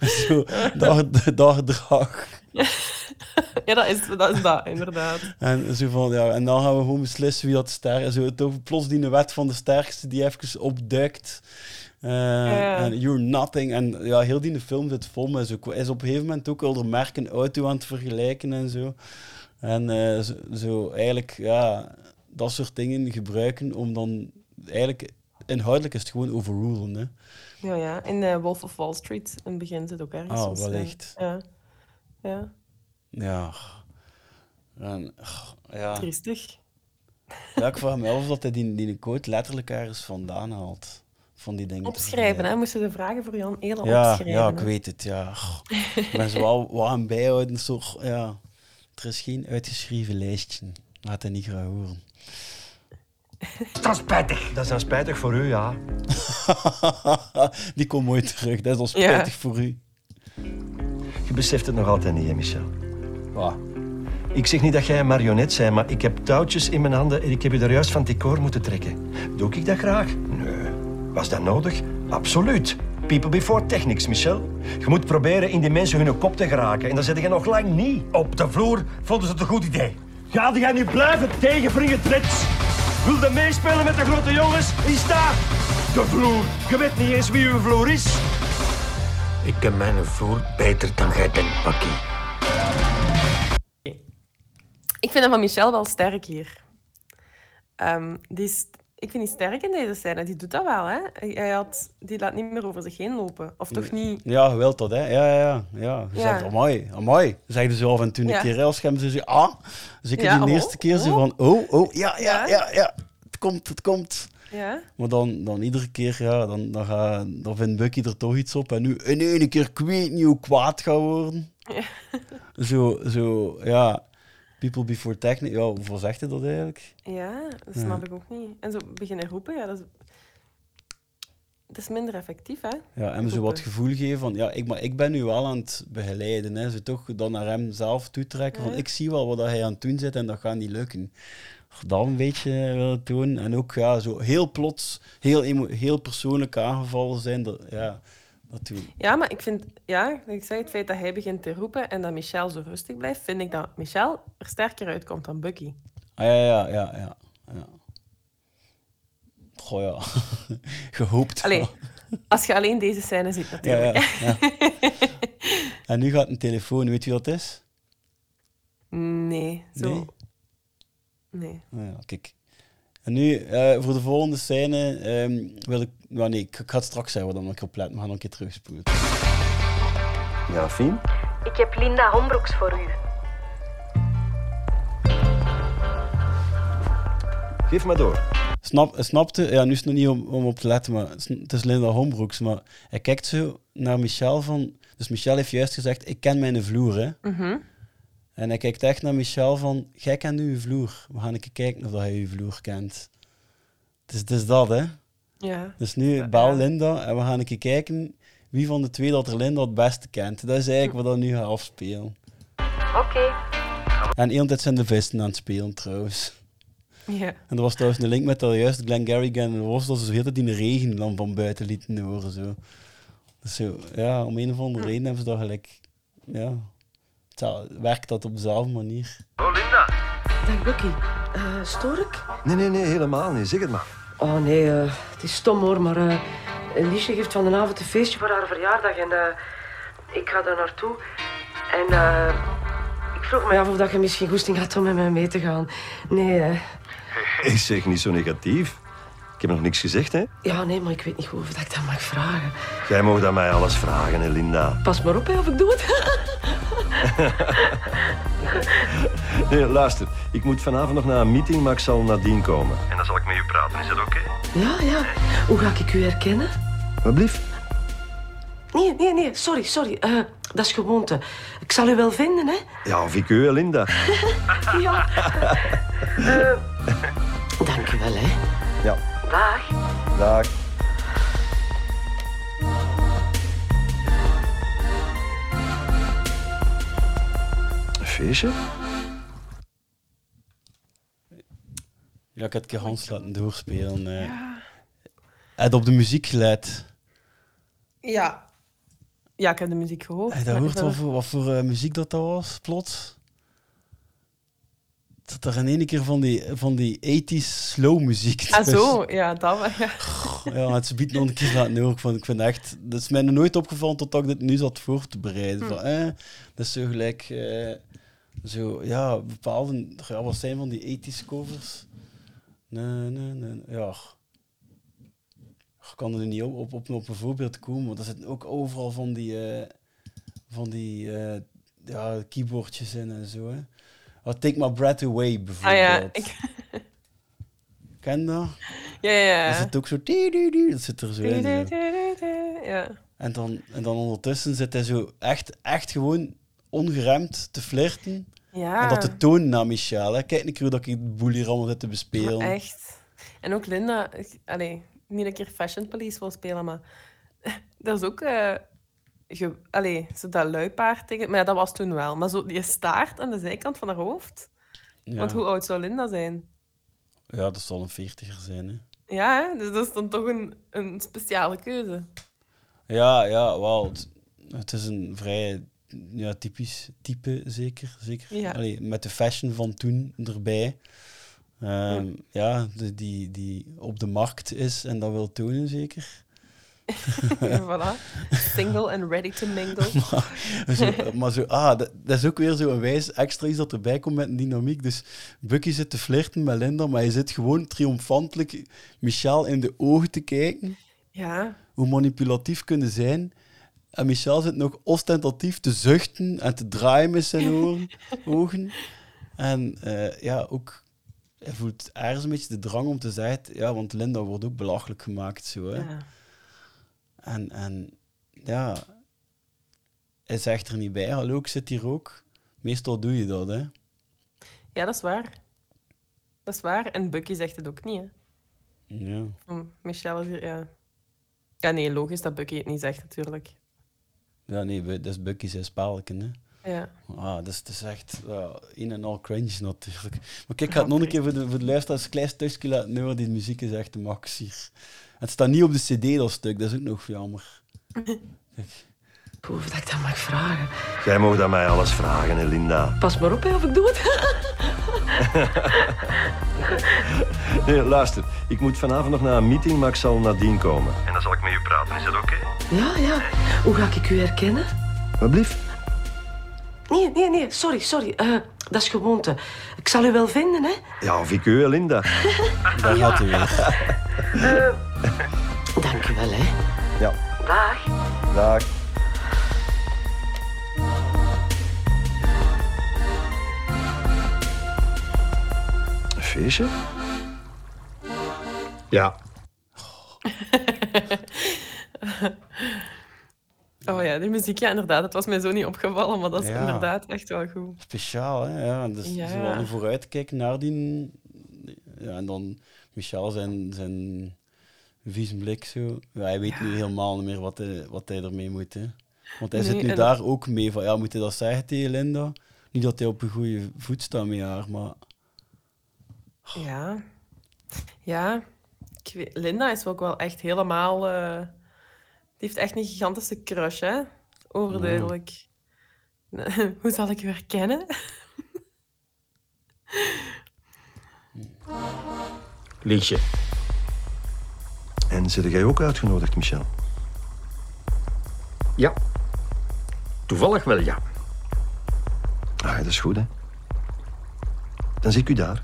[laughs] zo dag, dagdrag. [laughs] ja, dat is, dat is dat, inderdaad. En, zo van, ja, en dan gaan we gewoon beslissen wie dat ster is. Zo, plots die wet van de sterkste die even opduikt. Eh, Ja. En you're nothing. En ja, heel die film zit vol met zo. Is op een gegeven moment ook al de merken auto aan het vergelijken en zo. En eh, zo, zo eigenlijk, ja, dat soort dingen gebruiken om dan eigenlijk inhoudelijk is het gewoon overrulen. Hè. Ja, ja. In eh, Wolf of Wall Street in het begin zit ook ergens. Ah, eh, wellicht. Ja. Ja. Ja. En, ja. Triestig. ja, ik vraag me af of dat hij die, die quote letterlijk ergens vandaan haalt. Van die dingen. Opschrijven, hè? Moesten de vragen voor Jan Elen Ja, opschrijven. ja, ik hè. weet het, ja. Ik ben zo [laughs] wel wat aan bijhouden. Zo, ja. Er is geen uitgeschreven lijstje. Laat het niet graag horen. Dat is spijtig. Dat is dan spijtig voor u, ja. [laughs] Die komt mooi terug. Dat is al Ja. spijtig voor u. Je beseft het nog altijd niet, hè, Michel. Wat? Ik zeg niet dat jij een marionet bent, maar ik heb touwtjes in mijn handen en ik heb je daar juist van decor moeten trekken. Doe ik dat graag? Nee. Was dat nodig? Absoluut. People before technics, Michel. Je moet proberen in die mensen hun kop te geraken en dat zet je nog lang niet. Op de vloer vonden ze het een goed idee. Ga jij nu blijven tegenvringen, Trits? Wilde meespelen met de grote jongens? Is daar de vloer. Je weet niet eens wie uw vloer is. Ik ken mijn vloer beter dan jij denkt, Pakkie. Ik vind hem van Michel wel sterk hier. Ehm, die is, ik vind die sterk in deze scène. Die doet dat wel, hè? Hij had, die laat niet meer over zich heen lopen. Of toch niet? Ja, wilt dat, hè? Ja, ja, ja. Je Ja. zegt, amai, amai. Zeiden ze af en toe een Ja. keer, als hem zo zegt, ah. Zeker Ja, die oh, eerste keer zo oh. van, oh, oh, ja, ja, ja, ja. Het komt, het komt. Ja. Maar dan, dan iedere keer, ja, dan, dan, ga, dan vindt Bucky er toch iets op. En nu in één keer, ik weet niet hoe kwaad gaat worden. Ja. Zo, zo, ja. People before technic. Ja, hoeveel zegt hij dat eigenlijk? Ja, dat Ja. snap ik ook niet. En zo beginnen roepen, ja, dat is, dat is minder effectief, hè? Ja, en zo wat gevoel geven van, ja, ik, maar ik ben nu wel aan het begeleiden. Hè. Zo toch dan naar hem zelf toetrekken van, Ja. ik zie wel wat hij aan het doen zit en dat gaat niet lukken. Dat een beetje willen doen. En ook ja, zo heel plots, heel, emo- heel persoonlijk aangevallen zijn. Dat, ja, Ja, maar ik vind, ja, ik zeg het feit dat hij begint te roepen en dat Michel zo rustig blijft, vind ik dat Michel er sterker uitkomt dan Bucky. Ah, ja, ja, ja, ja. ja. Goh, ja. [laughs] Gehoopt. Allee, als je alleen deze scène ziet natuurlijk. ja, ja. [laughs] En nu gaat een telefoon, weet je wat dat is? Nee, zo. Nee? Nee. Nou ja, kijk. En nu, eh, voor de volgende scène, ehm, wil ik... Nou, nee, ik, ik ga het straks zeggen, dan ik op let. We gaan nog een keer terugspoelen. Ja, Fien? Ik heb Linda Hombroeks voor u. Geef maar door. Snap, snapte, ja, nu is het nog niet om, om op te letten, maar het is- het is Linda Hombroeks. Maar hij kijkt zo naar Michel van... Dus Michel heeft juist gezegd, ik ken mijn vloer, hè. Mhm. En hij kijkt echt naar Michel van, jij kent nu je vloer. We gaan een keer kijken of dat hij je vloer kent. Het is, het is dat, hè. Ja. Dus nu bel Linda en we gaan een keer kijken wie van de twee dat er Linda het beste kent. Dat is eigenlijk wat dat nu gaat afspelen. Oké. En hele tijd zijn de vissen aan het spelen, trouwens. Ja. En er was trouwens een link met dat juist Glengarry en was dat ze zo heel tijd in de regen dan van buiten lieten horen. Zo. Dus zo, ja, om een of andere reden hebben ze dat gelijk... Ja, het werkt dat op dezelfde manier. Oh, Linda. Dag Bucky. Eh stoor ik? Nee, nee, nee, helemaal niet. Zeg het maar. Oh nee, eh, het is stom hoor, maar eh Liesje geeft van de avond een feestje voor haar verjaardag en eh, ik ga daar naartoe. En eh, ik vroeg me af of dat je misschien goesting had om met mij mee te gaan. Nee, eh, Ik zeg niet zo negatief. Ik heb nog niks gezegd, hè? ja, nee, maar ik weet niet goed of dat ik dat mag vragen. Jij mag aan mij alles vragen, hè, Linda. Pas maar op hè, of ik doe het. [laughs] [laughs] Nee, luister. Ik moet vanavond nog naar een meeting, maar ik zal nadien komen. En dan zal ik met u praten. Is dat oké? ja, ja. Hoe ga ik u herkennen? Wat blieft? Nee, nee, nee, sorry, sorry. Eh, dat is gewoonte. Ik zal u wel vinden, hè? Ja, of ik u, hè, Linda. [laughs] ja. [laughs] Eh, dank u wel, hè. Ja. Dag. Dag. Feestje? Ja, ik had het keer Hans laten doorspelen. eh. Hij had op de muziek gelet. Ja. Ja, ik heb de muziek gehoord. Heb je dat hoort wat verder- voor, wat voor eh, muziek dat, dat was, plots? Dat er in één keer van die, van die 80s slow muziek Ah, zo. Ja, dat wel. Ja. Ja, het biedt nog een keer laten horen. Ik vind, ik vind echt... Dat is mij nog nooit opgevallen totdat ik dit nu zat voor te bereiden. Hm. Van, eh, dat is zo gelijk... eh, zo, ja, bepaalde... Ja, wat zijn van die 80s covers? Nee, nee, nee. Ja. Ik kan er niet op, op, op, op een voorbeeld komen, want er zitten ook overal van die... eh, van die... eh, ja, keyboardjes in en zo, hè. Oh, Take My Breath Away, Ah bijvoorbeeld. ja, ik... Ken dat? Ja, ja, ja. Er zit ook zo... Dat zit er zo in. zo. Ja. En dan, en dan ondertussen zit hij zo echt, echt gewoon ongeremd te flirten. Ja. En dat te tonen naar Michel. Hè. Kijk een keer dat ik de boel hier allemaal zit te bespelen. Maar echt. En ook Linda, ik- allee, niet een keer Fashion Police wil spelen, maar [laughs] dat is ook. ge, allee, zo dat luipaard tegen. Maar ja, dat was toen wel. Maar zo die staart aan de zijkant van haar hoofd. Ja. Want hoe oud zou Linda zijn? Ja, dat zal een veertiger zijn. Hè. Ja, hè? dus dat is dan toch een, een speciale keuze. Ja, ja, wel. Het, het is een vrij ja, typisch type, zeker. zeker. Ja. Allee, met de fashion van toen erbij. Ehm, ja, de, die, die op de markt is en dat wil tonen, zeker. [laughs] voilà. Single and ready to mingle. [laughs] maar, zo, maar zo, ah, dat, dat is ook weer zo'n wijs extra iets dat erbij komt met een dynamiek. Dus Bucky zit te flirten met Linda, maar hij zit gewoon triomfantelijk Michel in de ogen te kijken. Ja. Hoe manipulatief kunnen zijn. En Michel zit nog ostentatief te zuchten en te draaien met zijn [laughs] oren, ogen. En eh, ja, ook, hij voelt ergens een beetje de drang om te zeggen, ja, want Linda wordt ook belachelijk gemaakt zo, hè. Ja. En, en ja, hij zegt er niet bij, hallo, ik zit hier ook. Meestal doe je dat, hè. Ja, dat is waar. Dat is waar. En Bucky zegt het ook niet, hè. Ja. Hm, Michelle is hier, ja. Ja, nee, logisch dat Bucky het niet zegt, natuurlijk. Ja, nee, dat is Bucky zijn spelletje, hè. Ja. Ah, dus het is echt ja, een en al cringe natuurlijk. Maar kijk, ik ga [laughs] het nog een keer voor de, voor de luisteraars een klein stukje laten horen. Die muziek is echt de max hier. Het staat niet op de cd, dat stuk. Dat is ook nog jammer. [laughs] Of dat ik dat mag vragen. Jij mag aan mij alles vragen, hè, Linda. Pas maar op, hè, of ik doe het. [laughs] Nee, luister, ik moet vanavond nog naar een meeting, maar ik zal nadien komen. En dan zal ik met u praten, is dat oké? Ja, ja. Hoe ga ik u herkennen? Wat blieft? Nee, nee, nee. Sorry, sorry. Eh, dat is gewoonte. Ik zal u wel vinden, hè. Ja, of ik u, Linda. [laughs] Daar gaat u weer. Eh, dank u wel, hè. Ja. Dag. Dag. Feestje? Ja. [laughs] Oh ja, die muziek, ja, inderdaad. Het was mij zo niet opgevallen, maar dat is Ja. inderdaad echt wel goed. Speciaal, hè? Ja, dus Ja. zo een vooruitkijken naar die... Ja, en dan Michel zijn, zijn vies blik zo. Ja, hij weet nu helemaal niet meer wat hij, wat hij ermee moet, hè. Want hij Nee, zit nu en- daar ook mee van, ja, moet hij dat zeggen tegen Linda? Niet dat hij op een goede voet staat met haar, maar... Ja. Ja. Ik weet- Linda is ook wel echt helemaal... eh, die heeft echt een gigantische crush, hè. Overduidelijk. [laughs] Hoe zal ik u herkennen? Liedje. En zit jij ook uitgenodigd, Michel? Ja. Toevallig wel, ja. Ah, dat is goed, hè. Dan zie ik u daar.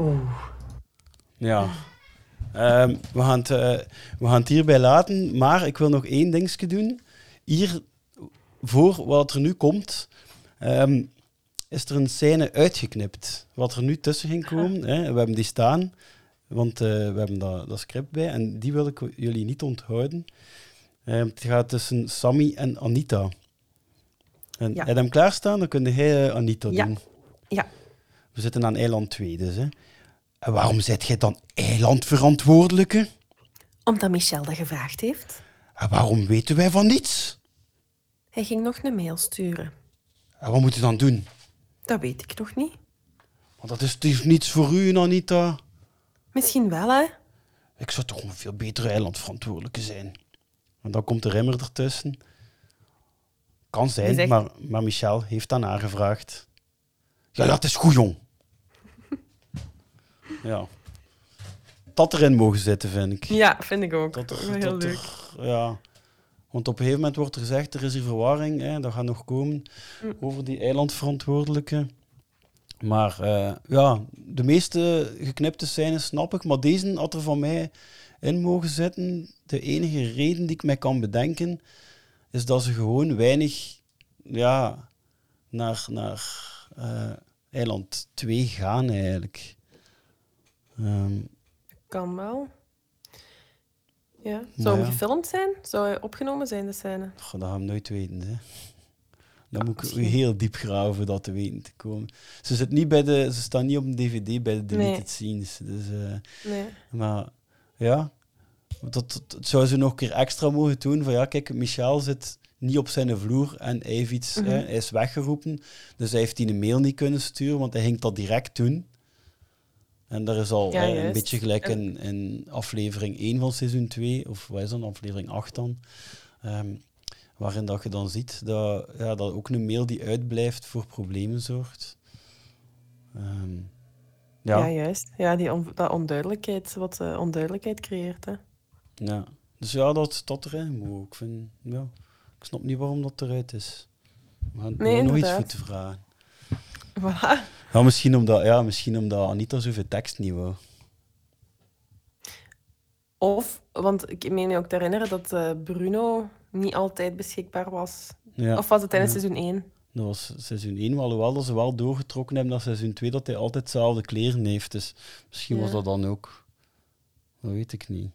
Oeh. Ja. Ehm, we, gaan het, eh, we gaan het hierbij laten, maar ik wil nog één dingetje doen. Hier, voor wat er nu komt, ehm, is er een scène uitgeknipt. Wat er nu tussen ging komen, hè, we hebben die staan, want eh, we hebben dat, dat script bij, en die wil ik jullie niet onthouden. Ehm, het gaat tussen Sammy en Anita. En Ja. Hem klaarstaan? Dan kun jij eh, Anita Ja. doen. Ja. We zitten aan eiland 2 dus. Hè. En waarom zet jij dan eilandverantwoordelijke? Omdat Michel dat gevraagd heeft. En waarom weten wij van niets? Hij ging nog een mail sturen. En wat moet je dan doen? Dat weet ik nog niet. Want dat is toch niets voor u, Anita? Misschien wel, hè? ik zou toch een veel betere eilandverantwoordelijke zijn. En dan komt de rimmer ertussen. Kan zijn, maar, maar Michel heeft dan aangevraagd. Ja, dat is goed, jong. Ja. Dat erin mogen zitten, vind ik. Ja, vind ik ook. Dat er- Heel dat er- leuk. ja. Want op een gegeven moment wordt er gezegd, er is hier verwarring, hè, dat gaat nog komen, Mm. over die eilandverantwoordelijke. Maar eh, ja, de meeste geknipte scènes snap ik, maar deze had er van mij in mogen zitten. De enige reden die ik mij kan bedenken, is dat ze gewoon weinig ja, naar, naar eh, eiland 2 gaan eigenlijk. Ehm, Kan wel. Ja. Maar Zou hem ja. gefilmd zijn? Zou hij opgenomen zijn, de scène? Goh, dat gaan we nooit weten. Hè. Dan moet ik heel diep graven dat te weten te komen. Ze, zit niet bij de, ze staan niet op een dvd bij de deleted Nee. scenes. Dus, eh, Nee. Maar ja, dat, dat, dat zou ze nog een keer extra mogen doen. Van ja, kijk, Michel zit niet op zijn vloer en hij, heeft iets, Mhm. hè, hij is weggeroepen. Dus hij heeft die een mail niet kunnen sturen, want hij ging dat direct doen. En daar is al Ja, een beetje gelijk in, in aflevering 1 van seizoen 2, of wat is dat, aflevering 8 dan. Waarin dat je dan ziet dat, ja, dat ook een mail die uitblijft voor problemen zorgt. Ehm, Ja, ja, juist. Ja, die on- dat onduidelijkheid, wat eh, onduidelijkheid creëert. Hè. Ja, dus ja, dat dat erin moet. Ik, vind, ja, ik snap niet waarom dat eruit is. Gaan Nee, inderdaad. voor te vragen. Voilà. Ja, misschien omdat, ja, misschien omdat Anita zoveel tekst niet wou. Of, want ik meen me ook te herinneren dat eh, Bruno niet altijd beschikbaar was. Ja. Of was het tijdens Ja. seizoen 1? Dat was seizoen 1, maar alhoewel dat ze wel doorgetrokken hebben naar seizoen 2, dat hij altijd dezelfde kleren heeft. Dus misschien was dat dan ook. Dat weet ik niet.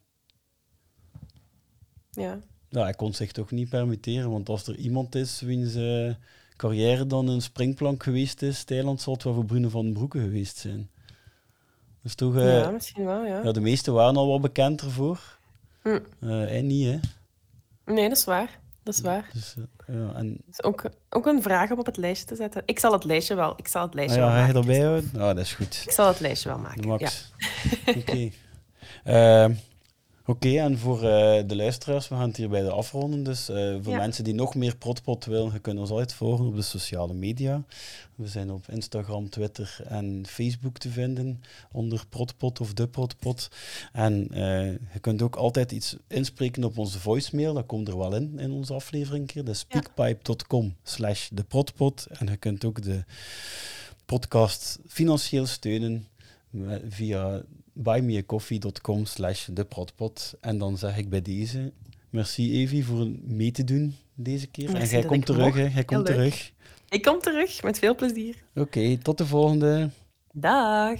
Ja. Ja, hij kon zich toch niet permitteren, want als er iemand is wiens eh, carrière dan een springplank geweest is, Thailand zal het wel voor Bruno van den Broeke geweest zijn. Dus toch, eh, Ja, misschien wel, ja. ja. De meesten waren al wel bekend ervoor. Eh, hij niet, hè. Nee, dat is waar. Dat is waar. Dus, eh, ja, en, is ook, ook een vraag om op het lijstje te zetten. Ik zal het lijstje wel, ik zal het ah, lijstje ja, wel ga je maken. erbij houden? Nou, dat is goed. Ik zal het lijstje wel maken. Max. Ja. Oké. [laughs] Oké, en voor eh, de luisteraars, we gaan het hierbij afronden. Dus eh, voor Ja. mensen die nog meer protpot willen, je kunt ons altijd volgen op de sociale media. We zijn op Instagram, Twitter en Facebook te vinden onder protpot of de protpot. En eh, je kunt ook altijd iets inspreken op onze voicemail. Dat komt er wel in, in onze aflevering. keer. Dat is speakpipe.com slash de protpot. En je kunt ook de podcast financieel steunen via buymeacoffee.com slash deprotpot. En dan zeg ik bij deze, merci Evie voor mee te doen deze keer. Merci en jij komt terug, hè? Jij komt leuk. terug. Ik kom terug, met veel plezier. Oké, tot de volgende. Dag.